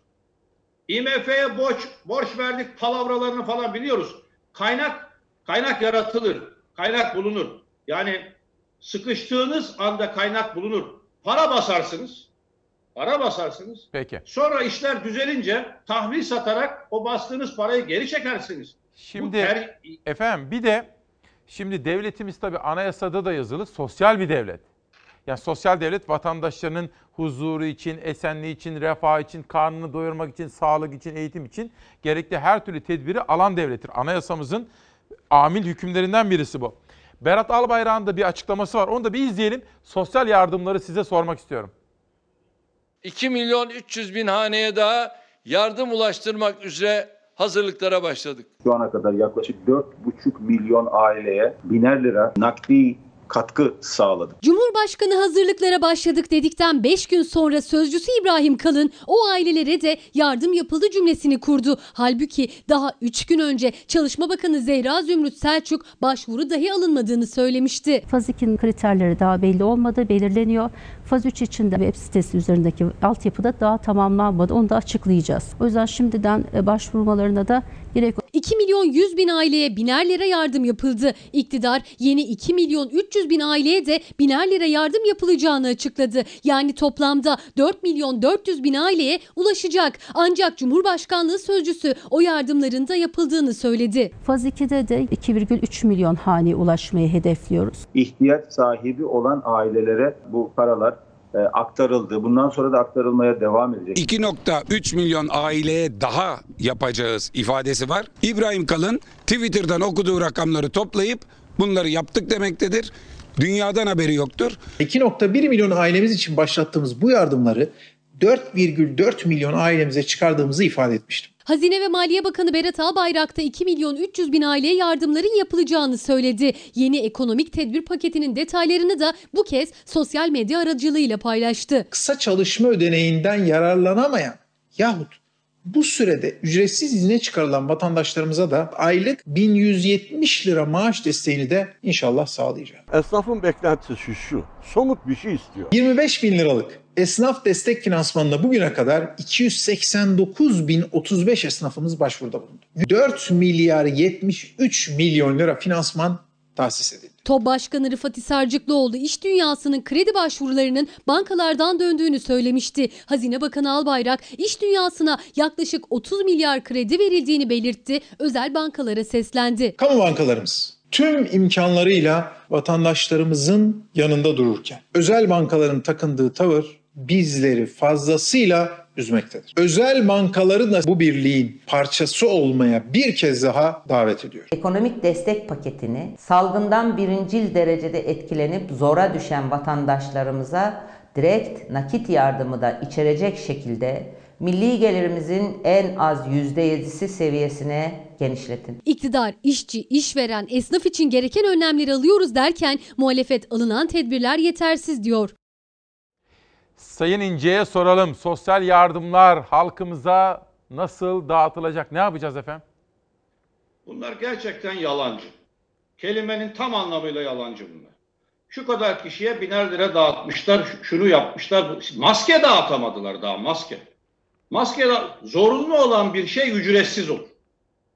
IMF'ye borç, borç verdik palavralarını falan biliyoruz. Kaynak kaynak yaratılır. Kaynak bulunur. Yani sıkıştığınız anda kaynak bulunur. Para basarsınız. Para basarsınız. Peki. Sonra işler düzelince tahvil satarak o bastığınız parayı geri çekersiniz. Şimdi ter- efendim bir de şimdi devletimiz tabii anayasada da yazılı sosyal bir devlet. Yani sosyal devlet vatandaşlarının huzuru için, esenliği için, refah için, karnını doyurmak için, sağlık için, eğitim için gerekli her türlü tedbiri alan devlettir. Anayasamızın amil hükümlerinden birisi bu. Berat Albayrak'ın da bir açıklaması var. Onu da bir izleyelim. Sosyal yardımları size sormak istiyorum. 2 milyon 300 bin haneye daha yardım ulaştırmak üzere hazırlıklara başladık. Şu ana kadar yaklaşık 4,5 milyon aileye biner lira nakdi katkı sağladık. Cumhurbaşkanı hazırlıklara başladık dedikten 5 gün sonra sözcüsü İbrahim Kalın o ailelere de yardım yapıldı cümlesini kurdu. Halbuki daha 3 gün önce Çalışma Bakanı Zehra Zümrüt Selçuk başvuru dahi alınmadığını söylemişti. Faz 2'nin kriterleri daha belli olmadı, belirleniyor. Faz 3 için de web sitesi üzerindeki altyapıda daha tamamlanmadı. Onu da açıklayacağız. O yüzden şimdiden e, başvurmalarına da gerek 2 milyon 100 bin aileye biner lira yardım yapıldı. İktidar yeni 2 milyon 300 bin aileye de biner lira yardım yapılacağını açıkladı. Yani toplamda 4 milyon 400 bin aileye ulaşacak. Ancak Cumhurbaşkanlığı sözcüsü o yardımların da yapıldığını söyledi. Faz 2'de de 2,3 milyon haneye ulaşmayı hedefliyoruz. İhtiyaç sahibi olan ailelere bu paralar aktarıldı. Bundan sonra da aktarılmaya devam edecek. 2.3 milyon aileye daha yapacağız ifadesi var. İbrahim Kalın Twitter'dan okuduğu rakamları toplayıp bunları yaptık demektedir. Dünyadan haberi yoktur. 2.1 milyon ailemiz için başlattığımız bu yardımları 4,4 milyon ailemize çıkardığımızı ifade etmiştim. Hazine ve Maliye Bakanı Berat Albayrak da 2 milyon 300 bin aileye yardımların yapılacağını söyledi. Yeni ekonomik tedbir paketinin detaylarını da bu kez sosyal medya aracılığıyla paylaştı. Kısa çalışma ödeneğinden yararlanamayan yahut bu sürede ücretsiz izne çıkarılan vatandaşlarımıza da aylık 1170 lira maaş desteğini de inşallah sağlayacağım. Esnafın beklentisi şu, şu somut bir şey istiyor. 25 bin liralık esnaf destek finansmanına bugüne kadar 289.035 esnafımız başvuruda bulundu. 4 milyar 73 milyon lira finansman tahsis edildi. TOB Başkanı Rıfat Hisarcıklıoğlu iş dünyasının kredi başvurularının bankalardan döndüğünü söylemişti. Hazine Bakanı Albayrak iş dünyasına yaklaşık 30 milyar kredi verildiğini belirtti. Özel bankalara seslendi. Kamu bankalarımız tüm imkanlarıyla vatandaşlarımızın yanında dururken özel bankaların takındığı tavır bizleri fazlasıyla üzmektedir. Özel bankaları da bu birliğin parçası olmaya bir kez daha davet ediyor. Ekonomik destek paketini salgından birincil derecede etkilenip zora düşen vatandaşlarımıza direkt nakit yardımı da içerecek şekilde milli gelirimizin en az %7'si seviyesine genişletin. İktidar, işçi, işveren, esnaf için gereken önlemleri alıyoruz derken muhalefet alınan tedbirler yetersiz diyor. Sayın İnce'ye soralım. Sosyal yardımlar halkımıza nasıl dağıtılacak? Ne yapacağız efendim? Bunlar gerçekten yalancı. Kelimenin tam anlamıyla yalancı bunlar. Şu kadar kişiye biner lira dağıtmışlar, şunu yapmışlar. Maske dağıtamadılar daha maske. Maske zorunlu olan bir şey ücretsiz olur.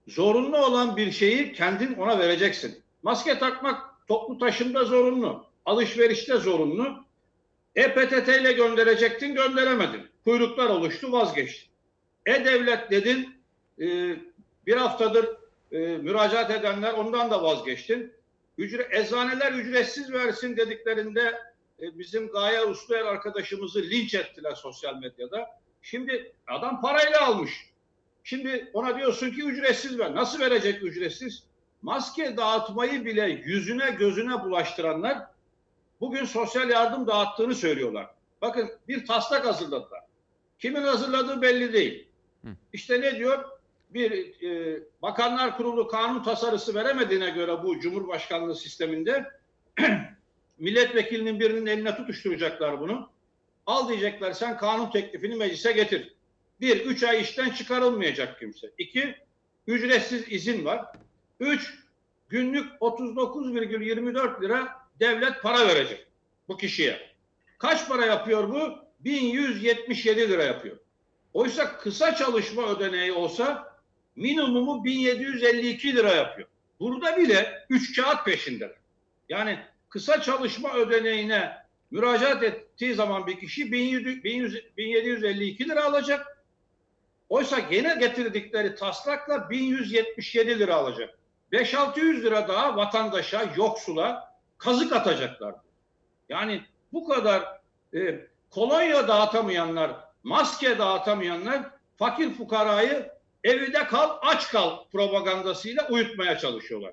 Zorunlu olan bir şeyi kendin ona vereceksin. Maske takmak toplu taşımda zorunlu. Alışverişte zorunlu. E-PTT ile gönderecektin gönderemedin. Kuyruklar oluştu vazgeçtin. E-Devlet dedin e, bir haftadır e, müracaat edenler ondan da vazgeçtin. Ücre, eczaneler ücretsiz versin dediklerinde e, bizim Gaye Usluer arkadaşımızı linç ettiler sosyal medyada. Şimdi adam parayla almış. Şimdi ona diyorsun ki ücretsiz ver. Nasıl verecek ücretsiz? Maske dağıtmayı bile yüzüne gözüne bulaştıranlar bugün sosyal yardım dağıttığını söylüyorlar. Bakın bir taslak hazırladılar. Kimin hazırladığı belli değil. İşte ne diyor? Bir e, Bakanlar Kurulu kanun tasarısı veremediğine göre bu Cumhurbaşkanlığı sisteminde (clears throat) milletvekilinin birinin eline tutuşturacaklar bunu. Al diyecekler sen kanun teklifini meclise getir. Bir, üç ay işten çıkarılmayacak kimse. İki, ücretsiz izin var. Üç, günlük 39,24 lira devlet para verecek bu kişiye. Kaç para yapıyor bu? 1177 lira yapıyor. Oysa kısa çalışma ödeneği olsa minimumu 1752 lira yapıyor. Burada bile 3 kağıt peşindeler. Yani kısa çalışma ödeneğine müracaat et, gittiği zaman bir kişi 1100, 1100, 1752 lira alacak. Oysa gene getirdikleri taslakla 1177 lira alacak. 5-600 lira daha vatandaşa, yoksula kazık atacaklar. Yani bu kadar e, kolonya dağıtamayanlar, maske dağıtamayanlar fakir fukarayı evde kal, aç kal propagandasıyla uyutmaya çalışıyorlar.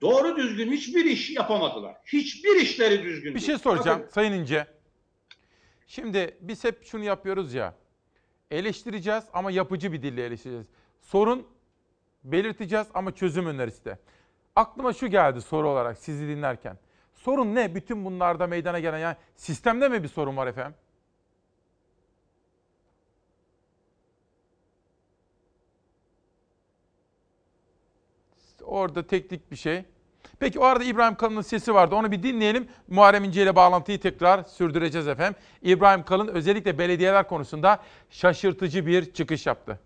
Doğru düzgün hiçbir iş yapamadılar. Hiçbir işleri düzgün Bir şey soracağım Bakın, Sayın İnce. Şimdi biz hep şunu yapıyoruz ya. Eleştireceğiz ama yapıcı bir dille eleştireceğiz. Sorun belirteceğiz ama çözüm önerisi de. Aklıma şu geldi soru olarak sizi dinlerken. Sorun ne? Bütün bunlarda meydana gelen yani sistemde mi bir sorun var efendim? Orada teknik bir şey. Peki o arada İbrahim Kalın'ın sesi vardı. Onu bir dinleyelim. Muharrem İnce ile bağlantıyı tekrar sürdüreceğiz efendim. İbrahim Kalın özellikle belediyeler konusunda şaşırtıcı bir çıkış yaptı.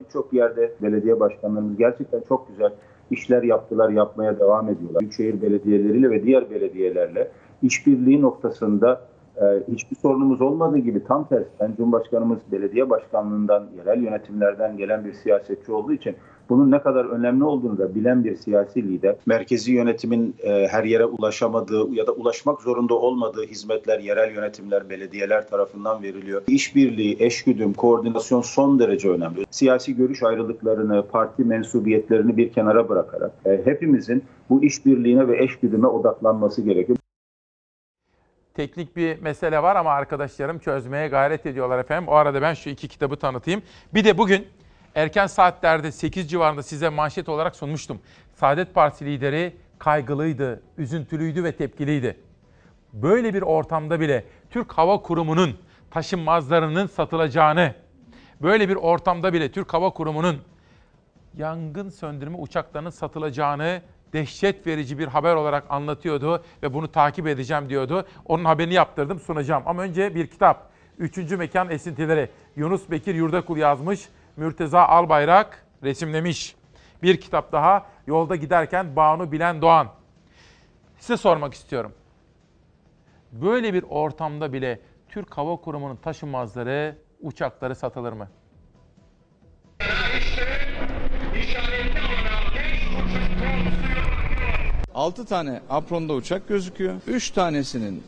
Birçok yerde belediye başkanlarımız gerçekten çok güzel işler yaptılar, yapmaya devam ediyorlar. Büyükşehir belediyeleriyle ve diğer belediyelerle işbirliği noktasında e, hiçbir sorunumuz olmadığı gibi tam tersi. Ben Cumhurbaşkanımız belediye başkanlığından, yerel yönetimlerden gelen bir siyasetçi olduğu için bunun ne kadar önemli olduğunu da bilen bir siyasi lider. Merkezi yönetimin e, her yere ulaşamadığı ya da ulaşmak zorunda olmadığı hizmetler yerel yönetimler, belediyeler tarafından veriliyor. İşbirliği, eşgüdüm, koordinasyon son derece önemli. Siyasi görüş ayrılıklarını, parti mensubiyetlerini bir kenara bırakarak e, hepimizin bu işbirliğine ve eşgüdüme odaklanması gerekiyor. Teknik bir mesele var ama arkadaşlarım çözmeye gayret ediyorlar efendim. O arada ben şu iki kitabı tanıtayım. Bir de bugün erken saatlerde 8 civarında size manşet olarak sunmuştum. Saadet Partisi lideri kaygılıydı, üzüntülüydü ve tepkiliydi. Böyle bir ortamda bile Türk Hava Kurumu'nun taşınmazlarının satılacağını, böyle bir ortamda bile Türk Hava Kurumu'nun yangın söndürme uçaklarının satılacağını dehşet verici bir haber olarak anlatıyordu ve bunu takip edeceğim diyordu. Onun haberini yaptırdım sunacağım. Ama önce bir kitap. Üçüncü Mekan Esintileri. Yunus Bekir Yurdakul yazmış. Mürteza Albayrak resimlemiş. Bir kitap daha yolda giderken Banu Bilen Doğan. Size sormak istiyorum. Böyle bir ortamda bile Türk Hava Kurumu'nun taşınmazları, uçakları satılır mı? 6 tane apronda uçak gözüküyor. 3 tanesinin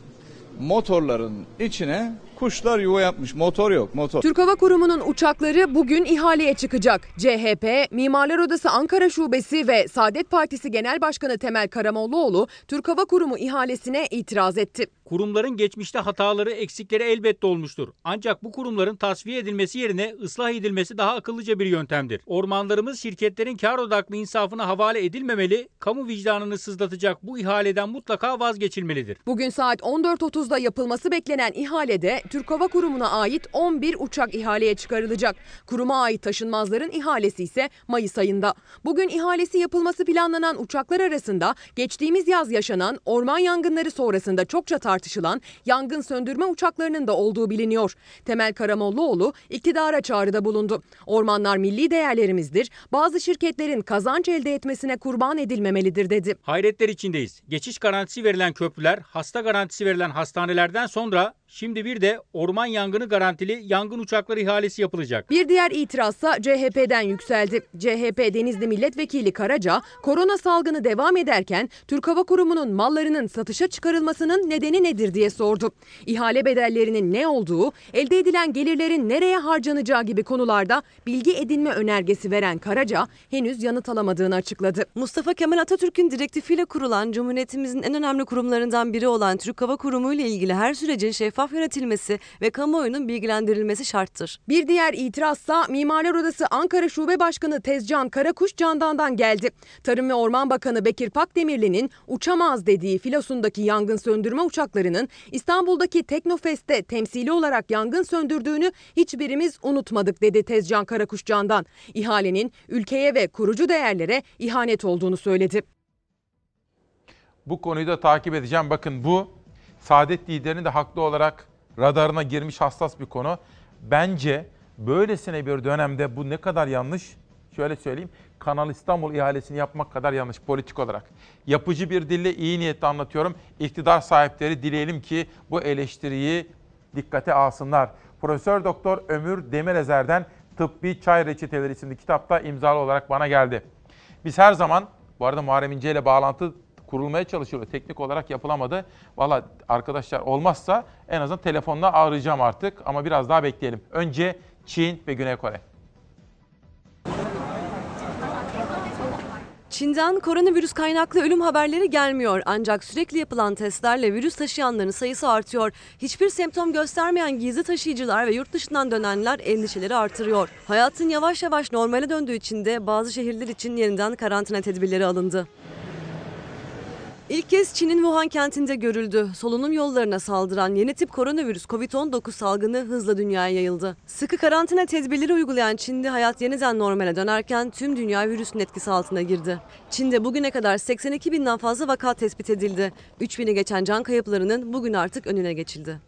motorların içine kuşlar yuva yapmış. Motor yok, motor. Türk Hava Kurumu'nun uçakları bugün ihaleye çıkacak. CHP, Mimarlar Odası Ankara Şubesi ve Saadet Partisi Genel Başkanı Temel Karamollaoğlu Türk Hava Kurumu ihalesine itiraz etti. Kurumların geçmişte hataları, eksikleri elbette olmuştur. Ancak bu kurumların tasfiye edilmesi yerine ıslah edilmesi daha akıllıca bir yöntemdir. Ormanlarımız şirketlerin kar odaklı insafına havale edilmemeli, kamu vicdanını sızlatacak bu ihaleden mutlaka vazgeçilmelidir. Bugün saat 14.30'da yapılması beklenen ihalede Türk Hava Kurumu'na ait 11 uçak ihaleye çıkarılacak. Kuruma ait taşınmazların ihalesi ise Mayıs ayında. Bugün ihalesi yapılması planlanan uçaklar arasında geçtiğimiz yaz yaşanan orman yangınları sonrasında çokça tartışılan yangın söndürme uçaklarının da olduğu biliniyor. Temel Karamollaoğlu iktidara çağrıda bulundu. Ormanlar milli değerlerimizdir. Bazı şirketlerin kazanç elde etmesine kurban edilmemelidir dedi. Hayretler içindeyiz. Geçiş garantisi verilen köprüler, hasta garantisi verilen hastanelerden sonra şimdi bir de orman yangını garantili yangın uçakları ihalesi yapılacak. Bir diğer itirazsa CHP'den yükseldi. CHP Denizli Milletvekili Karaca, korona salgını devam ederken Türk Hava Kurumu'nun mallarının satışa çıkarılmasının nedeni nedir diye sordu. İhale bedellerinin ne olduğu, elde edilen gelirlerin nereye harcanacağı gibi konularda bilgi edinme önergesi veren Karaca henüz yanıt alamadığını açıkladı. Mustafa Kemal Atatürk'ün direktifiyle kurulan Cumhuriyetimizin en önemli kurumlarından biri olan Türk Hava Kurumu ile ilgili her sürecin şeffaf yönetilmesi ve kamuoyunun bilgilendirilmesi şarttır. Bir diğer itirazsa Mimarlar Odası Ankara Şube Başkanı Tezcan Karakuş Candan'dan geldi. Tarım ve Orman Bakanı Bekir Pakdemirli'nin uçamaz dediği filosundaki yangın söndürme uçaklarının İstanbul'daki Teknofest'te temsili olarak yangın söndürdüğünü hiçbirimiz unutmadık dedi Tezcan Karakuş Candan. İhalenin ülkeye ve kurucu değerlere ihanet olduğunu söyledi. Bu konuyu da takip edeceğim. Bakın bu Saadet liderinin de haklı olarak radarına girmiş hassas bir konu. Bence böylesine bir dönemde bu ne kadar yanlış şöyle söyleyeyim. Kanal İstanbul ihalesini yapmak kadar yanlış politik olarak. Yapıcı bir dille iyi niyetle anlatıyorum. İktidar sahipleri dileyelim ki bu eleştiriyi dikkate alsınlar. Profesör Doktor Ömür Demirezer'den Tıbbi Çay Reçeteleri isimli kitapta imzalı olarak bana geldi. Biz her zaman, bu arada Muharrem İnce ile bağlantı kurulmaya çalışıyor. Teknik olarak yapılamadı. Valla arkadaşlar olmazsa en azından telefonla arayacağım artık ama biraz daha bekleyelim. Önce Çin ve Güney Kore. Çin'den koronavirüs kaynaklı ölüm haberleri gelmiyor ancak sürekli yapılan testlerle virüs taşıyanların sayısı artıyor. Hiçbir semptom göstermeyen gizli taşıyıcılar ve yurt dışından dönenler endişeleri artırıyor. Hayatın yavaş yavaş normale döndüğü için de bazı şehirler için yeniden karantina tedbirleri alındı. İlk kez Çin'in Wuhan kentinde görüldü. Solunum yollarına saldıran yeni tip koronavirüs COVID-19 salgını hızla dünyaya yayıldı. Sıkı karantina tedbirleri uygulayan Çin'de hayat yeniden normale dönerken tüm dünya virüsün etkisi altına girdi. Çin'de bugüne kadar 82 binden fazla vaka tespit edildi. 3000'i geçen can kayıplarının bugün artık önüne geçildi.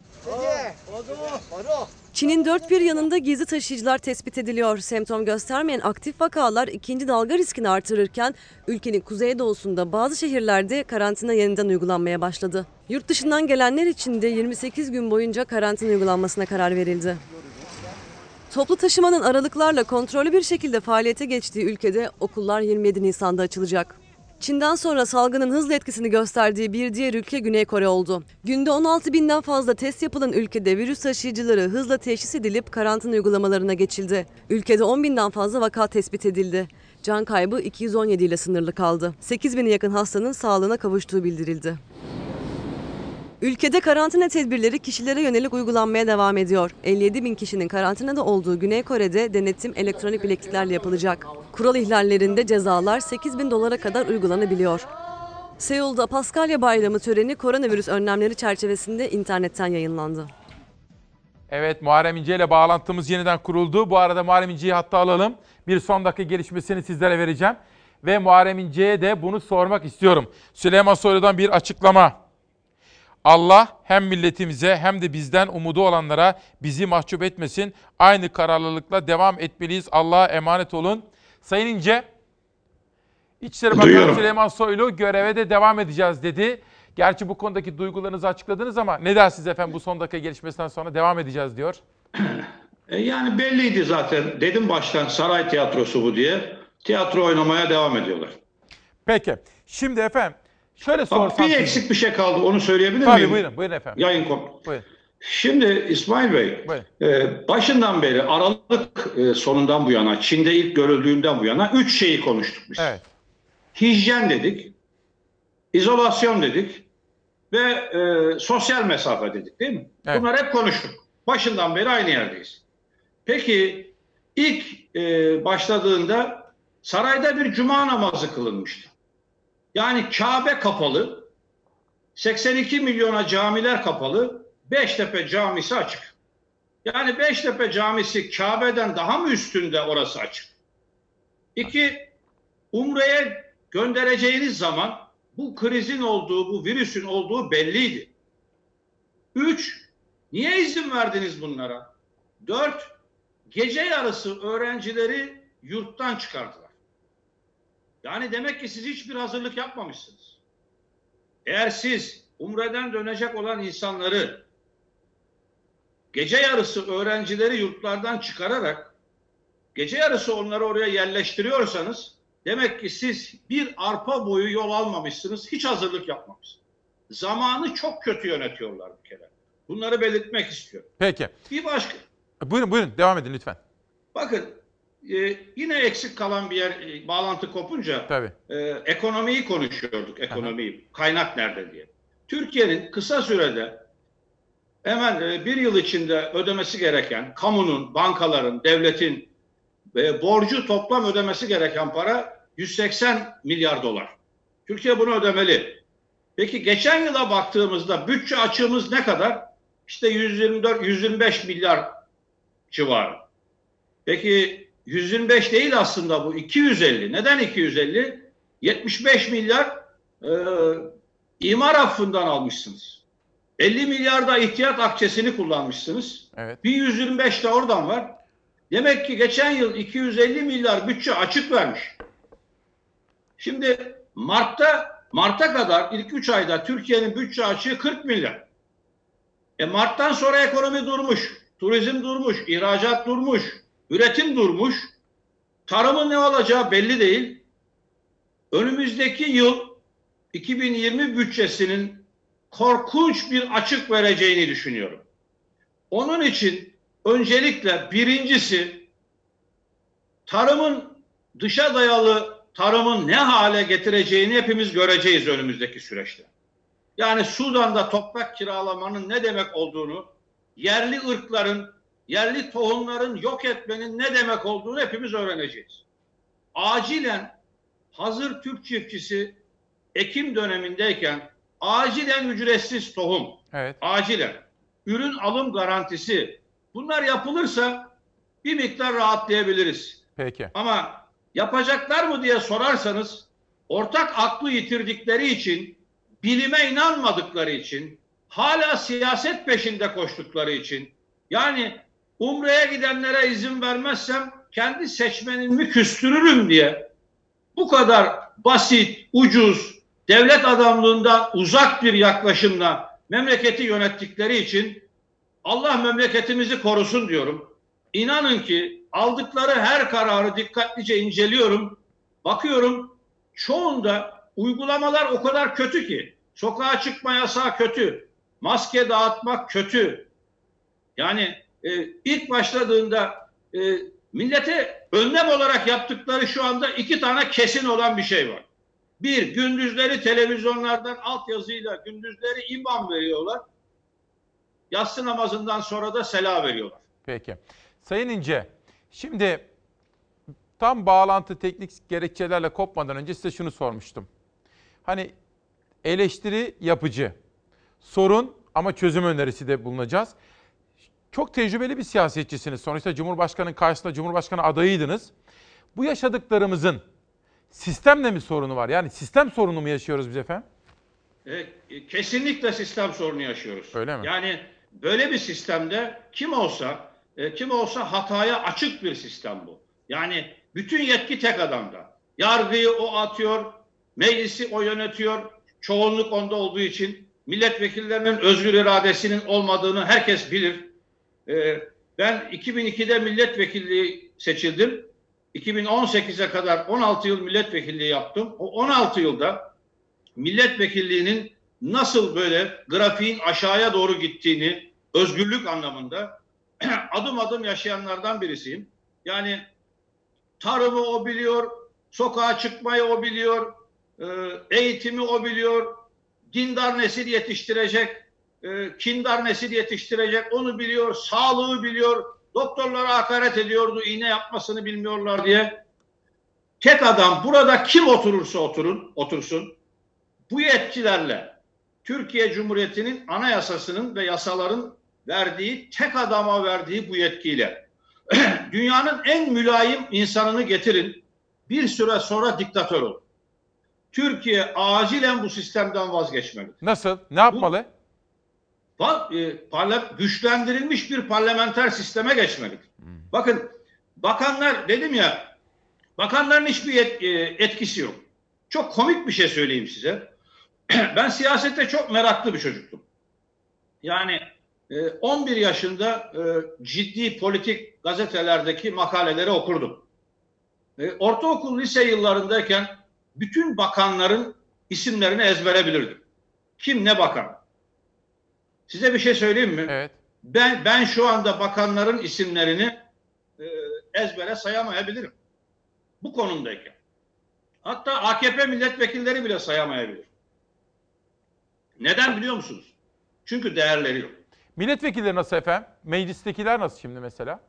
Çin'in dört bir yanında gizli taşıyıcılar tespit ediliyor. Semptom göstermeyen aktif vakalar ikinci dalga riskini artırırken ülkenin kuzeydoğusunda bazı şehirlerde karantina yeniden uygulanmaya başladı. Yurt dışından gelenler için de 28 gün boyunca karantina uygulanmasına karar verildi. Toplu taşımanın aralıklarla kontrollü bir şekilde faaliyete geçtiği ülkede okullar 27 Nisan'da açılacak. Çin'den sonra salgının hızlı etkisini gösterdiği bir diğer ülke Güney Kore oldu. Günde 16 binden fazla test yapılan ülkede virüs taşıyıcıları hızla teşhis edilip karantina uygulamalarına geçildi. Ülkede 10 binden fazla vaka tespit edildi. Can kaybı 217 ile sınırlı kaldı. 8 bine yakın hastanın sağlığına kavuştuğu bildirildi. Ülkede karantina tedbirleri kişilere yönelik uygulanmaya devam ediyor. 57 bin kişinin karantinada olduğu Güney Kore'de denetim elektronik bilekliklerle yapılacak. Kural ihlallerinde cezalar 8 bin dolara kadar uygulanabiliyor. Seul'da Paskalya Bayramı töreni koronavirüs önlemleri çerçevesinde internetten yayınlandı. Evet Muharrem İnce ile bağlantımız yeniden kuruldu. Bu arada Muharrem İnce'yi hatta alalım. Bir son dakika gelişmesini sizlere vereceğim. Ve Muharrem İnce'ye de bunu sormak istiyorum. Süleyman Soylu'dan bir açıklama. Allah hem milletimize hem de bizden umudu olanlara bizi mahcup etmesin. Aynı kararlılıkla devam etmeliyiz. Allah'a emanet olun. Sayın İnce, İçişleri Bakanı Duyuyorum. Süleyman Soylu göreve de devam edeceğiz dedi. Gerçi bu konudaki duygularınızı açıkladınız ama ne dersiniz efendim bu son dakika gelişmesinden sonra devam edeceğiz diyor. (clears throat) E, yani belliydi zaten. Dedim baştan saray tiyatrosu bu diye. Tiyatro oynamaya devam ediyorlar. Peki. Şimdi efendim şöyle sorsam... bir eksik bir şey kaldı. Onu söyleyebilir Tabii miyim? buyurun, buyurun efendim. Yayın kop. Buyurun. Şimdi İsmail Bey, e, başından beri Aralık e, sonundan bu yana, Çin'de ilk görüldüğünden bu yana üç şeyi konuştuk biz. Evet. Hijyen dedik, izolasyon dedik ve e, sosyal mesafe dedik değil mi? Evet. Bunlar hep konuştuk. Başından beri aynı yerdeyiz. Peki ilk e, başladığında sarayda bir cuma namazı kılınmıştı. Yani Kabe kapalı, 82 milyona camiler kapalı, Beştepe Camisi açık. Yani Beştepe Camisi Kabe'den daha mı üstünde orası açık? İki, Umre'ye göndereceğiniz zaman bu krizin olduğu, bu virüsün olduğu belliydi. Üç, niye izin verdiniz bunlara? Dört, gece yarısı öğrencileri yurttan çıkardılar. Yani demek ki siz hiçbir hazırlık yapmamışsınız. Eğer siz Umre'den dönecek olan insanları gece yarısı öğrencileri yurtlardan çıkararak gece yarısı onları oraya yerleştiriyorsanız demek ki siz bir arpa boyu yol almamışsınız, hiç hazırlık yapmamışsınız. Zamanı çok kötü yönetiyorlar bir kere. Bunları belirtmek istiyorum. Peki. Bir başka, Buyurun buyurun devam edin lütfen. bakın e, yine eksik kalan bir yer, e, bağlantı kopunca Tabii. e, ekonomiyi konuşuyorduk, ekonomiyi. Kaynak nerede diye. Türkiye'nin kısa sürede hemen e, bir yıl içinde ödemesi gereken, kamunun, bankaların, devletin e, borcu toplam ödemesi gereken para 180 milyar dolar. Türkiye bunu ödemeli. Peki geçen yıla baktığımızda bütçe açığımız ne kadar? İşte 124-125 milyar civarı. Peki 125 değil aslında bu 250. Neden 250? 75 milyar e, imar affından almışsınız. 50 milyar da ihtiyat akçesini kullanmışsınız. Evet. Bir 125 de oradan var. Demek ki geçen yıl 250 milyar bütçe açık vermiş. Şimdi Mart'ta Mart'a kadar ilk 3 ayda Türkiye'nin bütçe açığı 40 milyar. E Mart'tan sonra ekonomi durmuş, turizm durmuş, ihracat durmuş, üretim durmuş. Tarımın ne olacağı belli değil. Önümüzdeki yıl 2020 bütçesinin korkunç bir açık vereceğini düşünüyorum. Onun için öncelikle birincisi tarımın dışa dayalı tarımın ne hale getireceğini hepimiz göreceğiz önümüzdeki süreçte. Yani Sudan'da toprak kiralamanın ne demek olduğunu, yerli ırkların, yerli tohumların yok etmenin ne demek olduğunu hepimiz öğreneceğiz. Acilen hazır Türk çiftçisi Ekim dönemindeyken acilen ücretsiz tohum, Evet. acilen ürün alım garantisi bunlar yapılırsa bir miktar rahatlayabiliriz. Peki. Ama yapacaklar mı diye sorarsanız ortak aklı yitirdikleri için, bilime inanmadıkları için, hala siyaset peşinde koştukları için yani Umre'ye gidenlere izin vermezsem kendi seçmenimi küstürürüm diye bu kadar basit, ucuz, devlet adamlığından uzak bir yaklaşımla memleketi yönettikleri için Allah memleketimizi korusun diyorum. İnanın ki aldıkları her kararı dikkatlice inceliyorum. Bakıyorum çoğunda uygulamalar o kadar kötü ki. Sokağa çıkma yasağı kötü. Maske dağıtmak kötü. Yani e, ilk başladığında e, millete önlem olarak yaptıkları şu anda iki tane kesin olan bir şey var. Bir, gündüzleri televizyonlardan altyazıyla gündüzleri imam veriyorlar. Yatsı namazından sonra da sela veriyorlar. Peki. Sayın İnce, şimdi tam bağlantı teknik gerekçelerle kopmadan önce size şunu sormuştum. Hani eleştiri yapıcı, sorun ama çözüm önerisi de bulunacağız. Çok tecrübeli bir siyasetçisiniz. Sonuçta Cumhurbaşkanı'nın karşısında Cumhurbaşkanı adayıydınız. Bu yaşadıklarımızın sistemle mi sorunu var? Yani sistem sorunu mu yaşıyoruz biz efendim? E, e, kesinlikle sistem sorunu yaşıyoruz. Öyle mi? Yani böyle bir sistemde kim olsa e, kim olsa hataya açık bir sistem bu. Yani bütün yetki tek adamda. Yargıyı o atıyor, meclisi o yönetiyor. Çoğunluk onda olduğu için milletvekillerinin özgür iradesinin olmadığını herkes bilir. E, ben 2002'de milletvekilliği seçildim. 2018'e kadar 16 yıl milletvekilliği yaptım. O 16 yılda milletvekilliğinin nasıl böyle grafiğin aşağıya doğru gittiğini özgürlük anlamında (clears throat) adım adım yaşayanlardan birisiyim. Yani tarımı o biliyor, sokağa çıkmayı o biliyor, e, eğitimi o biliyor, dindar nesil yetiştirecek, e, kindar nesil yetiştirecek onu biliyor, sağlığı biliyor, doktorlara hakaret ediyordu, iğne yapmasını bilmiyorlar diye. Tek adam burada kim oturursa oturun, otursun, bu yetkilerle Türkiye Cumhuriyeti'nin anayasasının ve yasaların verdiği, tek adama verdiği bu yetkiyle (clears throat) dünyanın en mülayim insanını getirin, bir süre sonra diktatör olur. Türkiye acilen bu sistemden vazgeçmeli. Nasıl? Ne yapmalı? Bu, güçlendirilmiş bir parlamenter sisteme geçmelidir. Bakın bakanlar dedim ya bakanların hiçbir yet, e, etkisi yok. Çok komik bir şey söyleyeyim size. (clears throat) ben siyasette çok meraklı bir çocuktum. Yani e, 11 yaşında e, ciddi politik gazetelerdeki makaleleri okurdum. E, ortaokul, lise yıllarındayken bütün bakanların isimlerini ezbere bilirdim. Kim ne bakan. Size bir şey söyleyeyim mi? Evet. Ben ben şu anda bakanların isimlerini e, ezbere sayamayabilirim. Bu konumdayken. Hatta AKP milletvekilleri bile sayamayabilir. Neden biliyor musunuz? Çünkü değerleri yok. Milletvekilleri nasıl efendim? Meclistekiler nasıl şimdi mesela?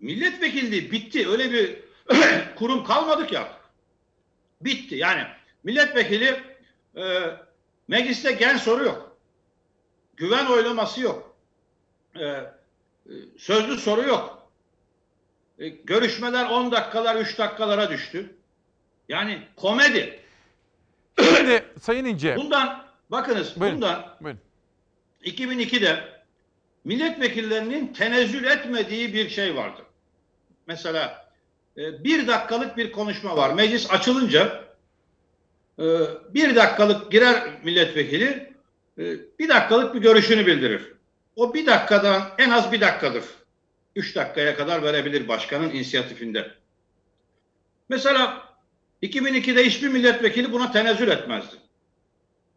Milletvekilliği bitti. Öyle bir (clears throat) kurum kalmadı ki artık. Bitti. Yani milletvekili e, mecliste gen soru yok. Güven oylaması yok. E, e, sözlü soru yok. E, görüşmeler 10 dakikalar 3 dakikalara düştü. Yani komedi. Şimdi (coughs) Sayın İnce. Bundan bakınız Buyurun, bundan buyurun. 2002'de milletvekillerinin tenezzül etmediği bir şey vardı. mesela e, bir dakikalık bir konuşma var. Meclis açılınca e, bir dakikalık girer milletvekili bir dakikalık bir görüşünü bildirir. O bir dakikadan en az bir dakikadır. Üç dakikaya kadar verebilir başkanın inisiyatifinde. Mesela 2002'de hiçbir milletvekili buna tenezzül etmezdi.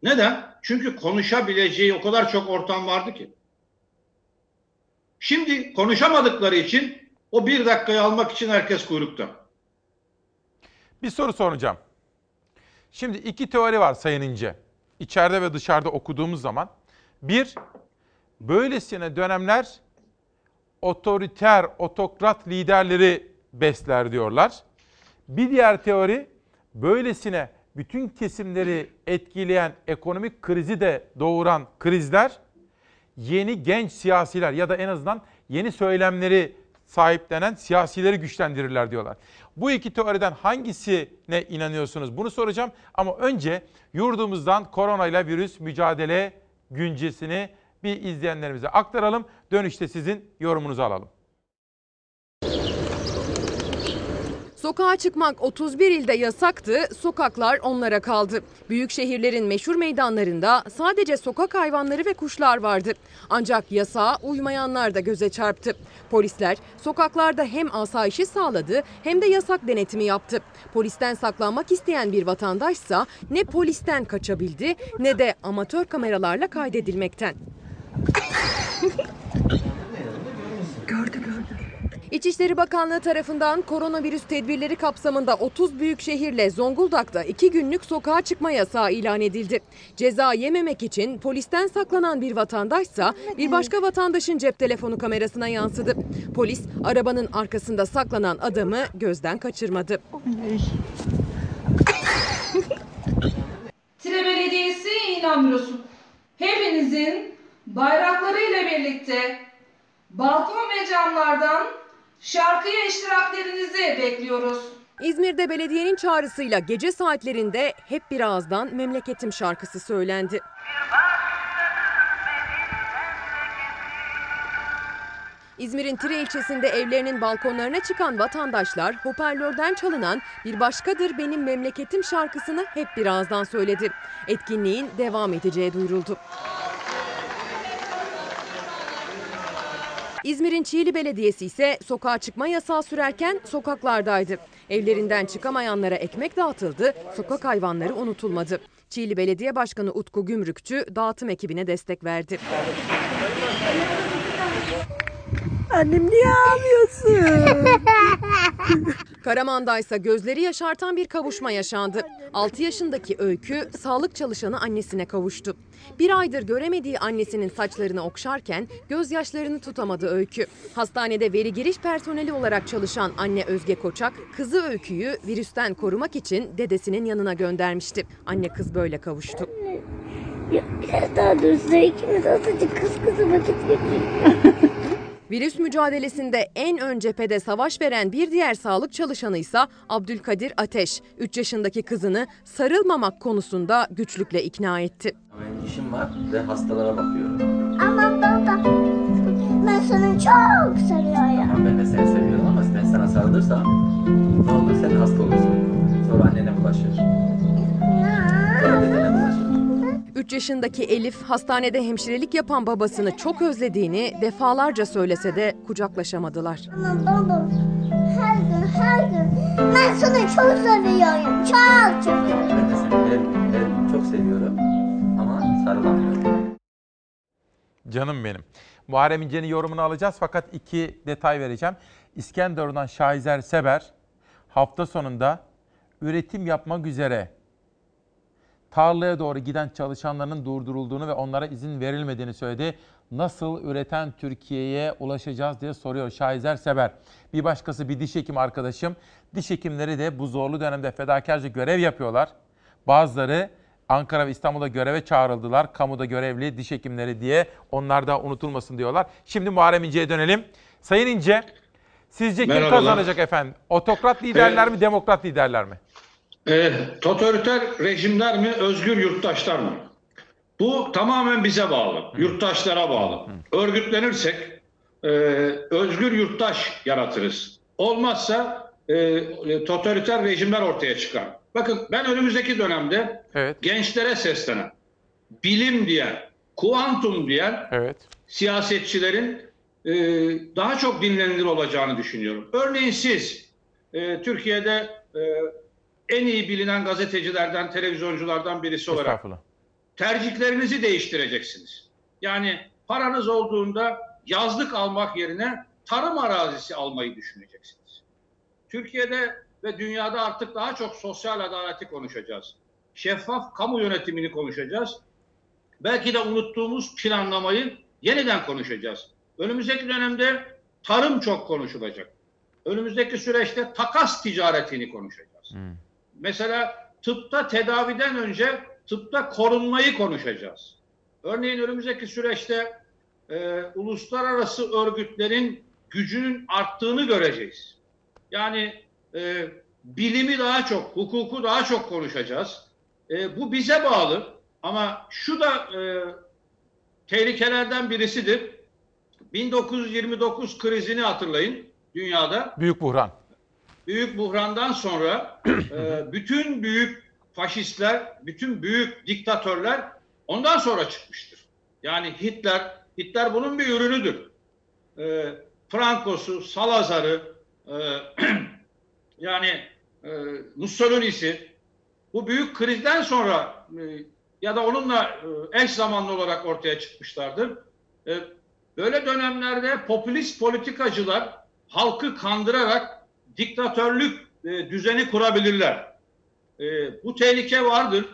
Neden? Çünkü konuşabileceği o kadar çok ortam vardı ki. Şimdi konuşamadıkları için o bir dakikayı almak için herkes kuyrukta. Bir soru soracağım. Şimdi iki teori var Sayın İnce. İçeride ve dışarıda okuduğumuz zaman. Bir, böylesine dönemler otoriter, otokrat liderleri besler diyorlar. Bir diğer teori, böylesine bütün kesimleri etkileyen ekonomik krizi de doğuran krizler yeni genç siyasiler ya da en azından yeni söylemleri sahiplenen siyasileri güçlendirirler diyorlar. Bu iki teoriden hangisine inanıyorsunuz? Bunu soracağım ama önce yurdumuzdan koronayla virüs mücadele güncesini bir izleyenlerimize aktaralım. Dönüşte sizin yorumunuzu alalım. Sokağa çıkmak 31 ilde yasaktı, sokaklar onlara kaldı. Büyük şehirlerin meşhur meydanlarında sadece sokak hayvanları ve kuşlar vardı. Ancak yasağa uymayanlar da göze çarptı. Polisler sokaklarda hem asayişi sağladı hem de yasak denetimi yaptı. Polisten saklanmak isteyen bir vatandaşsa ne polisten kaçabildi ne de amatör kameralarla kaydedilmekten. gördü gördü. İçişleri Bakanlığı tarafından koronavirüs tedbirleri kapsamında 30 büyük şehirle Zonguldak'ta 2 günlük sokağa çıkma yasağı ilan edildi. Ceza yememek için polisten saklanan bir vatandaşsa bir başka vatandaşın cep telefonu kamerasına yansıdı. Polis arabanın arkasında saklanan adamı gözden kaçırmadı. Tire Belediyesi İlan Bürosu. Hepinizin bayraklarıyla birlikte balkon ve camlardan şarkıya iştiraklerinizi bekliyoruz. İzmir'de belediyenin çağrısıyla gece saatlerinde hep bir ağızdan memleketim şarkısı söylendi. İzmir'in Tire ilçesinde evlerinin balkonlarına çıkan vatandaşlar hoparlörden çalınan Bir Başkadır Benim Memleketim şarkısını hep bir ağızdan söyledi. Etkinliğin devam edeceği duyuruldu. İzmir'in Çiğli Belediyesi ise sokağa çıkma yasağı sürerken sokaklardaydı. Evlerinden çıkamayanlara ekmek dağıtıldı, sokak hayvanları unutulmadı. Çiğli Belediye Başkanı Utku Gümrükçü dağıtım ekibine destek verdi. Annem niye ağlıyorsun? (laughs) Karaman'da ise gözleri yaşartan bir kavuşma yaşandı. 6 yaşındaki Öykü sağlık çalışanı annesine kavuştu. Bir aydır göremediği annesinin saçlarını okşarken gözyaşlarını tutamadı Öykü. Hastanede veri giriş personeli olarak çalışan anne Özge Koçak, kızı Öykü'yü virüsten korumak için dedesinin yanına göndermişti. Anne kız böyle kavuştu. Ya, biraz daha dursa ikimiz azıcık kız kızı vakit geçirelim. (laughs) Virüs mücadelesinde en ön cephede savaş veren bir diğer sağlık çalışanı ise Abdülkadir Ateş. 3 yaşındaki kızını sarılmamak konusunda güçlükle ikna etti. Benim işim var ve hastalara bakıyorum. Ama baba ben sana çok sarıyorum. Ama ben de seni seviyorum ama ben sana sarılırsam ne olur sen hasta olursun. Sonra annene bulaşır. Sonra dedene bulaşır. 3 yaşındaki Elif hastanede hemşirelik yapan babasını çok özlediğini defalarca söylese de kucaklaşamadılar. Ama baba her gün her gün ben sana çok seviyorum. Çok çok. Ben de seni gün çok seviyorum ama sarılamıyorum. Canım benim. Muharrem İnce'nin yorumunu alacağız fakat iki detay vereceğim. İskenderun'dan Şahizer Seber hafta sonunda üretim yapmak üzere tarlaya doğru giden çalışanların durdurulduğunu ve onlara izin verilmediğini söyledi. Nasıl üreten Türkiye'ye ulaşacağız diye soruyor Şahizer Seber. Bir başkası bir diş hekim arkadaşım. Diş hekimleri de bu zorlu dönemde fedakarca görev yapıyorlar. Bazıları Ankara ve İstanbul'da göreve çağrıldılar. Kamuda görevli diş hekimleri diye. Onlar da unutulmasın diyorlar. Şimdi Muharrem İnce'ye dönelim. Sayın İnce, sizce kim Merhabalar. kazanacak efendim? Otokrat liderler mi, demokrat liderler mi? E, totaliter rejimler mi, özgür yurttaşlar mı? Bu tamamen bize bağlı, yurttaşlara bağlı. Örgütlenirsek e, özgür yurttaş yaratırız. Olmazsa e, e, totaliter rejimler ortaya çıkar. Bakın ben önümüzdeki dönemde Evet. gençlere seslenen, bilim diyen, kuantum diyen Evet. siyasetçilerin e, daha çok dinlenilir olacağını düşünüyorum. Örneğin siz e, Türkiye'de e, en iyi bilinen gazetecilerden, televizyonculardan birisi olarak tercihlerinizi değiştireceksiniz. Yani paranız olduğunda yazlık almak yerine tarım arazisi almayı düşüneceksiniz. Türkiye'de ve dünyada artık daha çok sosyal adaleti konuşacağız. Şeffaf kamu yönetimini konuşacağız. Belki de unuttuğumuz planlamayı yeniden konuşacağız. Önümüzdeki dönemde tarım çok konuşulacak. Önümüzdeki süreçte takas ticaretini konuşacağız. Mesela tıpta tedaviden önce tıpta korunmayı konuşacağız. Örneğin önümüzdeki süreçte e, uluslararası örgütlerin gücünün arttığını göreceğiz. Yani e, bilimi daha çok, hukuku daha çok konuşacağız. E, bu bize bağlı ama şu da e, tehlikelerden birisidir. 1929 krizini hatırlayın dünyada. Büyük buhran. Büyük buhrandan sonra (clears throat) e, bütün büyük faşistler, bütün büyük diktatörler ondan sonra çıkmıştır. Yani Hitler, Hitler bunun bir ürünüdür. E, Franco'su, Salazar'ı, e, (clears throat) yani e, Mussolini'si bu büyük krizden sonra e, ya da onunla e, eş zamanlı olarak ortaya çıkmışlardır. E, böyle dönemlerde popülist politikacılar halkı kandırarak diktatörlük e, düzeni kurabilirler. E, bu tehlike vardır.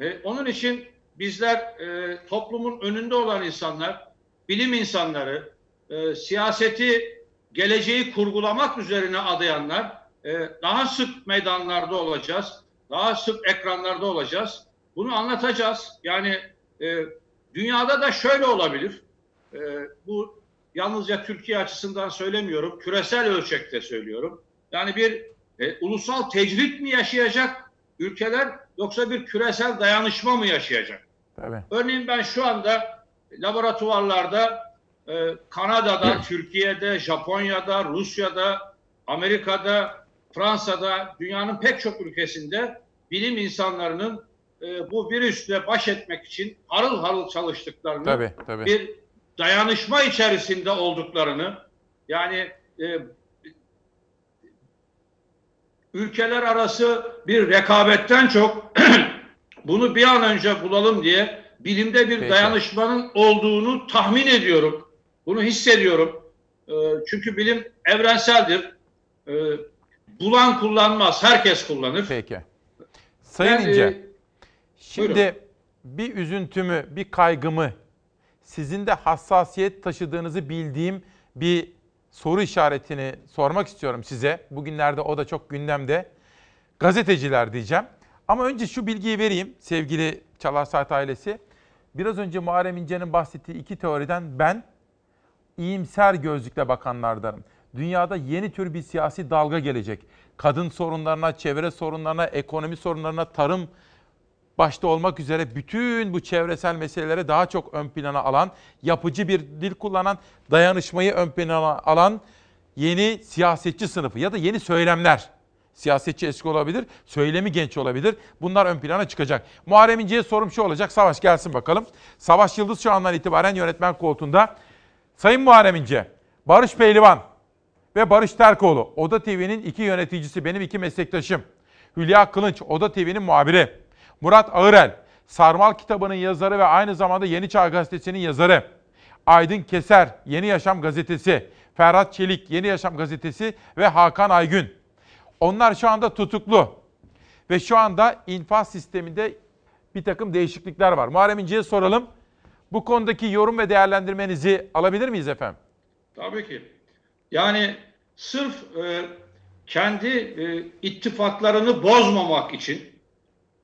E, onun için bizler e, toplumun önünde olan insanlar, bilim insanları, e, siyaseti, geleceği kurgulamak üzerine adayanlar e, daha sık meydanlarda olacağız, daha sık ekranlarda olacağız. Bunu anlatacağız. Yani e, dünyada da şöyle olabilir. E, bu yalnızca Türkiye açısından söylemiyorum, küresel ölçekte söylüyorum. Yani bir e, ulusal tecrit mi yaşayacak ülkeler yoksa bir küresel dayanışma mı yaşayacak? Tabii. Örneğin ben şu anda laboratuvarlarda e, Kanada'da, Türkiye'de, Japonya'da, Rusya'da, Amerika'da, Fransa'da, dünyanın pek çok ülkesinde bilim insanlarının e, bu virüsle baş etmek için harıl harıl çalıştıklarını, Tabii, tabii. bir dayanışma içerisinde olduklarını, yani e, ülkeler arası bir rekabetten çok (clears throat) bunu bir an önce bulalım diye bilimde bir Peki. dayanışmanın olduğunu tahmin ediyorum. Bunu hissediyorum. E, çünkü bilim evrenseldir. E, bulan kullanmaz, herkes kullanır. Peki. Sayın Ben, İnce, e, şimdi buyurun. bir üzüntümü, bir kaygımı, sizin de hassasiyet taşıdığınızı bildiğim bir soru işaretini sormak istiyorum size. Bugünlerde o da çok gündemde. Gazeteciler diyeceğim. Ama önce şu bilgiyi vereyim sevgili Çalar Saat ailesi. Biraz önce Muharrem İnce'nin bahsettiği iki teoriden ben iyimser gözlükle bakanlardanım. Dünyada yeni tür bir siyasi dalga gelecek. Kadın sorunlarına, çevre sorunlarına, ekonomi sorunlarına, tarım başta olmak üzere bütün bu çevresel meselelere daha çok ön plana alan, yapıcı bir dil kullanan, dayanışmayı ön plana alan yeni siyasetçi sınıfı ya da yeni söylemler. Siyasetçi eski olabilir, söylemi genç olabilir. Bunlar ön plana çıkacak. Muharrem İnce'ye sorum şu olacak. Savaş gelsin bakalım. Savaş Yıldız şu andan itibaren yönetmen koltuğunda. Sayın Muharrem İnce, Barış Pehlivan ve Barış Terkoğlu, Oda TV'nin iki yöneticisi, benim iki meslektaşım. Hülya Kılınç, Oda TV'nin muhabiri. Murat Ağırel, Sarmal kitabının yazarı ve aynı zamanda Yeni Çağ Gazetesi'nin yazarı. Aydın Keser, Yeni Yaşam Gazetesi. Ferhat Çelik, Yeni Yaşam Gazetesi ve Hakan Aygün. Onlar şu anda tutuklu. Ve şu anda infaz sisteminde bir takım değişiklikler var. Muharrem İnce'ye soralım. Bu konudaki yorum ve değerlendirmenizi alabilir miyiz efendim? Tabii ki. Yani sırf e, kendi e, ittifaklarını bozmamak için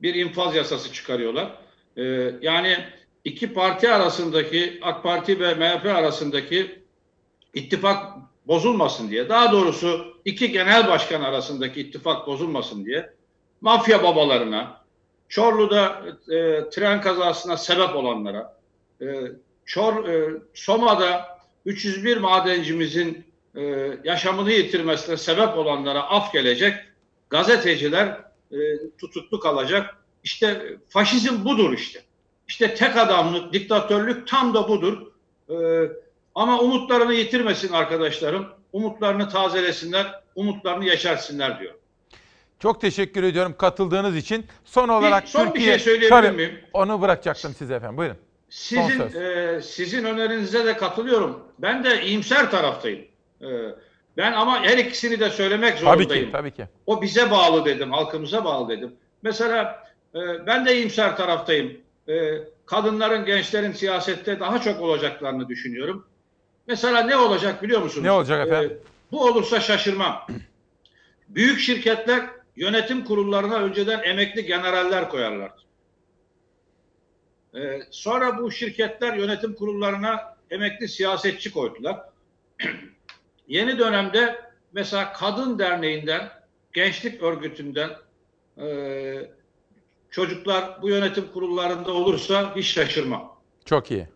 bir infaz yasası çıkarıyorlar. E, yani iki parti arasındaki AK Parti ve MHP arasındaki ittifak bozulmasın diye. Daha doğrusu iki genel başkan arasındaki ittifak bozulmasın diye mafya babalarına, Çorlu'da e, tren kazasına sebep olanlara, e, Çor, e, Soma'da 301 madencimizin e, yaşamını yitirmesine sebep olanlara af gelecek, gazeteciler e, tutuklu kalacak. İşte faşizm budur işte. İşte tek adamlık, diktatörlük tam da budur. E, ama umutlarını yitirmesin arkadaşlarım. Umutlarını tazelesinler, umutlarını yeşersinler diyor. Çok teşekkür ediyorum katıldığınız için. Son olarak son bir Türkiye... şey söyleyebilir Tabii, miyim? Onu bırakacaktım size efendim. Buyurun. Son Sizin e, sizin önerinize de katılıyorum. Ben de iyimser taraftayım. E, ben ama her ikisini de söylemek Tabii zorundayım. ki, tabii ki. O bize bağlı dedim, halkımıza bağlı dedim. Mesela e, ben de iyimser taraftayım. E, kadınların, gençlerin siyasette daha çok olacaklarını düşünüyorum. Mesela ne olacak biliyor musunuz? Ne olacak efendim? E, bu olursa şaşırmam. Büyük şirketler yönetim kurullarına önceden emekli generaller koyarlar. Ee, sonra bu şirketler yönetim kurullarına emekli siyasetçi koydular. (clears throat) Yeni dönemde mesela kadın derneğinden, gençlik örgütünden e, çocuklar bu yönetim kurullarında olursa hiç şaşırmam. Çok iyi.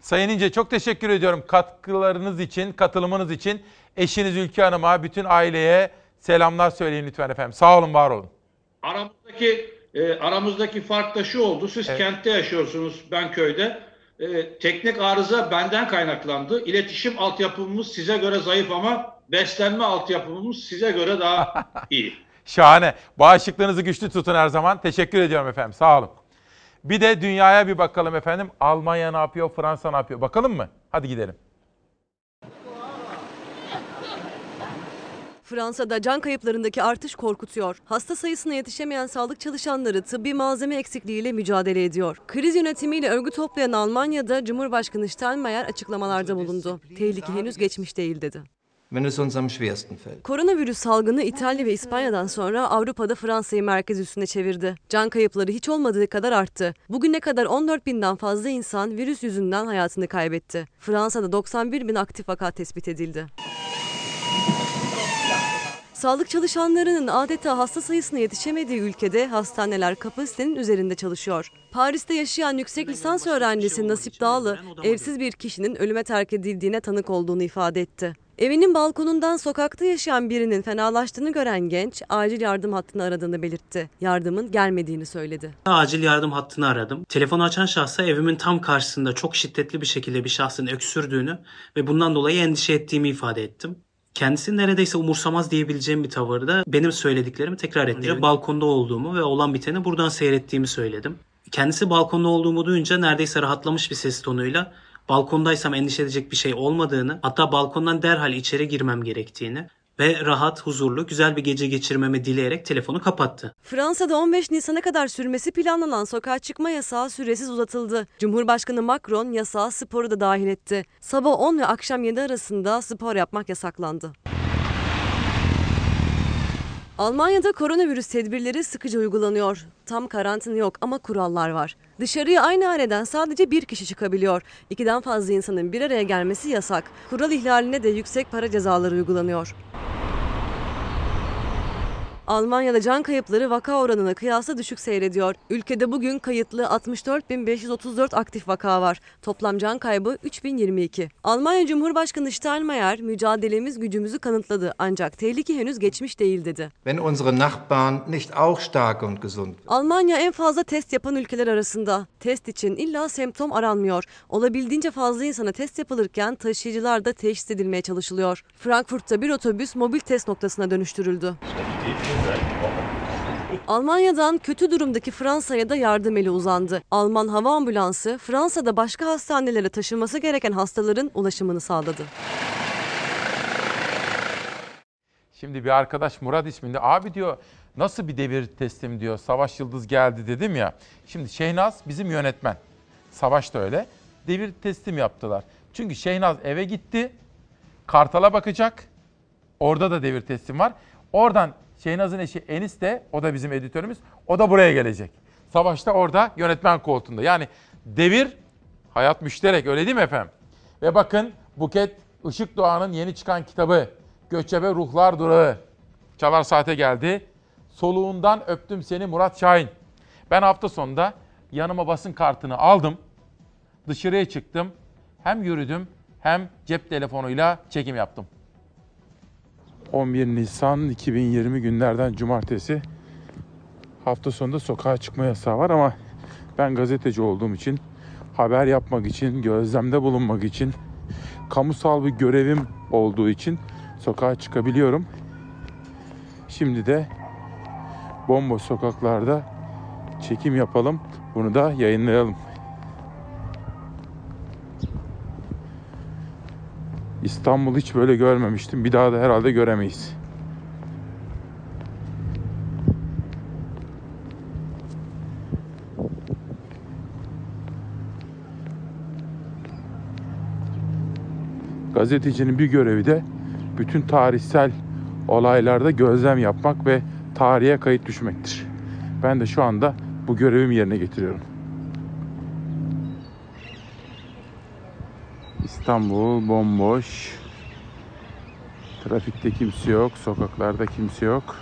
Sayın İnce çok teşekkür ediyorum katkılarınız için, katılımınız için. Eşiniz Ülke Hanım'a, bütün aileye selamlar söyleyin lütfen efendim. Sağ olun, var olun. Aramızdaki e, aramızdaki fark da şu oldu. Siz kentte yaşıyorsunuz, ben köyde. E, teknik arıza benden kaynaklandı. İletişim altyapımız size göre zayıf ama beslenme altyapımız size göre daha (laughs) iyi. Şahane. Bağışıklığınızı güçlü tutun her zaman. Teşekkür ediyorum efendim. Sağ olun. Bir de dünyaya bir bakalım efendim. Almanya ne yapıyor, Fransa ne yapıyor? Bakalım mı? Hadi gidelim. Fransa'da can kayıplarındaki artış korkutuyor. Hasta sayısına yetişemeyen sağlık çalışanları tıbbi malzeme eksikliğiyle mücadele ediyor. Kriz yönetimiyle örgü toplayan Almanya'da Cumhurbaşkanı Steinmeier açıklamalarda bulundu. Tehlike henüz geçmiş değil dedi. Koronavirüs salgını İtalya ve İspanya'dan sonra Avrupa'da Fransa'yı merkez üstüne çevirdi. Can kayıpları hiç olmadığı kadar arttı. Bugüne kadar 14 binden fazla insan virüs yüzünden hayatını kaybetti. Fransa'da 91 bin aktif vaka tespit edildi. Sağlık çalışanlarının adeta hasta sayısına yetişemediği ülkede hastaneler kapasitenin üzerinde çalışıyor. Paris'te yaşayan yüksek lisans öğrencisi Nasip Dağlı, evsiz bir kişinin ölüme terk edildiğine tanık olduğunu ifade etti. Evinin balkonundan sokakta yaşayan birinin fenalaştığını gören genç acil yardım hattını aradığını belirtti. Yardımın gelmediğini söyledi. Acil yardım hattını aradım. Telefonu açan şahsa evimin tam karşısında çok şiddetli bir şekilde bir şahsın öksürdüğünü ve bundan dolayı endişe ettiğimi ifade ettim. Kendisi neredeyse umursamaz diyebileceğim bir tavırda benim söylediklerimi tekrar etti. Balkonda olduğumu ve olan biteni buradan seyrettiğimi söyledim. Kendisi balkonda olduğumu duyunca neredeyse rahatlamış bir ses tonuyla balkondaysam endişe edecek bir şey olmadığını, hatta balkondan derhal içeri girmem gerektiğini ve rahat, huzurlu, güzel bir gece geçirmemi dileyerek telefonu kapattı. Fransa'da 15 Nisan'a kadar sürmesi planlanan sokağa çıkma yasağı süresiz uzatıldı. Cumhurbaşkanı Macron yasağa sporu da dahil etti. Sabah 10 ve akşam 7 arasında spor yapmak yasaklandı. Almanya'da koronavirüs tedbirleri sıkıca uygulanıyor. Tam karantina yok ama kurallar var. Dışarıya aynı haneden sadece bir kişi çıkabiliyor. İkiden fazla insanın bir araya gelmesi yasak. Kural ihlaline de yüksek para cezaları uygulanıyor. Almanya'da can kayıpları vaka oranına kıyasla düşük seyrediyor. Ülkede bugün kayıtlı 64.534 aktif vaka var. Toplam can kaybı 3022. Almanya Cumhurbaşkanı Steinmeier mücadelemiz gücümüzü kanıtladı ancak tehlike henüz geçmiş değil dedi. Wenn unsere Nachbarn nicht auch stark und gesund Almanya en fazla test yapan ülkeler arasında. Test için illa semptom aranmıyor. Olabildiğince fazla insana test yapılırken taşıyıcılar da teşhis edilmeye çalışılıyor. Frankfurt'ta bir otobüs mobil test noktasına dönüştürüldü. Almanya'dan kötü durumdaki Fransa'ya da yardım eli uzandı. Alman hava ambulansı Fransa'da başka hastanelere taşınması gereken hastaların ulaşımını sağladı. Şimdi bir arkadaş Murat isminde abi diyor nasıl bir devir teslim diyor. Savaş Yıldız geldi dedim ya. Şimdi Şehnaz bizim yönetmen. Savaş da öyle. Devir teslim yaptılar. Çünkü Şehnaz eve gitti. Kartal'a bakacak. Orada da devir teslim var. Oradan Şehnaz'ın eşi Enis de o da bizim editörümüz. O da buraya gelecek. Savaş da orada yönetmen koltuğunda. Yani devir hayat müşterek öyle değil mi efendim? Ve bakın Buket Işık Doğan'ın yeni çıkan kitabı Göçebe Ruhlar Durağı. Çalar Saate geldi. Soluğundan öptüm seni Murat Şahin. Ben hafta sonunda yanıma basın kartını aldım. Dışarıya çıktım. Hem yürüdüm hem cep telefonuyla çekim yaptım. 11 Nisan 2020 günlerden cumartesi. Hafta sonunda sokağa çıkma yasağı var ama ben gazeteci olduğum için, haber yapmak için, gözlemde bulunmak için, kamusal bir görevim olduğu için sokağa çıkabiliyorum. Şimdi de bomboş sokaklarda çekim yapalım. Bunu da yayınlayalım. İstanbul hiç böyle görmemiştim. Bir daha da herhalde göremeyiz. Gazetecinin bir görevi de bütün tarihsel olaylarda gözlem yapmak ve tarihe kayıt düşmektir. Ben de şu anda bu görevimi yerine getiriyorum. İstanbul bomboş. Trafikte kimse yok, sokaklarda kimse yok.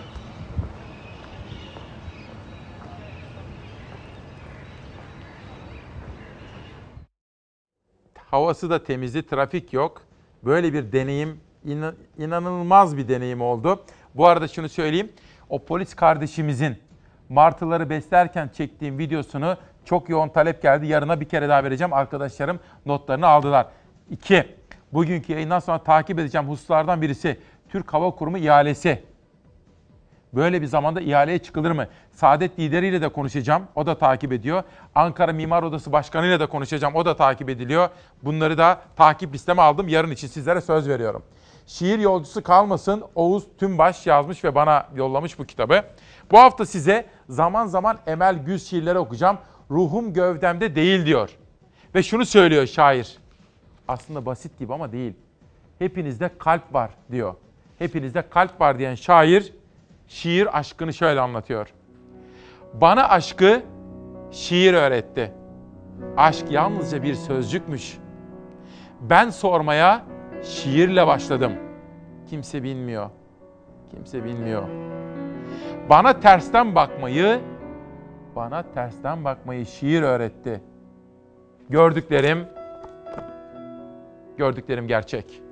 Havası da temizdi, trafik yok. Böyle bir deneyim inan- inanılmaz bir deneyim oldu. Bu arada şunu söyleyeyim. O polis kardeşimizin martıları beslerken çektiğim videosunu çok yoğun talep geldi. Yarına bir kere daha vereceğim. Arkadaşlarım notlarını aldılar. İki, bugünkü yayından sonra takip edeceğim hususlardan birisi Türk Hava Kurumu ihalesi. Böyle bir zamanda ihaleye çıkılır mı? Saadet lideriyle de konuşacağım. O da takip ediyor. Ankara Mimar Odası Başkanı ile de konuşacağım. O da takip ediliyor. Bunları da takip listeme aldım. Yarın için sizlere söz veriyorum. Şiir yolcusu kalmasın Oğuz Tümbaş yazmış ve bana yollamış bu kitabı. Bu hafta size zaman zaman Emel Güz şiirleri okuyacağım. Ruhum gövdemde değil diyor. Ve şunu söylüyor şair. Aslında basit gibi ama değil. Hepinizde kalp var diyor. Hepinizde kalp var diyen şair şiir aşkını şöyle anlatıyor. Bana aşkı şiir öğretti. Aşk yalnızca bir sözcükmüş. Ben sormaya şiirle başladım. Kimse bilmiyor. Kimse bilmiyor. Bana tersten bakmayı, bana tersten bakmayı şiir öğretti. Gördüklerim, gördüklerim gerçek.